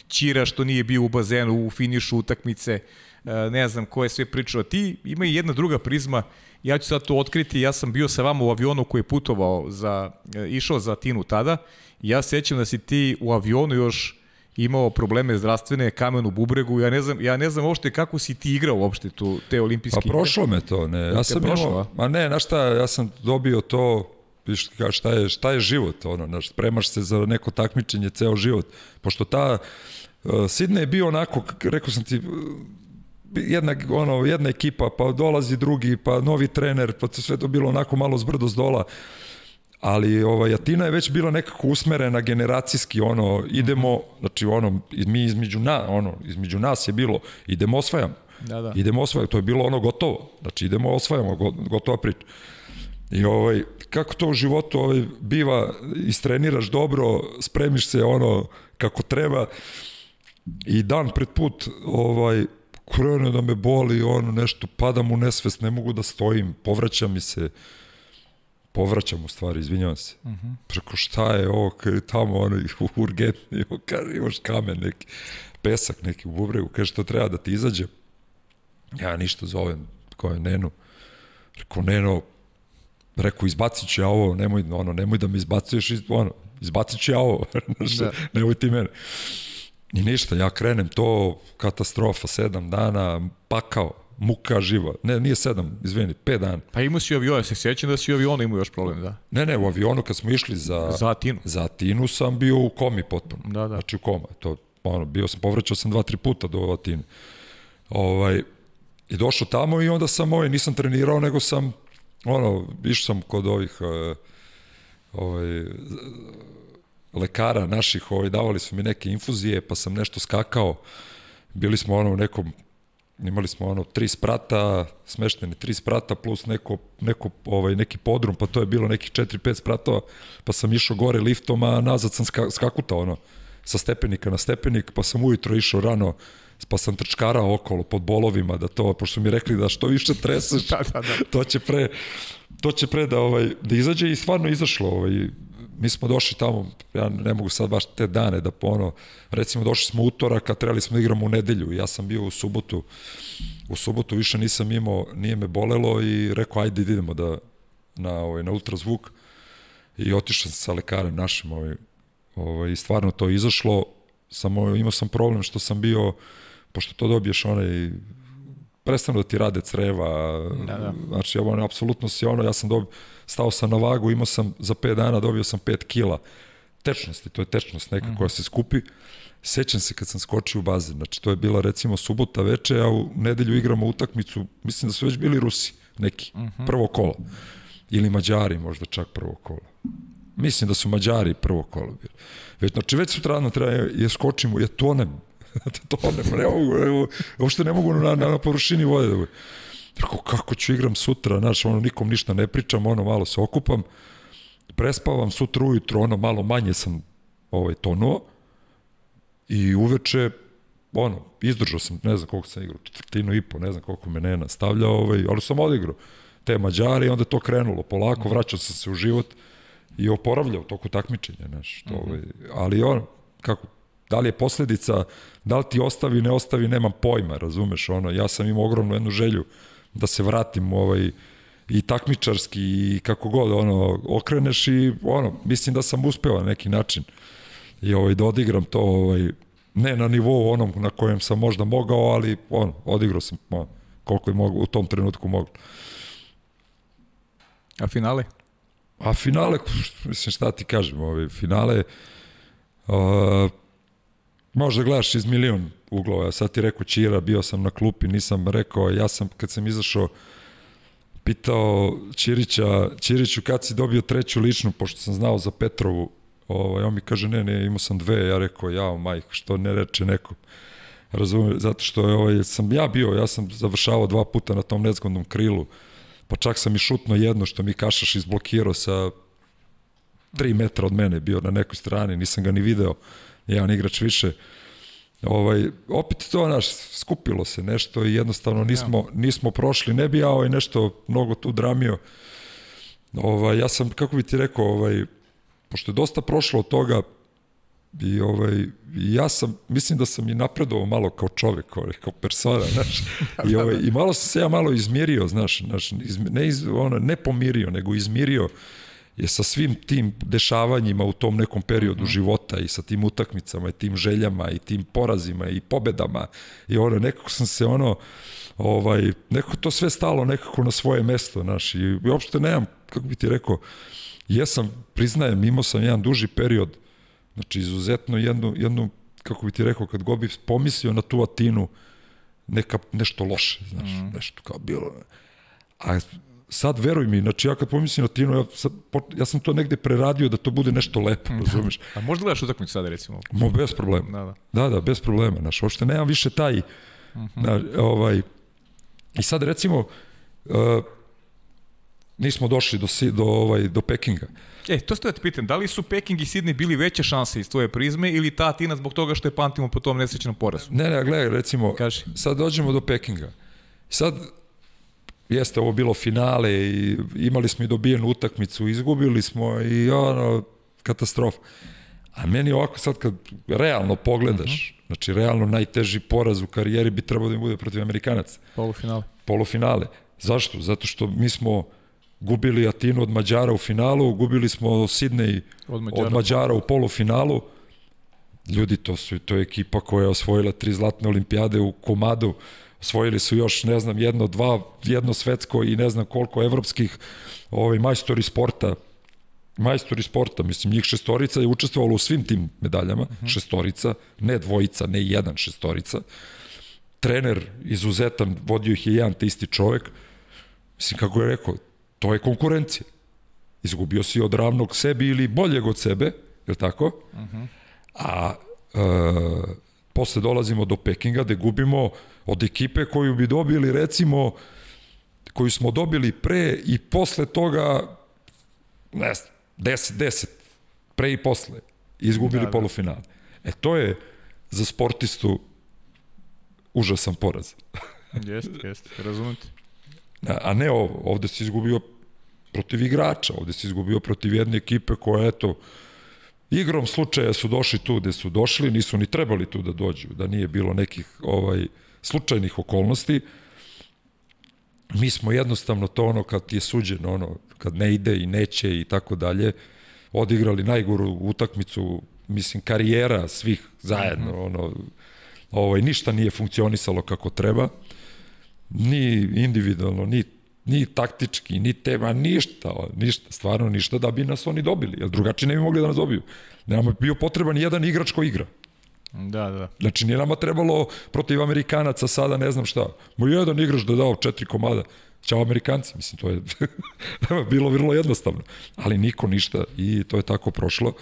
Ćira što nije bio u bazenu u finišu utakmice, uh, ne znam ko je sve pričao. Ti ima i jedna druga prizma, ja ću sad to otkriti, ja sam bio sa vama u avionu koji je putovao za, uh, išao za Tinu tada. Ja sećam da si ti u avionu još imao probleme zdravstvene, kamen u bubregu, ja ne znam, ja ne znam uopšte kako si ti igrao uopšte tu, te olimpijske Pa prošlo me to, ne. Ja sam prošlo, imao, ma ne, na šta, ja sam dobio to, viš šta je, šta je život, ono, znaš, spremaš se za neko takmičenje ceo život, pošto ta, uh, Sidney je bio onako, rekao sam ti, jedna, ono, jedna ekipa, pa dolazi drugi, pa novi trener, pa sve to bilo onako malo zbrdo z dola. Ali ovaj Atina je već bila nekako usmerena generacijski ono idemo znači ono mi između na ono između nas je bilo idemo osvajamo. Da, da. idemo osvajamo to je bilo ono gotovo. Znači idemo osvajamo gotova priča. I ovaj kako to u životu ovaj biva istreniraš dobro spremiš se ono kako treba. I dan pred put ovaj krene da me boli ono nešto padam u nesvest ne mogu da stojim povraća mi se povraćam u stvari, izvinjavam se. Uh mhm. -huh. Preko šta je ovo, kada je tamo ono urgentni, kaže imaš kamen neki, pesak neki u bubregu, kaže što treba da ti izađe. Ja ništa zovem, ko je Nenu. Rekao, Neno, rekao, izbacit ću ja ovo, nemoj, ono, nemoj da me izbacuješ, iz, ono, izbacit ću ja ovo, da. nemoj ti mene. I ništa, ja krenem to, katastrofa, sedam dana, pakao, muka živa. Ne, nije sedam, izvini, pet dana. Pa imao si avion, se sjećam da si u avionu imao još problem, da? Ne, ne, u avionu kad smo išli za... Za Atinu. Za Atinu sam bio u komi potpuno. Da, da. Znači u koma. To, ono, bio sam, povraćao sam dva, tri puta do Atine. Ovaj, I došao tamo i onda sam ovaj, nisam trenirao, nego sam, ono, išao sam kod ovih, uh, ovaj, lekara naših, ovaj, davali su mi neke infuzije, pa sam nešto skakao. Bili smo ono u nekom imali smo ono tri sprata, smešteni tri sprata plus neko, neko ovaj, neki podrum, pa to je bilo nekih 4-5 spratova, pa sam išao gore liftom, a nazad sam ska, skakutao ono, sa stepenika na stepenik, pa sam ujutro išao rano, pa sam trčkarao okolo pod bolovima, da to, pošto mi rekli da što više treseš, da, da, da. to će pre, to će pre da, ovaj, da izađe i stvarno izašlo, ovaj, mi smo došli tamo, ja ne mogu sad baš te dane da pono, recimo došli smo utorak, a trebali smo da igramo u nedelju, ja sam bio u subotu, u subotu više nisam imao, nije me bolelo i rekao ajde idemo da na, ovaj, na ultrazvuk. I otišao sam sa lekarem našim ovaj, ovaj, i stvarno to izašlo, samo imao sam problem što sam bio, pošto to dobiješ onaj prestanu da ti rade creva, da, da. znači ono, apsolutno si ono, ja sam dobio, stao sam na vagu, imao sam za 5 dana, dobio sam 5 kila tečnosti, to je tečnost neka mm. koja se skupi, sećam se kad sam skočio u bazen, znači to je bila recimo subota veče, a u nedelju igramo utakmicu, mislim da su već bili Rusi, neki, mm -hmm. prvo kolo, ili Mađari možda čak prvo kolo. Mislim da su Mađari prvo kolo bili. Već, znači već sutrano treba, je skočimo, je tonem, tonem, ne mogu, ne mogu, uopšte ne mogu na, na, na površini vode da Rekao, kako ću igram sutra, znaš, ono, nikom ništa ne pričam, ono, malo se okupam, prespavam sutra ujutro, ono, malo manje sam ovaj, tonuo, i uveče, ono, izdržao sam, ne znam koliko sam igrao, četvrtinu i po, ne znam koliko me ne nastavljao, ovaj, ali sam odigrao te Mađari i onda to krenulo. Polako, vraćao sam se u život i oporavljao toku takmičenja, znaš, to, ovaj, ali ono, kako, da li je posledica, da li ti ostavi, ne ostavi, nemam pojma, razumeš, ono, ja sam imao ogromnu jednu želju da se vratim ovaj, i takmičarski i kako god, ono, okreneš i, ono, mislim da sam uspeo na neki način i ovaj, da odigram to, ovaj, ne na nivou onom na kojem sam možda mogao, ali on, odigrao sam ono, koliko je mogu, u tom trenutku moglo. A finale? A finale, mislim šta ti kažem, ovaj, finale, uh, možda gledaš iz milion uglova, sad ti rekao Čira, bio sam na klupi, nisam rekao, ja sam, kad sam izašao, pitao Ćirića, Ćiriću kad si dobio treću ličnu, pošto sam znao za Petrovu, ovaj, on mi kaže, ne, ne, imao sam dve, ja rekao, jao, majk, što ne reče neko, razumijem, zato što je, ovaj, sam ja bio, ja sam završavao dva puta na tom nezgodnom krilu, pa čak sam i šutno jedno što mi Kašaš izblokirao sa 3 metra od mene, bio na nekoj strani, nisam ga ni video, jedan igrač više, ovaj, opet to naš, skupilo se nešto i jednostavno nismo, nismo prošli, ne bi ja ovaj nešto mnogo tu dramio, ovaj, ja sam, kako bi ti rekao, ovaj, pošto je dosta prošlo od toga, i ovaj, ja sam, mislim da sam i napredovao malo kao čovek, ovaj, kao persona, znaš, i, ovaj, i malo sam se ja malo izmirio, znaš, znaš iz, ne, iz, ono, ne pomirio, nego izmirio je sa svim tim dešavanjima u tom nekom periodu mm -hmm. života i sa tim utakmicama i tim željama i tim porazima i pobedama i ono, nekako sam se ono, ovaj, nekako to sve stalo nekako na svoje mesto, znaš, i, i uopšte nemam, kako bi ti rekao, jesam, priznajem, imao sam jedan duži period, znači izuzetno jednu, jednu kako bi ti rekao, kad god bi pomislio na tu Atinu, neka, nešto loše, znaš, mm. nešto kao bilo. A sad veruj mi, znači ja kad pomislim na Atinu, ja, sad, ja sam to negde preradio da to bude nešto lepo, da. razumeš? A možda gledaš utakmicu sada recimo? Mo, bez problema. Da, da. Da, da, bez problema, znaš, uopšte nemam više taj, mm -hmm. na, ovaj, i sad recimo, uh, nismo došli do, do, ovaj, do Pekinga. E, to ste da te pitam, da li su Peking i Sidney bili veće šanse iz tvoje prizme ili ta Atina zbog toga što je pamtimo po tom nesrećnom porazu? Ne, ne, gledaj, recimo, Kaži. sad dođemo do Pekinga. Sad, jeste ovo bilo finale i imali smo i dobijenu utakmicu, izgubili smo i ono, katastrofa. A meni ovako sad kad realno pogledaš, uh mhm. -huh. znači realno najteži poraz u karijeri bi trebao da im bude protiv Amerikanaca. Polufinale. Polufinale. Zašto? Zato što mi smo gubili Atinu od Mađara u finalu, gubili smo Sidney od Mađara, od Mađara u polufinalu. Ljudi, to su to je ekipa koja je osvojila tri zlatne olimpijade u komadu. Osvojili su još, ne znam, jedno, dva, jedno svetsko i ne znam koliko evropskih ovaj, majstori sporta majstori sporta, mislim, njih šestorica je učestvovalo u svim tim medaljama, uh mhm. -huh. šestorica, ne dvojica, ne jedan šestorica. Trener izuzetan, vodio ih je jedan te isti čovek. Mislim, kako je rekao, To je konkurencija. Izgubio si od ravnog sebi ili boljeg od sebe, je li tako? Uh mhm. -huh. A e, posle dolazimo do Pekinga gde gubimo od ekipe koju bi dobili recimo koju smo dobili pre i posle toga ne znam, 10-10 pre i posle izgubili da, da. polufinale. E to je za sportistu užasan poraz. jeste, jeste, razumete. A ne ovo, ovde si izgubio protiv igrača, ovde si izgubio protiv jedne ekipe koja, eto, igrom slučaja su došli tu gde su došli, nisu ni trebali tu da dođu, da nije bilo nekih ovaj slučajnih okolnosti. Mi smo jednostavno to ono kad je suđeno, ono, kad ne ide i neće i tako dalje, odigrali najgoru utakmicu, mislim, karijera svih zajedno, mm -hmm. ono, ovaj, ništa nije funkcionisalo kako treba ni individualno, ni ni taktički, ni tema, ništa, ništa, stvarno ništa da bi nas oni dobili, jer drugačije ne bi mogli da nas dobiju. Nama je bio potreban jedan igrač ko igra. Da, da. Znači, nije nama trebalo protiv Amerikanaca sada ne znam šta. Mo jedan igrač da dao četiri komada. Ćao Amerikanci, mislim, to je bilo vrlo jednostavno. Ali niko ništa i to je tako prošlo.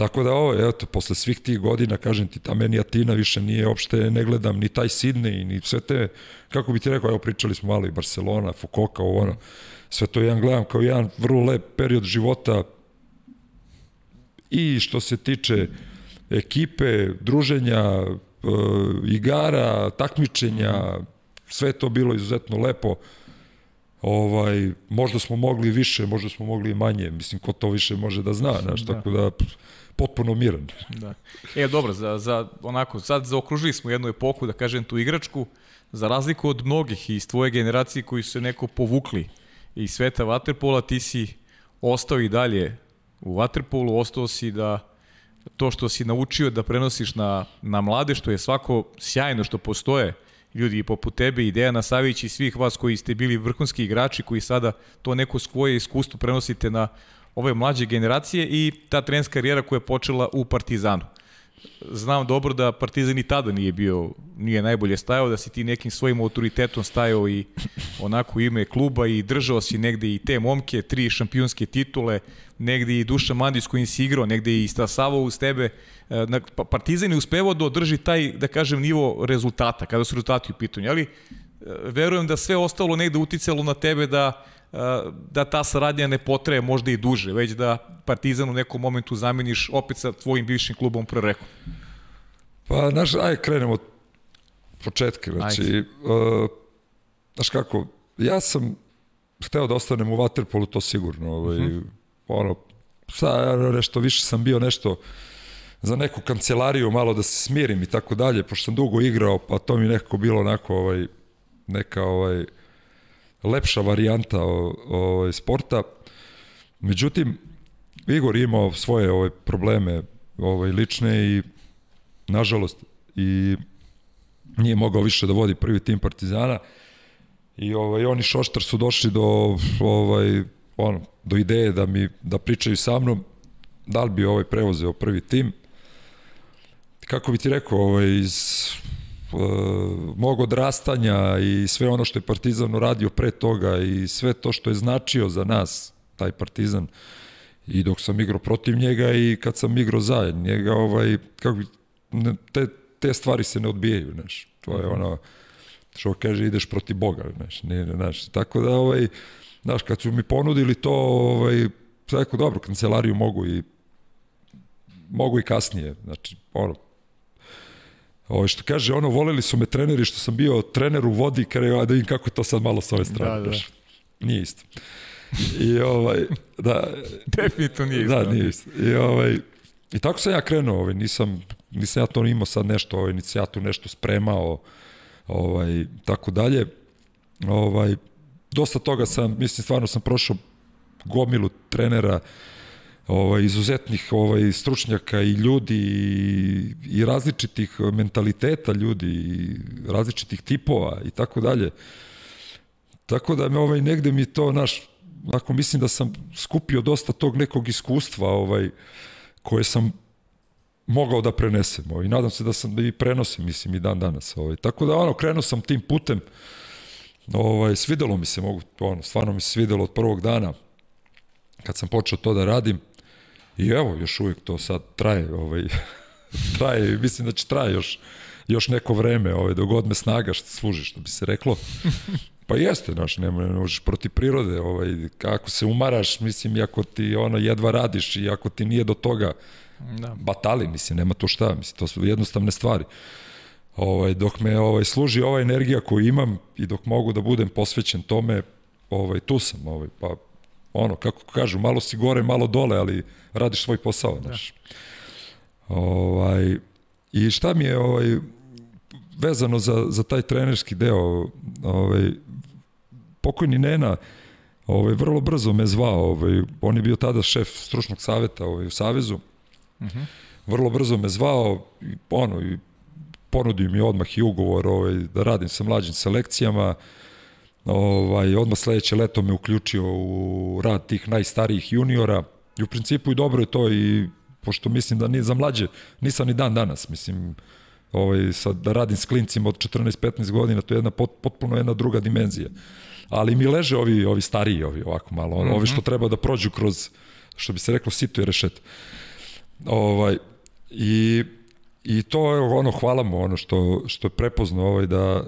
Tako da ovo, eto, posle svih tih godina, kažem ti, ta meni Atina više nije, opšte ne gledam ni taj Sidney, ni sve te, kako bi ti rekao, evo pričali smo malo i Barcelona, Fukoka, ovo ono, sve to jedan gledam kao jedan vrlo lep period života i što se tiče ekipe, druženja, e, igara, takmičenja, sve to bilo izuzetno lepo. Ovaj, možda smo mogli više, možda smo mogli manje, mislim, ko to više može da zna, znaš, da. tako da potpuno miran. Da. E, dobro, za, za, onako, sad zaokružili smo jednu epoku, da kažem, tu igračku, za razliku od mnogih iz tvoje generacije koji su se neko povukli iz sveta Waterpola, ti si ostao i dalje u Waterpolu, ostao si da to što si naučio da prenosiš na, na mlade, što je svako sjajno što postoje, ljudi poput tebe i Dejana Savić i svih vas koji ste bili vrhunski igrači koji sada to neko svoje iskustvo prenosite na ove mlađe generacije i ta trenerska karijera koja je počela u Partizanu. Znam dobro da Partizan i tada nije bio, nije najbolje stajao, da si ti nekim svojim autoritetom stajao i onako ime kluba i držao si negde i te momke, tri šampionske titule, negde i Duša Mandić kojim si igrao, negde i stasavao uz tebe. E, pa Partizan je uspevao da održi taj, da kažem, nivo rezultata, kada su rezultati u pitanju, ali e, verujem da sve ostalo negde uticalo na tebe da da ta saradnja ne potraje možda i duže, već da Partizan u nekom momentu zameniš opet sa tvojim bivšim klubom Prorekom. Pa, znaš, aj krenemo od početka. Znači, uh, znaš kako, ja sam hteo da ostanem u Waterpolu, to sigurno. Ovaj, uh mhm. -huh. ono, sad, nešto više sam bio nešto za neku kancelariju malo da se smirim i tako dalje, pošto sam dugo igrao, pa to mi nekako bilo onako ovaj, neka ovaj, lepša varijanta o, o, sporta. Međutim, Igor je imao svoje ove probleme ovaj, lične i nažalost i nije mogao više da vodi prvi tim Partizana i ovaj oni Šoštar su došli do ovaj ono do ideje da mi da pričaju sa mnom da li bi ovaj preuzeo prvi tim kako bi ti rekao ovaj iz mog odrastanja i sve ono što je Partizan uradio pre toga i sve to što je značio za nas, taj Partizan, i dok sam igrao protiv njega i kad sam igrao za njega, ovaj, kako bi, te, te stvari se ne odbijaju, znaš, to je ono, što kaže, ideš protiv Boga, znaš, ne, znaš, tako da, ovaj, znaš, kad su mi ponudili to, ovaj, tako dobro, kancelariju mogu i mogu i kasnije, znači, ono, Ovo što kaže, ono, voleli su me treneri što sam bio trener u vodi, kada ja da vidim kako to sad malo s ove strane. Da, da. Nije isto. I ovaj, da. Definitivno nije isto. Da, nije isto. I ovaj, I tako sam ja krenuo, ovaj, nisam, nisam ja to imao sad nešto, ovaj, nisi ja tu nešto spremao, ovaj, tako dalje. Ovaj, dosta toga sam, mislim, stvarno sam prošao gomilu trenera, uh, ovaj, izuzetnih ovaj, stručnjaka i ljudi i, i različitih mentaliteta ljudi i različitih tipova i tako dalje. Tako da me ovaj, negde mi to, naš, ako mislim da sam skupio dosta tog nekog iskustva ovaj, koje sam mogao da prenesem. Ovaj. Nadam se da sam da i prenosim, mislim, i dan danas. Ovaj. Tako da, ono, krenuo sam tim putem, ovaj, svidelo mi se, mogu, ono, stvarno mi se svidelo od prvog dana, kad sam počeo to da radim, I evo, još uvijek to sad traje, ovaj, traje, mislim da će traje još, još neko vreme, ovaj, dok god me snaga što služi, što bi se reklo. Pa jeste, znaš, ne, možeš protiv prirode, ovaj, kako se umaraš, mislim, ako ti ono jedva radiš i ako ti nije do toga da. batali, mislim, nema to šta, mislim, to su jednostavne stvari. Ovaj, dok me ovaj, služi ova energija koju imam i dok mogu da budem posvećen tome, ovaj, tu sam, ovaj, pa ono, kako kažu, malo si gore, malo dole, ali radiš svoj posao, da. znaš. Da. Ovaj, I šta mi je ovaj, vezano za, za taj trenerski deo, ovaj, pokojni Nena, ovaj, vrlo brzo me zvao, ovaj, on je bio tada šef stručnog saveta ovaj, u Savezu, uh mhm. -huh. vrlo brzo me zvao, i, ono, i ponudio mi odmah i ugovor ovaj, da radim sa mlađim selekcijama. Ovaj, odmah sledeće leto me uključio u rad tih najstarijih juniora i u principu i dobro je to i pošto mislim da ni za mlađe nisam ni dan danas, mislim ovaj, sad, da radim s klincima od 14-15 godina, to je jedna pot, potpuno jedna druga dimenzija. Ali mi leže ovi, ovi stariji, ovi ovako malo, mm -hmm. ovi što treba da prođu kroz, što bi se reklo, sito i rešet. Ovaj, i, I to je ono, hvala mu, ono što, što je prepozno, ovaj, da,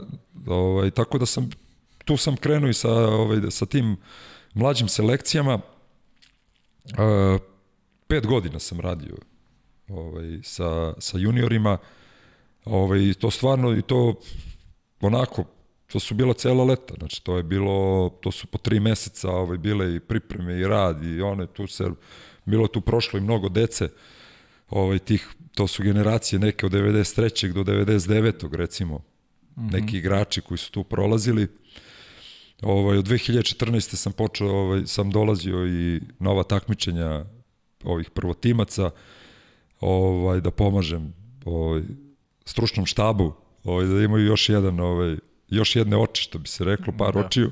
ovaj, tako da sam, tu sam krenuo i sa, ovaj, sa tim mlađim selekcijama, uh, pet godina sam radio ovaj, sa, sa juniorima, ovaj, to stvarno, i to onako, to su bila cela leta, znači to je bilo, to su po tri meseca ovaj, bile i pripreme i rad i one, tu se, bilo tu prošlo i mnogo dece, ovaj, tih, to su generacije neke od 93. do 99. recimo, mm -hmm. neki igrači koji su tu prolazili, Ovaj, od 2014. sam počeo, ovaj, sam dolazio i nova takmičenja ovih prvotimaca, ovaj, da pomažem ovaj, stručnom štabu, ovaj, da imaju još jedan, ovaj, još jedne oči, što bi se reklo, par da. očiju.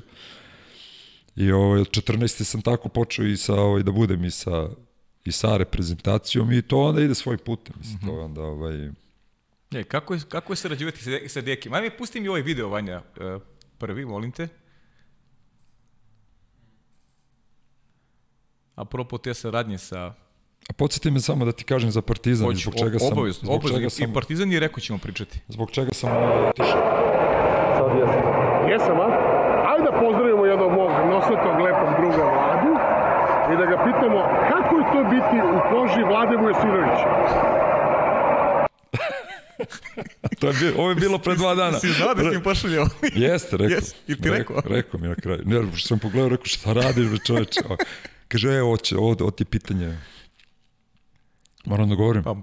I ovaj, od 14. sam tako počeo i sa, ovaj, da budem i sa, i sa reprezentacijom i to onda ide svoj put. Mislim, mm -hmm. to onda, ovaj... E, kako je, kako je sarađivati sa, sa Dekim? Ajme, pusti mi ovaj video, Vanja, e, prvi, molim te. Apropo te saradnje sa A podsjeti me samo da ti kažem za Partizan, Hoću, zbog čega sam... Obavezno, zbog obavezno. Čega sam, I Partizan i rekao ćemo pričati. Zbog čega sam otišao. Sad jesam. Jesam, a? Ajde da pozdravimo jednog mog nosatog lepog druga Vladu i da ga pitamo kako je to biti u koži Vlade Vujasinovića? to je bilo, ovo je bilo pre dva dana. Si znao da si im pošaljao? Jeste, rekao. Yes. I ti rekao? Rekao, rekao mi na kraju. Ne, što sam pogledao, rekao šta radiš, čoveče. Kaže, evo, ovo, ovo, ovo ti je pitanje. Moram da govorim. Pa,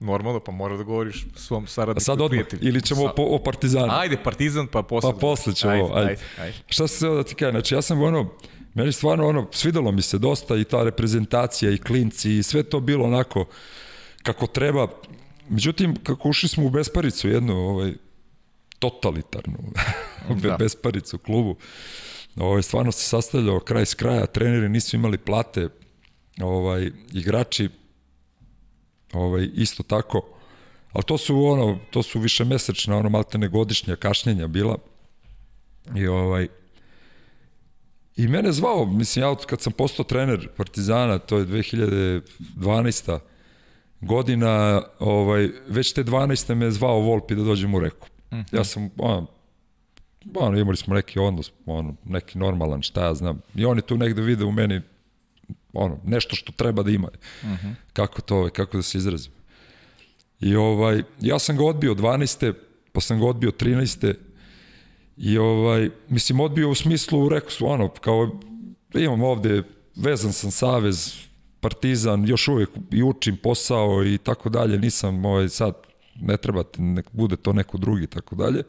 normalno, pa mora da govoriš svom saradniku. A sad odmah, ili ćemo Sa... po, o Partizanu? Ajde, Partizan, pa posle. Pa posle ćemo, ajde. ajde. ajde, ajde. Šta se da ti kaže, znači ja sam ono, meni stvarno ono, svidelo mi se dosta i ta reprezentacija i klinci i sve to bilo onako kako treba. Međutim, kako ušli smo u besparicu jednu, ovaj, totalitarnu da. besparicu klubu, Ovaj, stvarno se sastavljao kraj s kraja, treneri nisu imali plate, ovaj, igrači ovaj, isto tako, ali to su ono, to su više mesečna, ono maltene godišnja kašnjenja bila. I ovaj, I mene zvao, mislim, ja kad sam postao trener Partizana, to je 2012. godina, ovaj, već te 12. me zvao Volpi da dođem u reku. Mm -hmm. Ja sam, ono, ono, imali smo neki odnos, ono, neki normalan, šta ja znam. I oni tu negde vide u meni ono, nešto što treba da ima. Uh mhm. -huh. Kako to, kako da se izrazim. I ovaj, ja sam ga odbio 12. pa sam ga odbio 13. I ovaj, mislim, odbio u smislu, rekao su, ono, kao, imam ovde, vezan sam savez, partizan, još uvijek i učim posao i tako dalje, nisam, ovaj, sad, ne trebate, nek bude to neko drugi, tako dalje.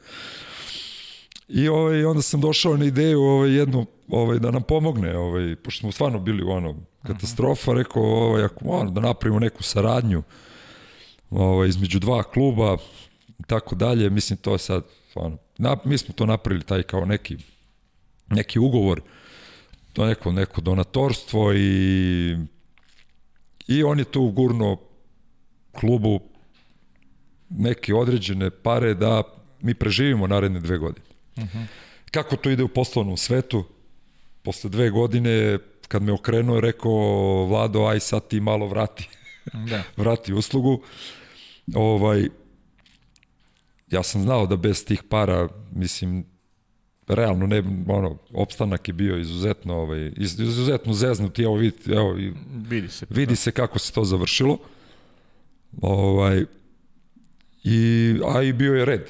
I ovaj, onda sam došao na ideju ovaj, jednu, ovaj, da nam pomogne, ovaj, pošto smo stvarno bili u ono, katastrofa, rekao ovaj, ako, ono, da napravimo neku saradnju ovaj, između dva kluba i tako dalje, mislim to sad, ono, na, mi smo to napravili taj kao neki, neki ugovor, to neko, neko donatorstvo i i on je tu gurno klubu neke određene pare da mi preživimo naredne dve godine. Uh -huh. Kako to ide u poslovnom svetu? Posle dve godine, kad me okrenuo, rekao, Vlado, aj sad ti malo vrati. Da. vrati uslugu. Ovaj, ja sam znao da bez tih para, mislim, realno ne, ono, opstanak je bio izuzetno, ovaj, izuzetno zeznut, evo vidite, evo, i, vidi se, vidi se kako se to završilo. Ovaj, i, a i bio je red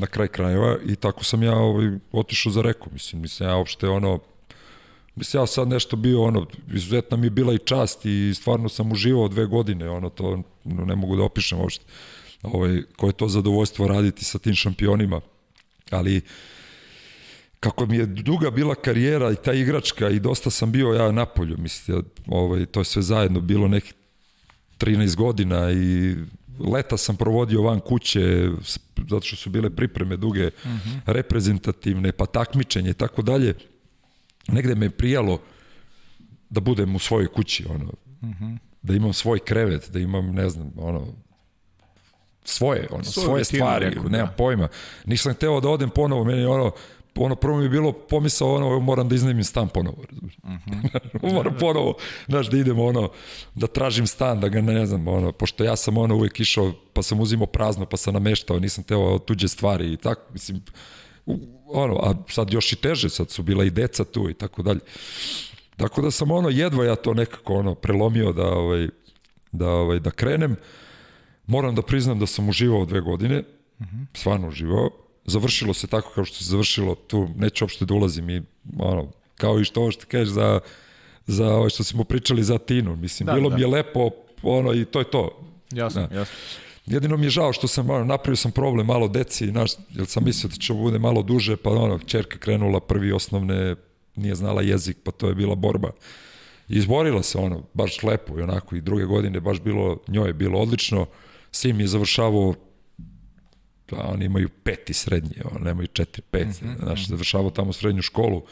na kraj krajeva i tako sam ja ovaj, otišao za reku, mislim, mislim ja uopšte ono, mislim ja sad nešto bio ono, izuzetna mi je bila i čast i stvarno sam uživao dve godine, ono to ne mogu da opišem uopšte, ovaj, koje je to zadovoljstvo raditi sa tim šampionima, ali kako mi je duga bila karijera i ta igračka i dosta sam bio ja na polju, mislim, ovaj, to je sve zajedno bilo nekih 13 godina i leta sam provodio van kuće, zato što su bile pripreme duge, uh -huh. reprezentativne, pa takmičenje i tako dalje. Negde me prijalo da budem u svojoj kući, ono, uh -huh. da imam svoj krevet, da imam, ne znam, ono, svoje, ono, svoje, svoje stvari, neku, nemam da. pojma. Nisam hteo da odem ponovo, meni ono, ono prvo mi je bilo pomisao ono moram da iznajmim stan ponovo uh -huh. moram ponovo znaš da idem ono da tražim stan da ga ne znam ono pošto ja sam ono uvek išao pa sam uzimao prazno pa sam nameštao nisam teo tuđe stvari i tako mislim ono a sad još i teže sad su bila i deca tu i tako dalje. Tako da sam ono jedva ja to nekako ono prelomio da ovaj da ovaj da krenem. Moram da priznam da sam uživao dve godine uh -huh. stvarno uživao završilo se tako kao što se završilo, tu neću uopšte da ulazim i ono, kao i što ovo što kažeš za, za ovo što smo pričali za Tinu, mislim, da, bilo da. mi je lepo, ono, i to je to. Jasno, da. jasno. Jedino mi je žao što sam, ono, napravio sam problem malo deci, naš, jer sam mislio da će bude malo duže, pa ono, čerka krenula prvi osnovne, nije znala jezik, pa to je bila borba. I izborila se ono, baš lepo i onako, i druge godine baš bilo, njoj je bilo odlično, Sim je završavao pa oni imaju peti srednji, on, nemaju četiri, pet, mm -hmm. znaš, završavao tamo srednju školu,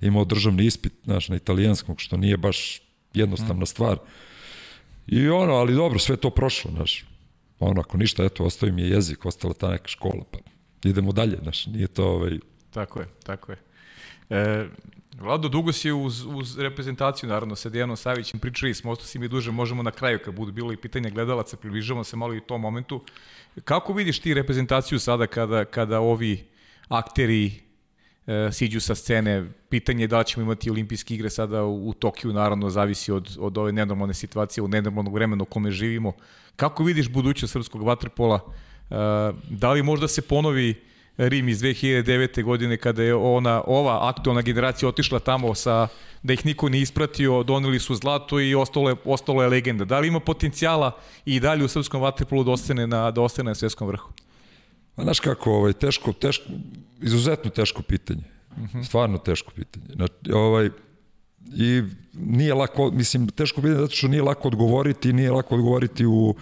imao državni ispit, znaš, na italijanskom, što nije baš jednostavna mm. stvar. I ono, ali dobro, sve to prošlo, znaš, ono, ako ništa, eto, ostavi mi je jezik, ostala ta neka škola, pa idemo dalje, znaš, nije to, ovaj... Tako je, tako je. E, Vlado, dugo si uz, uz reprezentaciju, naravno, sa Dejanom Savićem pričali smo, ostao si mi duže, možemo na kraju, kad budu bilo i pitanja gledalaca, približamo se malo i u tom momentu. Kako vidiš ti reprezentaciju sada kada, kada ovi akteri e, siđu sa scene? Pitanje je da ćemo imati olimpijske igre sada u, u Tokiju, naravno, zavisi od, od ove nenormalne situacije, u nenormalnog vremena u kome živimo. Kako vidiš budućnost srpskog vaterpola? E, da li možda se ponovi Rim iz 2009. godine kada je ona ova aktualna generacija otišla tamo sa da ih niko nije ispratio, doneli su zlato i ostalo je, ostalo je legenda. Da li ima potencijala i dalje u srpskom vaterpolu da ostane na, da ostane na svetskom vrhu? A znaš kako, ovaj, teško, teško, izuzetno teško pitanje. Uh mhm. -huh. Stvarno teško pitanje. Znači, ovaj, I nije lako, mislim, teško pitanje zato što nije lako odgovoriti, nije lako odgovoriti u,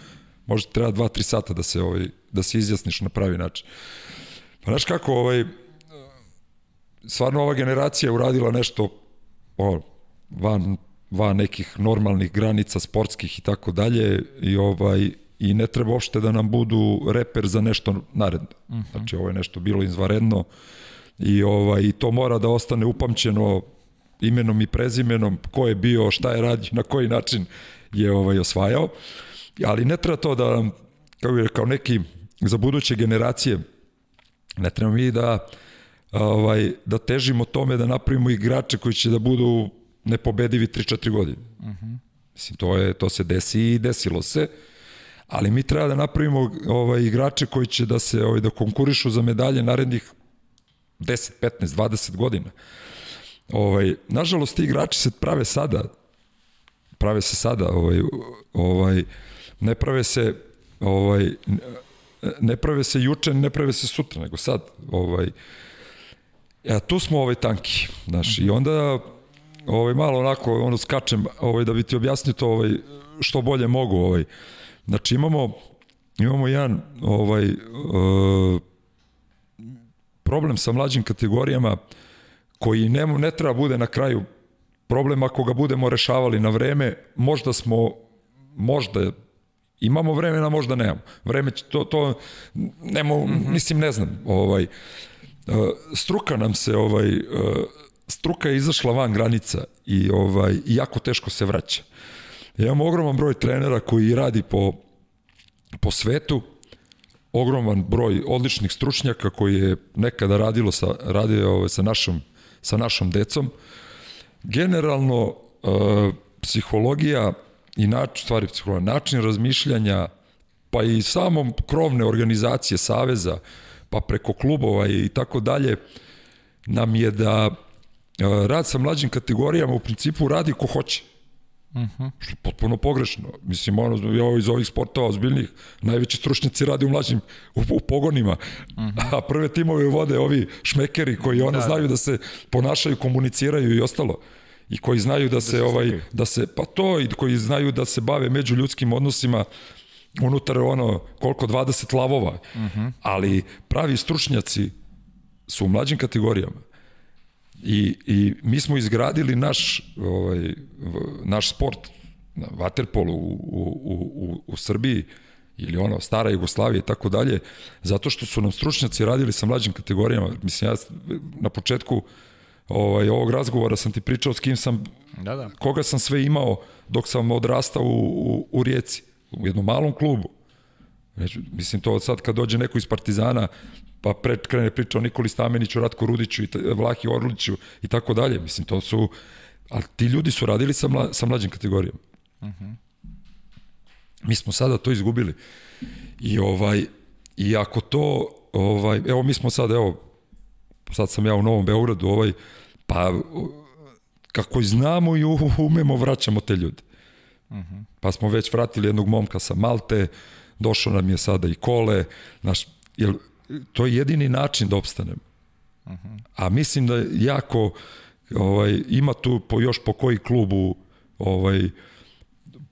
možda treba 2-3 sata da se, ovaj, da se izjasniš na pravi način. Pa znaš kako, ovaj, stvarno ova generacija uradila nešto o, van, van nekih normalnih granica sportskih i tako dalje i ovaj i ne treba uopšte da nam budu reper za nešto naredno. Uh mhm. -huh. Znači ovo je nešto bilo izvaredno i ovaj i to mora da ostane upamćeno imenom i prezimenom ko je bio, šta je radio, na koji način je ovaj osvajao. Ali ne treba to da kao je kao neki za buduće generacije ne treba mi da ovaj, da težimo tome da napravimo igrače koji će da budu nepobedivi 3-4 godine. Uh. -huh. Mislim, to, je, to se desi i desilo se, ali mi treba da napravimo ovaj, igrače koji će da se ovaj, da konkurišu za medalje narednih 10, 15, 20 godina. Ovaj, nažalost, ti igrači se prave sada, prave se sada, ovaj, ovaj, ne prave se ovaj, ne prave se juče, ne prave se sutra, nego sad. Ovaj, Ja, tu smo ovaj tanki, znaš, i onda ovaj, malo onako, ono skačem, ovaj, da bi ti objasnio to ovaj, što bolje mogu, ovaj. Znači imamo, imamo jedan ovaj, uh, problem sa mlađim kategorijama koji ne, ne treba bude na kraju problem ako ga budemo rešavali na vreme, možda smo, možda imamo vremena, možda nemamo. Vreme to, to nemo, mm -hmm. mislim, ne znam, ovaj, Uh, struka nam se ovaj uh, struka je izašla van granica i ovaj jako teško se vraća. Ja imam ogroman broj trenera koji radi po po svetu, ogroman broj odličnih stručnjaka koji je nekada radilo sa radio ovaj, sa našom sa našom decom. Generalno uh, psihologija i način stvari psihologija, način razmišljanja pa i samom krovne organizacije saveza pa preko klubova i tako dalje, nam je da e, rad sa mlađim kategorijama u principu radi ko hoće. Uh mhm. -huh. Što je potpuno pogrešno. Mislim, ono, ja iz ovih sportova ozbiljnih, najveći stručnjaci rade u mlađim, u, u pogonima, uh mhm. -huh. a prve timove vode ovi šmekeri koji ono da, znaju da. da se ponašaju, komuniciraju i ostalo i koji znaju da, da se, ovaj da se pa to i koji znaju da se bave međuljudskim odnosima unutar ono, koliko, 20 lavova, uh -huh. ali pravi stručnjaci su u mlađim kategorijama. I, I mi smo izgradili naš, ovaj, naš sport na vaterpolu u, u, u, u Srbiji ili ono stara Jugoslavija i tako dalje, zato što su nam stručnjaci radili sa mlađim kategorijama. Mislim, ja na početku ovaj, ovog razgovora sam ti pričao s kim sam, da, da. koga sam sve imao dok sam odrastao u, u, u Rijeci, u jednom malom klubu. Znači, mislim, to sad kad dođe neko iz Partizana, pa pre, krene priča o Nikoli Stameniću, Ratko Rudiću, i Vlahi Orliću i tako dalje. Mislim, to su, a ti ljudi su radili sa, mla, sa mlađim kategorijama. Uh mhm. -huh. Mi smo sada to izgubili. I ovaj, i ako to, ovaj, evo mi smo sad, evo, sad sam ja u Novom Beogradu, ovaj, pa kako znamo i umemo vraćamo te ljude. Uh mhm. -huh. Pa smo već vratili jednog momka sa Malte, došao nam je sada i Kole, naš, jel, to je jedini način da opstanem. Uh -huh. A mislim da jako ovaj, ima tu po, još po koji klubu ovaj,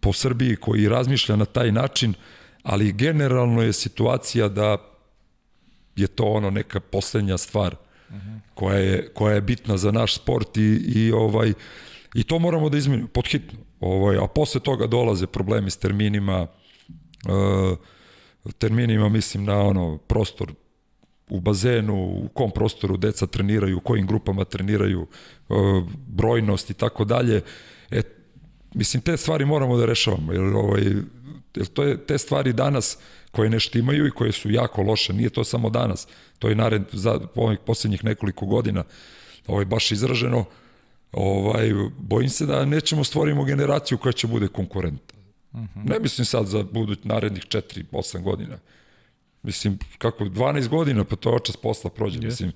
po Srbiji koji razmišlja na taj način, ali generalno je situacija da je to ono neka poslednja stvar koja, je, koja je bitna za naš sport i, i ovaj i to moramo da izmenimo podhitno. Ovaj, a posle toga dolaze problemi s terminima, uh, terminima mislim na ono prostor u bazenu, u kom prostoru deca treniraju, u kojim grupama treniraju, uh, brojnost i tako dalje. E, mislim, te stvari moramo da rešavamo, jer, ovaj, jer to je, te stvari danas koje nešto imaju i koje su jako loše, nije to samo danas, to je nared za ovih poslednjih nekoliko godina, ovaj, baš izraženo, ovaj, bojim se da nećemo stvorimo generaciju koja će bude konkurenta. Uh mhm. -huh. Ne mislim sad za buduć narednih 4-8 godina. Mislim, kako 12 godina, pa to očas posla prođe, yes. mislim,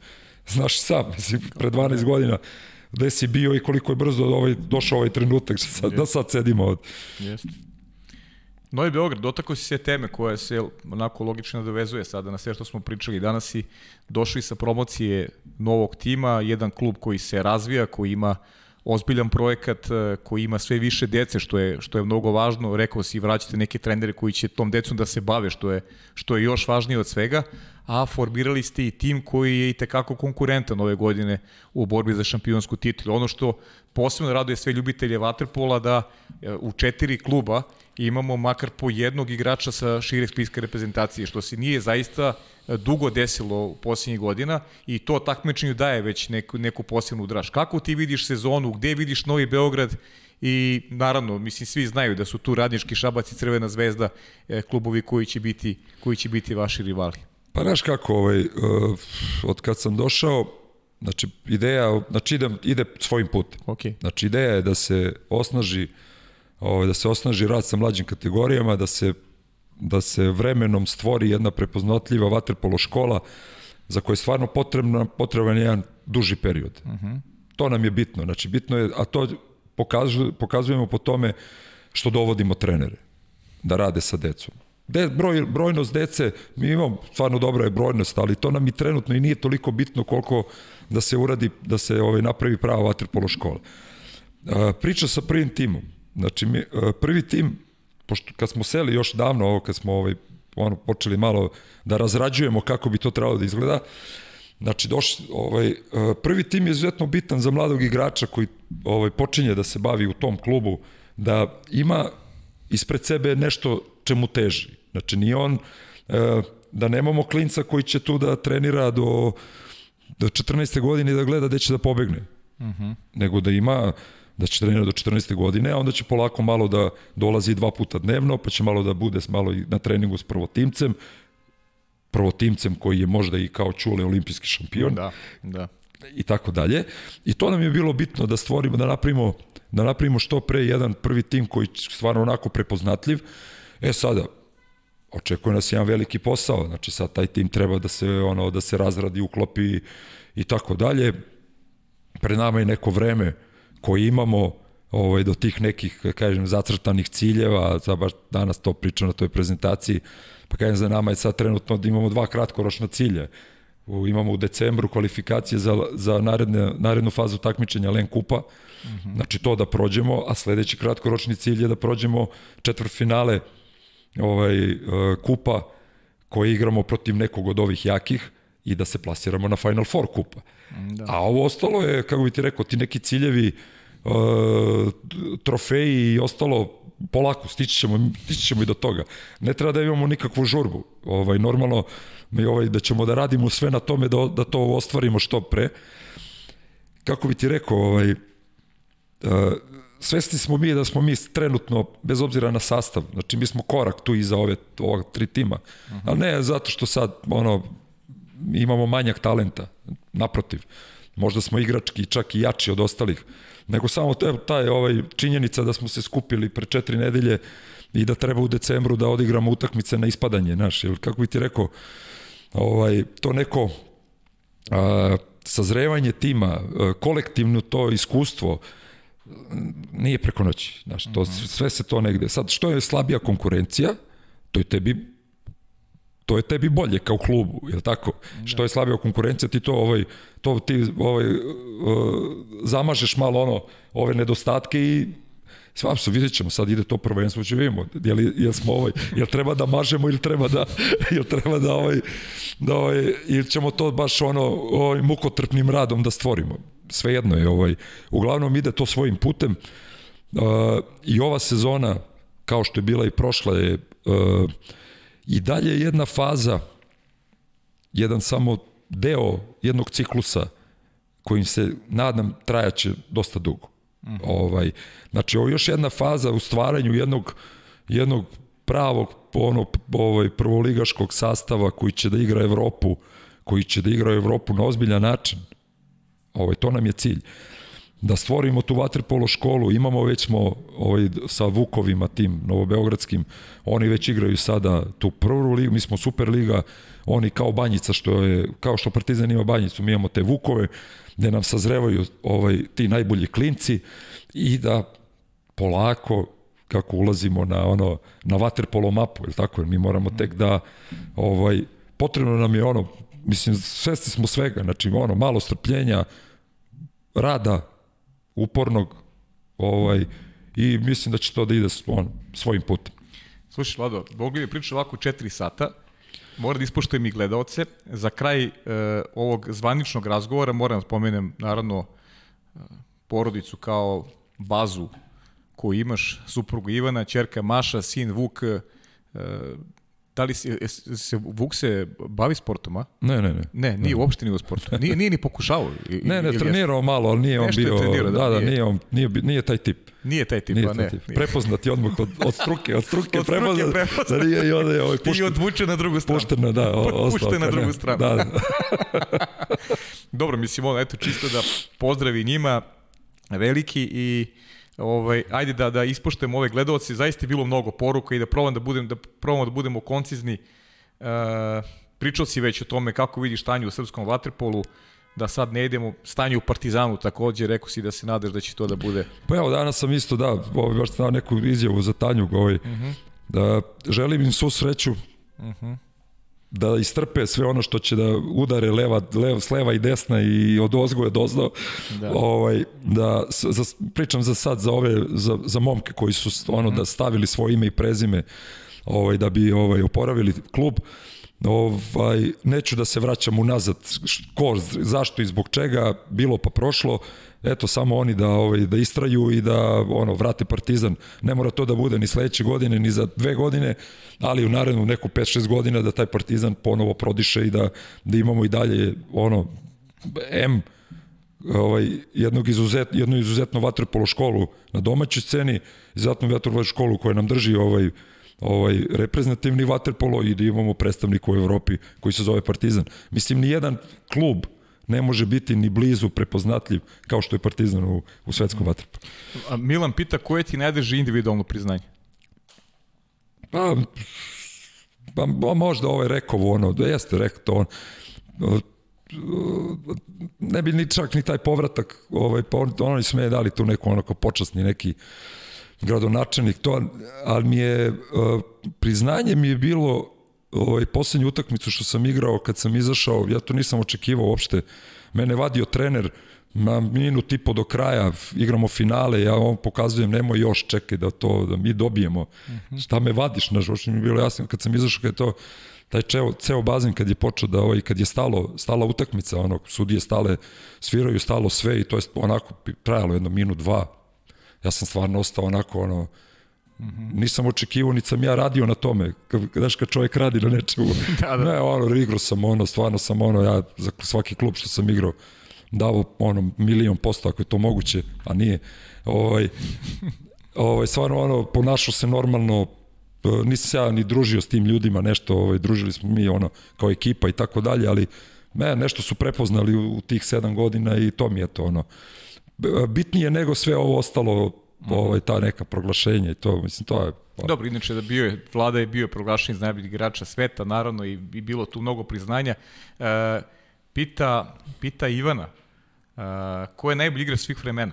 znaš sam, mislim, pre 12 godina gde si bio i koliko je brzo ovaj, došao ovaj trenutak, sad, yes. da sad sedimo od... Yes. Novi Beograd, dotako si se teme koja se onako logično dovezuje sada na sve što smo pričali. Danas si došli sa promocije novog tima, jedan klub koji se razvija, koji ima ozbiljan projekat e, koji ima sve više dece, što je, što je mnogo važno. Rekao si, vraćate neke trenere koji će tom decom da se bave, što je, što je još važnije od svega. A formirali ste i tim koji je i tekako konkurentan ove godine u borbi za šampionsku titulu. Ono što posebno raduje sve ljubitelje Waterpola da e, u četiri kluba imamo makar po jednog igrača sa šire spiska reprezentacije, što se nije zaista e, dugo desilo u posljednjih godina i to takmičenju daje već neku, neku posebnu draž. Kako ti vidiš sezonu, gde vidiš Novi Beograd i naravno, mislim, svi znaju da su tu Radnički Šabac i Crvena zvezda e, klubovi koji će biti, koji će biti vaši rivali. Pa znaš kako, ovaj, uh, od kad sam došao, znači ideja, znači ide, ide svojim putem. Okay. Znači ideja je da se osnaži ovaj, da se osnaži rad sa mlađim kategorijama, da se, da se vremenom stvori jedna prepoznatljiva vaterpolo škola za koje je stvarno potrebna, potreban jedan duži period. Uh -huh. To nam je bitno. Znači, bitno je, a to pokažu, pokazujemo po tome što dovodimo trenere da rade sa decom. De, broj, brojnost dece, mi imamo stvarno dobra je brojnost, ali to nam i trenutno i nije toliko bitno koliko da se uradi, da se ovaj, napravi prava vaterpolo škola. priča sa prvim timom. Znači, mi, e, prvi tim, pošto kad smo seli još davno, ovo kad smo ovaj, ono, počeli malo da razrađujemo kako bi to trebalo da izgleda, Znači, doš, ovaj, e, prvi tim je izuzetno bitan za mladog igrača koji ovaj, počinje da se bavi u tom klubu, da ima ispred sebe nešto čemu teži. Znači, nije on, e, da nemamo klinca koji će tu da trenira do, do 14. godine i da gleda gde će da pobegne. Uh mhm. -huh. Nego da ima da će trenirati do 14. godine, a onda će polako malo da dolazi dva puta dnevno, pa će malo da bude malo i na treningu s prvotimcem, prvotimcem koji je možda i kao čule olimpijski šampion. Da, da. I tako dalje. I to nam je bilo bitno da stvorimo, da napravimo, da napravimo što pre jedan prvi tim koji je stvarno onako prepoznatljiv. E sada, očekuje nas jedan veliki posao, znači sad taj tim treba da se ono da se razradi, uklopi i tako dalje. Pred nama je neko vreme koji imamo ovaj, do tih nekih, kažem, zacrtanih ciljeva, sad baš danas to pričam na toj prezentaciji, pa kažem, za nama je sad trenutno da imamo dva kratkoročna cilja. U, imamo u decembru kvalifikacije za, za naredne, narednu fazu takmičenja Len Kupa, mm -hmm. znači to da prođemo, a sledeći kratkoročni cilj je da prođemo četvrt finale ovaj, uh, kupa koje igramo protiv nekog od ovih jakih i da se plasiramo na Final Four kupa. Da. A ovo ostalo je, kako bi ti rekao, ti neki ciljevi, uh, trofeji i ostalo polako, stići ćemo, stići ćemo i do toga. Ne treba da imamo nikakvu žurbu. Ovaj, normalno, mi ovaj, da ćemo da radimo sve na tome da, da to ostvarimo što pre. Kako bi ti rekao, ovaj, uh, svesni smo mi da smo mi trenutno, bez obzira na sastav, znači mi smo korak tu iza ove, ova tri tima, uh -huh. a ne zato što sad ono, imamo manjak talenta, naprotiv, možda smo igrački čak i jači od ostalih, nego samo taj ovaj činjenica da smo se skupili pre četiri nedelje i da treba u decembru da odigramo utakmice na ispadanje, naš, ili kako bi ti rekao, ovaj, to neko a, sazrevanje tima, kolektivno to iskustvo, nije preko noći, znaš, to, mhm. sve se to negde. Sad, što je slabija konkurencija, to je tebi to je tebi bolje kao klubu, je tako? Da. Što je slabija konkurencija, ti to ovaj to ti ovaj uh, zamažeš malo ono ove nedostatke i Svam se vidjet ćemo, sad ide to prvenstvo, će vidimo, jel, jel smo ovaj, jel treba da mažemo ili treba da, jel treba da ovaj, da ovaj, ili ćemo to baš ono, ovaj, mukotrpnim radom da stvorimo. Svejedno je, ovaj, uglavnom ide to svojim putem uh, i ova sezona, kao što je bila i prošla, je uh, I dalje jedna faza, jedan samo deo jednog ciklusa kojim se, nadam, trajaće dosta dugo. Mm -hmm. ovaj, znači, ovo je još jedna faza u stvaranju jednog, jednog pravog ono, ovaj, prvoligaškog sastava koji će da igra Evropu, koji će da igra Evropu na ozbiljan način. Ovaj, to nam je cilj da stvorimo tu vaterpolo školu, imamo već smo ovaj, sa Vukovima tim novobeogradskim, oni već igraju sada tu prvu ligu, mi smo super liga, oni kao banjica što je, kao što Partizan ima banjicu, mi imamo te Vukove, gde nam sazrevaju ovaj, ti najbolji klinci i da polako kako ulazimo na ono na vaterpolo mapu, je tako? Mi moramo tek da ovaj potrebno nam je ono mislim svesni smo svega, znači ono malo strpljenja, rada, upornog ovaj, i mislim da će to da ide on, svojim putem. Slušaj, Lado, mogli bi pričati ovako 4 sata, Moram da ispoštujem i gledalce. Za kraj e, ovog zvaničnog razgovora moram da spomenem naravno e, porodicu kao bazu koju imaš, suprugu Ivana, čerka Maša, sin Vuk, e, Da li se, se Vuk se bavi sportom, a? Ne, ne, ne. Ne, nije ne. uopšte nije u sportu. Nije, nije ni pokušavao. ne, ne, trenirao malo, ali nije on bio... Trenirao, da, da, da, nije, nije, on, nije, nije taj tip. Nije taj tip, nije pa ne. Tip. Prepoznat je odmah od, od struke, od struke, od struke prepoznat. Da nije i onda je ovaj pušten. I odvuče na drugu stranu. Pušteno, da. O, pušten na drugu stranu. Da, da. Dobro, mislim, ono, eto, čisto da pozdravi njima, veliki i ovaj, ajde da, da ispoštujemo ove gledalce, zaista je bilo mnogo poruka i da probam da, budem, da probamo da budemo koncizni. E, pričao si već o tome kako vidiš stanje u srpskom vaterpolu, da sad ne idemo stanje u Partizanu takođe, rekao si da se nadaš da će to da bude. Pa evo, danas sam isto, da, ovaj, baš dao neku izjavu za Tanju, ovaj, uh mhm. -huh. da želim im svu sreću, uh mhm. -huh da istrpe sve ono što će da udare leva, leva, s leva i desna i od ozgoja dozdo. Da. Ovaj, da, za, pričam za sad za ove, za, za momke koji su ono mm. da stavili svoje ime i prezime ovaj, da bi ovaj, oporavili klub. Ovaj, neću da se vraćam unazad ko, zašto i zbog čega, bilo pa prošlo eto samo oni da ovaj da istraju i da ono vrate Partizan. Ne mora to da bude ni sledeće godine ni za dve godine, ali u narednu neku 5-6 godina da taj Partizan ponovo prodiše i da da imamo i dalje ono M ovaj jednog izuzet jednu izuzetno vaterpolo školu na domaćoj sceni, izuzetno vaterpolo školu koja nam drži ovaj ovaj reprezentativni vaterpolo i da imamo predstavnika u Evropi koji se zove Partizan. Mislim ni jedan klub ne može biti ni blizu prepoznatljiv kao što je Partizan u, u svetskom vaterpolu. Milan pita koje ti najdeži individualno priznanje? Pa, pa, pa možda ovaj rekao ono, da jeste rekao to on, ne bi ni čak ni taj povratak, ovaj, pa on, oni su me dali tu neku onako počasni neki gradonačelnik, to, ali mi je, priznanje mi je bilo ovaj, poslednju utakmicu što sam igrao kad sam izašao, ja to nisam očekivao uopšte, mene vadio trener na minut i po do kraja igramo finale, ja on pokazujem nemoj još čekaj da to da mi dobijemo. Uh -huh. Šta me vadiš, na što mi je bilo jasno kad sam izašao kad je to taj čeo, ceo bazen kad je počeo da ovaj, kad je stalo, stala utakmica, ono, sudije stale, sviraju stalo sve i to je onako trajalo jedno minut, dva. Ja sam stvarno ostao onako, ono. Nisam očekivao, ni sam ja radio na tome. Kad, znaš, kad čovjek radi na nečemu. da, da. Ne, ono, igrao sam ono, stvarno sam ono, ja za svaki klub što sam igrao davo ono milion posto ako je to moguće, a nije. Ovaj, ovaj, stvarno ono, ponašao se normalno, e, nisam se ja ni družio s tim ljudima, nešto, ovaj, družili smo mi ono, kao ekipa i tako dalje, ali me, nešto su prepoznali u, u tih sedam godina i to mi je to ono. Bitnije nego sve ovo ostalo, ovaj, ta neka proglašenja i to, mislim, to je Pa. Dobro, inače da bio je, vlada je bio proglašen iz najboljih igrača sveta, naravno, i, i bilo tu mnogo priznanja. E, pita, pita Ivana, Uh, ko je najbolji igrač svih vremena?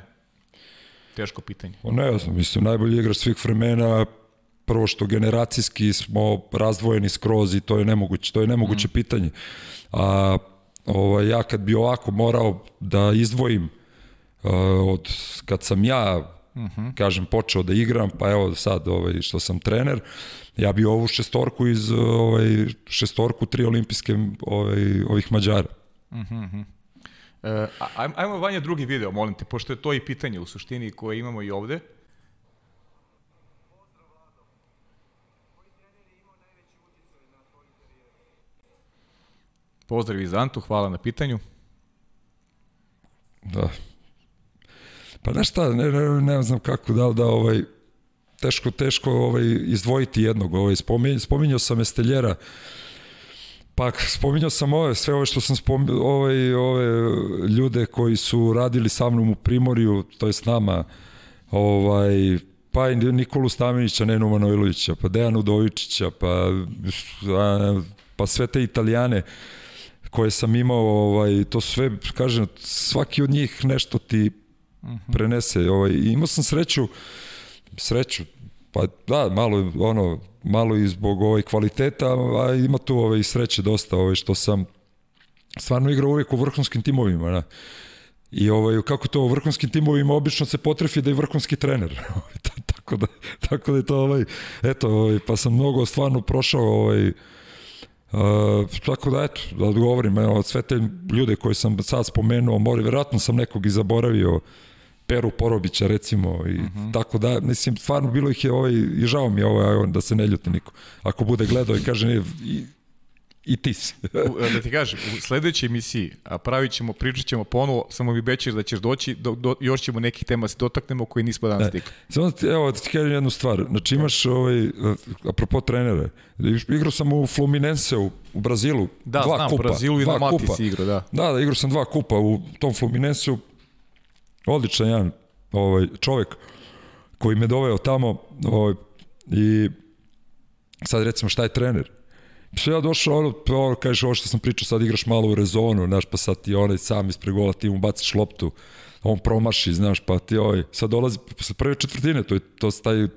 Teško pitanje. O ne znam, mislim, najbolji igrač svih vremena prvo što generacijski smo razdvojeni skroz i to je nemoguće, to je nemoguće mm. pitanje. A ovaj, ja kad bi ovako morao da izdvojim uh, od kad sam ja mhm. -huh. kažem počeo da igram, pa evo sad ovaj što sam trener, ja bi ovu šestorku iz ovaj šestorku tri olimpijske ovaj ovih Mađara. Uh -huh. Uh, ajmo vanje drugi video, molim te, pošto je to i pitanje u suštini koje imamo i ovde. Pozdrav iz Antu, hvala na pitanju. Da. Pa znaš šta, ne, ne, ne znam kako da da ovaj teško teško ovaj izdvojiti jednog, ovaj spominjao, spominjao sam Esteljera Pa spominjao sam ove, sve ove što sam spominjao, ove, ove ljude koji su radili sa mnom u Primorju, to je s nama, ovaj, pa i Nikolu Stamenića, Nenu Manojlovića, pa Dejanu Udovičića, pa, a, pa sve te Italijane koje sam imao, ovaj, to sve, kažem, svaki od njih nešto ti. Prenese. Ovaj, imao sam sreću, sreću, pa da, malo, ono, malo i zbog ovaj kvaliteta, a ima tu ovaj sreće dosta, ovaj što sam stvarno igrao uvijek u vrhunskim timovima, da. I ovaj kako to u vrhunskim timovima obično se potrefi da je vrhunski trener. tako da tako da je to ovaj eto, ovaj, pa sam mnogo stvarno prošao ovaj Uh, tako da eto, da odgovorim, evo, sve te ljude koje sam sad spomenuo, mori, verovatno sam nekog i zaboravio, Peru Porobića recimo i uh. -huh. tako da mislim stvarno bilo ih je ovaj i žao mi je ovaj da se ne ljuti niko. Ako bude gledao i kaže ne i, i ti si. da ti kažem, u sledećoj emisiji a pravit ćemo, pričat ćemo ponovo, samo mi bećeš da ćeš doći, do, do, još ćemo nekih tema da se dotaknemo koji nismo danas stikli. E, samo ti, evo, da ti kažem jednu stvar. Znači imaš, ovaj, apropo trenere, igrao sam u Fluminense u, u Brazilu, da, dva znam, kupa. Da, Brazilu i na Mati si igrao, da. Da, da, igrao sam dva kupa u tom Fluminensu, odličan jedan ovaj, čovek koji me doveo tamo ovaj, i sad recimo šta je trener? Sve ja došao, ono, ono, kažeš ovo što sam pričao, sad igraš malo u rezonu, znaš, pa sad ti onaj sam ispred gola, ti mu baciš loptu, on promaši, znaš, pa ti ovaj, sad dolazi posle prve četvrtine, to je, to taj,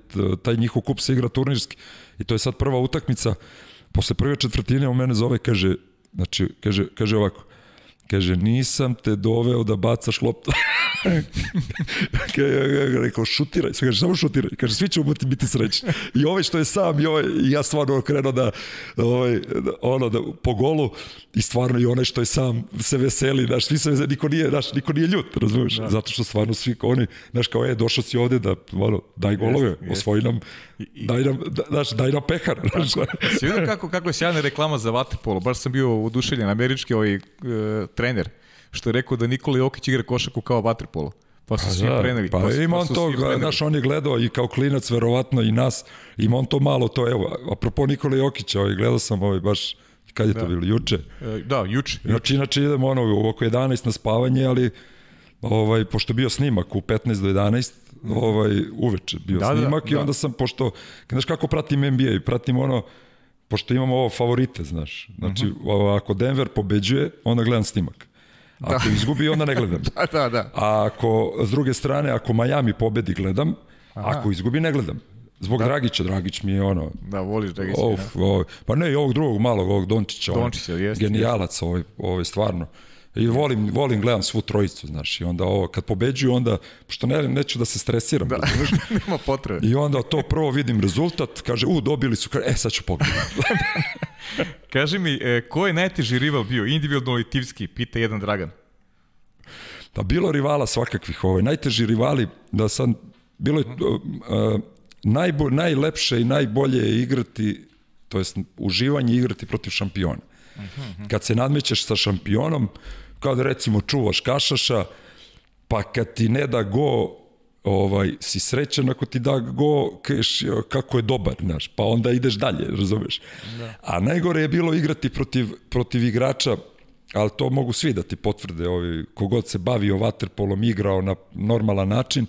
taj njihov kup se igra turnirski i to je sad prva utakmica, posle prve četvrtine on mene zove, kaže, znači, kaže, kaže ovako, Kaže, nisam te doveo da bacaš loptu. kaže, rekao, šutiraj. Kaže, samo šutiraj. Kaže, svi ćemo biti, biti srećni. I ovaj što je sam, i, ovaj, i ja stvarno krenuo da, ovaj, da, ono, da, po golu, i stvarno i onaj što je sam se veseli, znaš, svi se veseli, niko nije, znaš, niko nije ljut, razumiješ? Da. Zato što stvarno svi oni, znaš, kao, e, došao si ovde da, ono, daj golove, jest, osvoji nam, I, daj nam, da, znaš, daj nam pehar. Znaš. Si vidio kako, kako je sjajna reklama za Vatepolo, baš sam bio udušeljen, američki ovaj, uh, trener, što je rekao da Nikola Jokić igra košaku kao vaterpolo. Pa su pa svi da, preneli. Pa, pa ima on to, znaš, on je gledao i kao klinac, verovatno i nas, ima on to malo, to evo, apropo Nikola Jokića, ovaj, gledao sam ovaj, baš, kad je da. to bilo, juče? E, da, juče. Znači, inače idemo ono, oko 11 na spavanje, ali ovaj, pošto bio snimak u 15 do 11, ovaj, uveče bio da, da snimak da, i onda sam, pošto, znaš kako pratim NBA, pratim ono, pošto imamo ovo favorite, znaš, znači, uh mhm. -huh. ako Denver pobeđuje, onda gledam snimak. Ako da. izgubi, onda ne gledam. da, da, da. A ako, s druge strane, ako Miami pobedi, gledam. Aha. Ako izgubi, ne gledam. Zbog da. Dragića, Dragić mi je ono... Da, voliš Dragića. Of, ovaj, pa ne, i ovog drugog malog, ovog Dončića. Dončića, ovaj, jeste. Genijalac, ovaj, ovaj, stvarno. I volim, volim, gledam svu trojicu, znaš, i onda ovo, kad pobeđuju, onda, pošto ne, neću da se stresiram, da. nema potrebe. I onda to prvo vidim rezultat, kaže, u, dobili su, kaže, e, sad ću pogledati. Kaži mi, e, ko je najteži rival bio, individualno ili timski, pita jedan Dragan. Pa bilo rivala svakakvih, ovaj, najteži rivali, da sam, bilo je, uh, uh, najbolj, najlepše i najbolje je igrati, to jest uživanje igrati protiv šampiona. Kad se nadmećeš sa šampionom, kao da recimo čuvaš kašaša, pa kad ti ne da go, ovaj, si srećan ako ti da go, keš, kako je dobar, znaš, pa onda ideš dalje, razumeš. Da. A najgore je bilo igrati protiv, protiv igrača, ali to mogu svi da ti potvrde, ovi, kogod se bavio vaterpolom, igrao na normalan način,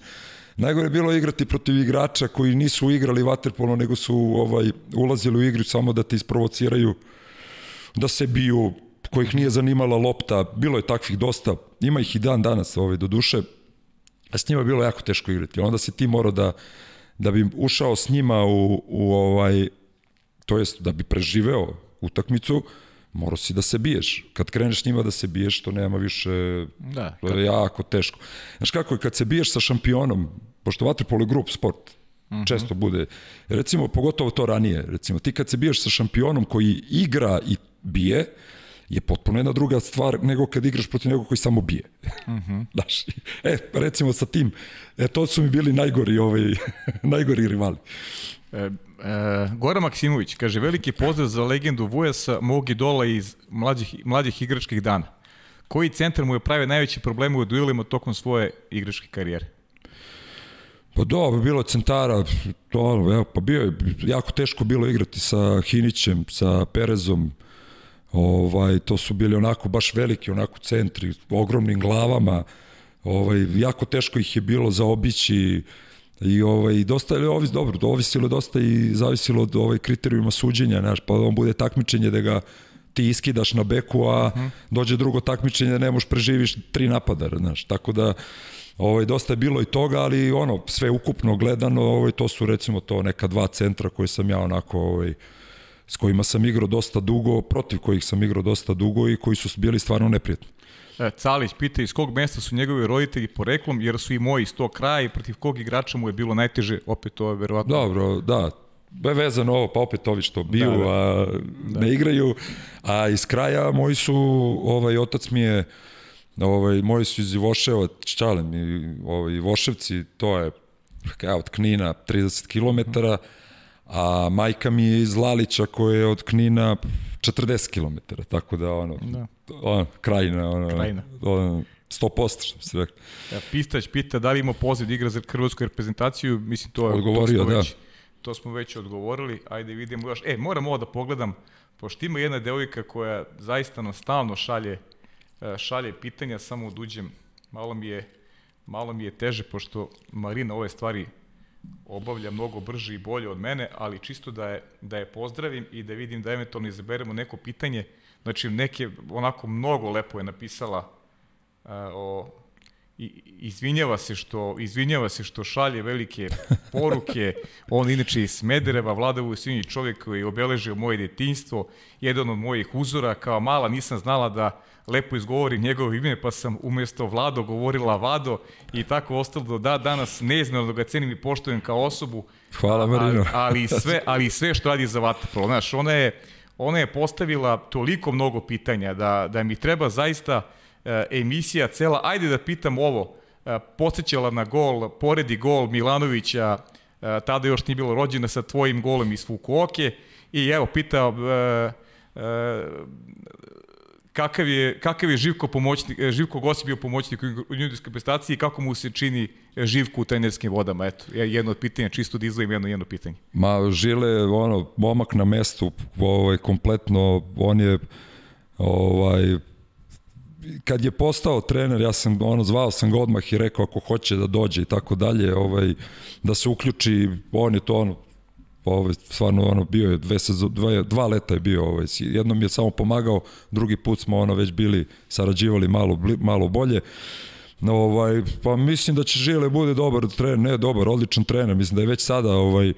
Najgore je bilo igrati protiv igrača koji nisu igrali vaterpolo, nego su ovaj ulazili u igru samo da te isprovociraju, da se biju, kojih nije zanimala lopta, bilo je takvih dosta, ima ih i dan danas ovaj, do duše, a s njima je bilo jako teško igrati. Onda si ti morao da, da bi ušao s njima u, u ovaj, to jest da bi preživeo utakmicu, morao si da se biješ. Kad kreneš njima da se biješ, to nema više, da, to je jako teško. Znaš kako je, kad se biješ sa šampionom, pošto vaterpolo je grup sport, uh mhm. -huh. često bude, recimo, pogotovo to ranije, recimo, ti kad se biješ sa šampionom koji igra i bije, je potpuno jedna druga stvar nego kad igraš protiv nekog koji samo bije. Uh mhm. -huh. Znaš, e, recimo sa tim, e, to su mi bili najgori, ovaj, najgori rivali. E, e, Gora Maksimović kaže, veliki pozdrav za legendu Vujasa, mog idola iz mlađih, mlađih igračkih dana. Koji centar mu je prave najveće probleme u duelima tokom svoje igračke karijere? Pa dobro, bilo centara, to, evo, pa bio je jako teško bilo igrati sa Hinićem, sa Perezom, ovaj, to su bili onako baš veliki, onako centri, ogromnim glavama, ovaj, jako teško ih je bilo zaobići i ovaj, dosta je ovis, dobro, ovisilo dosta i zavisilo od ovaj, kriterijuma suđenja, znaš, pa on bude takmičenje da ga ti iskidaš na beku, a mhm. dođe drugo takmičenje da ne možeš preživiš tri napada, znaš, tako da Ovaj, dosta je bilo i toga, ali ono, sve ukupno gledano, ovaj, to su recimo to neka dva centra koje sam ja onako, ovaj, s kojima sam igrao dosta dugo, protiv kojih sam igrao dosta dugo i koji su bili stvarno neprijatni. E, Calić pita iz kog mesta su njegovi roditelji poreklom, jer su i moji iz tog kraja i protiv kog igrača mu je bilo najteže, opet to je verovatno... Dobro, da, vezano ovo, pa opet ovi što biju, da, da. a da. ne igraju, a iz kraja moji su, ovaj, otac mi je Ovaj, moji su iz Ivoševa, čale mi, ovaj, Ivoševci, to je kao od Knina 30 km, a majka mi je iz Lalića koja je od Knina 40 km, tako da ono, da. ono krajina, ono, krajina. ono 100% što se rekao. Ja, Pistać pita da li ima poziv da igra za hrvatsku reprezentaciju, mislim to, Odgovorio, to da. već, to smo već odgovorili, ajde vidimo još, e, moram ovo da pogledam, pošto ima jedna devojka koja zaista nam stalno šalje E, šalje pitanja, samo uđem, malo mi je, malo mi je teže, pošto Marina ove stvari obavlja mnogo brže i bolje od mene, ali čisto da je, da je pozdravim i da vidim da eventualno izaberemo neko pitanje. Znači, neke, onako mnogo lepo je napisala uh, o i izvinjava se što izvinjava se što šalje velike poruke. On inače iz Smedereva, Vlada Vujsinji, čovjek koji je obeležio moje detinjstvo, jedan od mojih uzora. Kao mala nisam znala da lepo izgovori njegovo ime, pa sam umjesto Vlado govorila Vado i tako ostalo do da danas neizmjerno da ga cenim i poštujem kao osobu. Hvala Marino. Ali, ali sve, ali sve što radi za vaterpolo. Znaš, ona je, ona je postavila toliko mnogo pitanja da, da mi treba zaista emisija cela. Ajde da pitam ovo, e, podsjećala na gol, poredi gol Milanovića, e, tada još nije bilo rođena sa tvojim golom iz Fukuoke i evo pita e, kakav je, kakav je Živko, pomoćnik, Živko Gosi bio pomoćnik u juniorskoj prestaciji i kako mu se čini Živku u trenerskim vodama? Eto, jedno od pitanja, čisto da izvojim jedno, jedno pitanje. Ma, Žile, ono, momak na mestu, ovaj, kompletno, on je, ovaj, kad je postao trener, ja sam ono zvao sam ga odmah i rekao ako hoće da dođe i tako dalje, ovaj da se uključi, on je to ono ovaj, stvarno ono, bio je dve sezo, dva, dva leta je bio, ovaj, jednom je samo pomagao, drugi put smo ono već bili, sarađivali malo, malo bolje. No, ovaj, pa mislim da će Žile bude dobar trener, ne dobar, odličan trener, mislim da je već sada ovaj,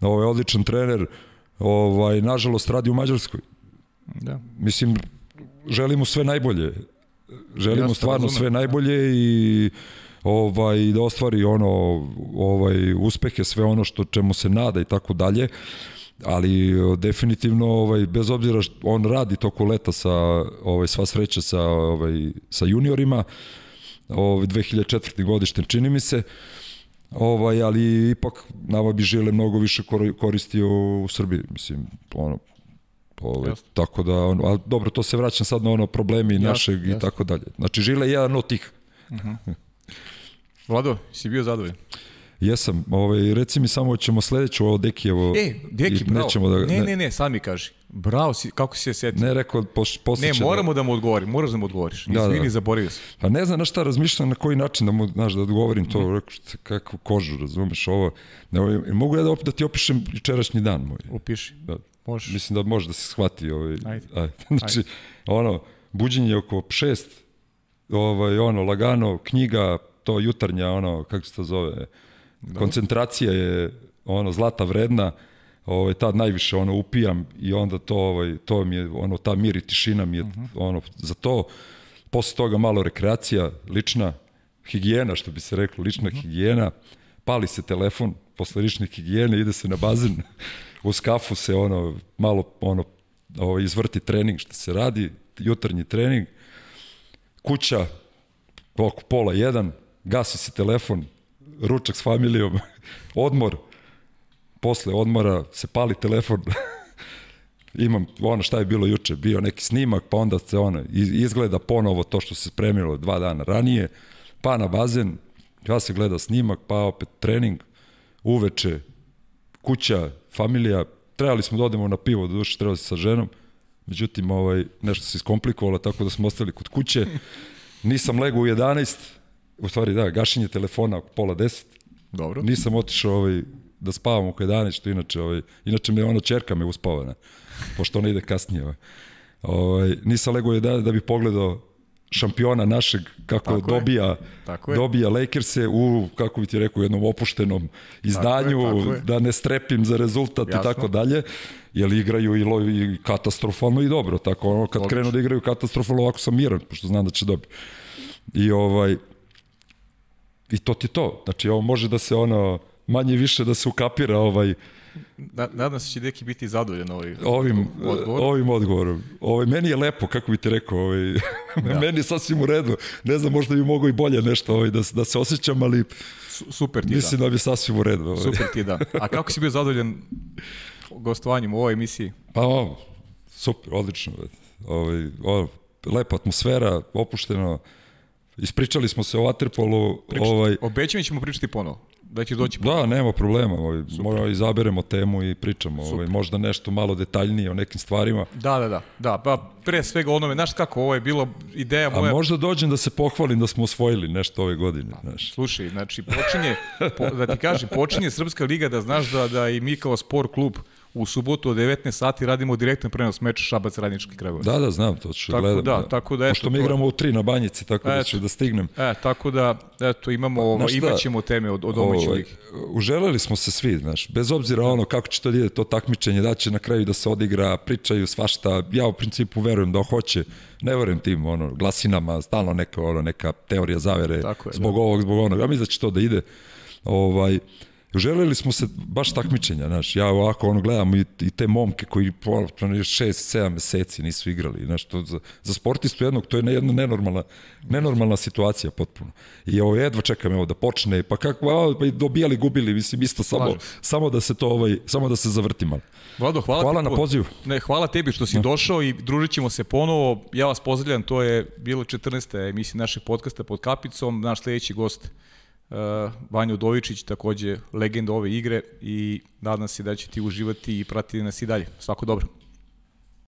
ovaj odličan trener, ovaj, nažalost radi u Mađarskoj. Da. Mislim, želim mu sve najbolje, želimo Jasno, stvarno razumem. sve najbolje i ovaj da ostvari ono ovaj uspehe sve ono što čemu se nada i tako dalje ali definitivno ovaj bez obzira što on radi toku leta sa ovaj sva sreća sa ovaj sa juniorima ovaj 2004. godište čini mi se ovaj ali ipak nama bi žele mnogo više kor- koristio u Srbiji mislim ono Ovaj, Jasno. tako da, ono, ali dobro, to se vraćam sad na ono problemi Jasno, našeg i jasno. tako dalje. Znači, Žile je jedan od tih. Vlado, si bio zadovoljan? Jesam, ovaj, reci mi samo ćemo sledeću ovo Dekijevo. E, Deki, i bravo. Nećemo da, ne, ne, ne, sad mi kaži. Bravo, si, kako si se setio? Ne, rekao, pos, posle Ne, moramo da... mu odgovorim, moraš da mu odgovoriš. Da, Izvini, da. zaboravio sam. Da, pa ne znam na šta razmišljam, na koji način da mu, znaš, da odgovorim to, rekao, šta, kakvu kožu, razumeš ovo. Ne, ovaj, mogu ja da, op- da ti opišem jučerašnji dan moj. Upiši. Da, Možeš. Mislim da može da se shvati. Ovaj, Ajde. ajde. Znači, ono, buđenje oko šest, ovaj, ono, lagano, knjiga, to jutarnja, ono, kako se to zove, koncentracija je, ono, zlata vredna, ovaj, tad najviše, ono, upijam i onda to, ovaj, to mi je, ono, ta mir i tišina mi je, ono, za to, posle toga malo rekreacija, lična, higijena, što bi se reklo, lična higijena, pali se telefon, posle lične higijene ide se na bazen, uz kafu se ono, malo ono, ovo, izvrti trening što se radi, jutarnji trening, kuća, oko pola jedan, gasi se telefon, ručak s familijom, odmor, posle odmora se pali telefon, imam ono šta je bilo juče, bio neki snimak, pa onda se ono iz- izgleda ponovo to što se spremilo dva dana ranije, pa na bazen, ja se gleda snimak, pa opet trening, uveče, kuća, familija, trebali smo da odemo na pivo, do duše trebali se sa ženom, međutim ovaj, nešto se iskomplikovalo, tako da smo ostali kod kuće, nisam legao u 11, u stvari da, gašenje telefona oko pola 10, Dobro. nisam otišao ovaj, da spavam oko 11, što inače, ovaj, inače me ono čerka me uspava, ne, pošto ona ide kasnije. Ovaj. Ovaj, nisam legao u 11 da bi pogledao šampiona našeg kako Tako je. dobija Tako je. dobija Lakers-e u kako bi ti rekao jednom opuštenom izdanju tako je. da ne strepim za rezultat Jasno. i tako dalje jer igraju i, lo, i katastrofalno i dobro tako ono kad krenu da igraju katastrofalno ovako sam miran pošto znam da će dobiti i ovaj i to ti je to znači ovo može da se ono manje više da se ukapira ovaj Na, nadam se da će Deki biti zadovoljan ovaj ovim odgovor. ovim odgovorom. Ovaj meni je lepo kako bi ti rekao, ovaj Da. meni je sasvim u redu. Ne znam, možda bi mogao i bolje nešto ovaj da da se osjećam, ali Su- Super ti mislim dan. da bi sasvim u redu. Ovaj. Super ti dan. A kako si bio zadovoljan gostovanjem u ovoj emisiji? Pa ovo, super, odlično. Ovaj lepa atmosfera, opušteno. Ispričali smo se o Waterpolu, ovaj Obećam ćemo pričati ponovo. Da će doći. Da, nema problema. Ovaj, moramo izaberemo temu i pričamo. Ovaj, možda nešto malo detaljnije o nekim stvarima. Da, da, da. Da, pa pre svega onome, znaš kako, ovo je bilo ideja A moja. možda dođem da se pohvalim da smo osvojili nešto ove godine. Znaš. Slušaj, znači počinje, po, da ti kažem, počinje Srpska liga da znaš da, da i mi kao sport klub u subotu od 19 sati radimo direktan prenos meča Šabac Radnički Kragujevac. Da, da, znam, to ću Tako gledam. da, tako da, eto, Pošto mi igramo u tri na banjici, tako da Eto. ću da stignem. E, tako da, eto, imamo, ovo, Znaš šta? imat ćemo teme od, od domaće Ovaj, lige. Uželeli smo se svi, znaš, bez obzira ono kako će to da ide, to takmičenje, da će na kraju da se odigra, pričaju svašta, ja u principu verujem da hoće, ne verujem tim ono, glasinama, stalno neka, ono, neka teorija zavere, je, zbog ovog, zbog onog, ja mislim da će to da ide. Ovaj, Želeli smo se baš takmičenja, znaš, ja ovako ono gledam i, i te momke koji po 6 7 meseci nisu igrali, znaš, to za, za sportistu jednog to je jedna nenormalna nenormalna situacija potpuno. I ovo jedva čekam evo da počne, pa kako a, pa i dobijali, gubili, mislim isto samo Slažem se. samo da se to ovaj samo da se zavrti malo. Vlado, hvala, Hvala na pozivu. Ne, hvala tebi što si došao i družit ćemo se ponovo. Ja vas pozdravljam, to je bilo 14. emisija našeg podcasta pod kapicom. Naš sledeći gost uh, Vanja Udovičić, takođe legenda ove igre i nadam se da će ti uživati i pratiti nas i dalje. Svako dobro.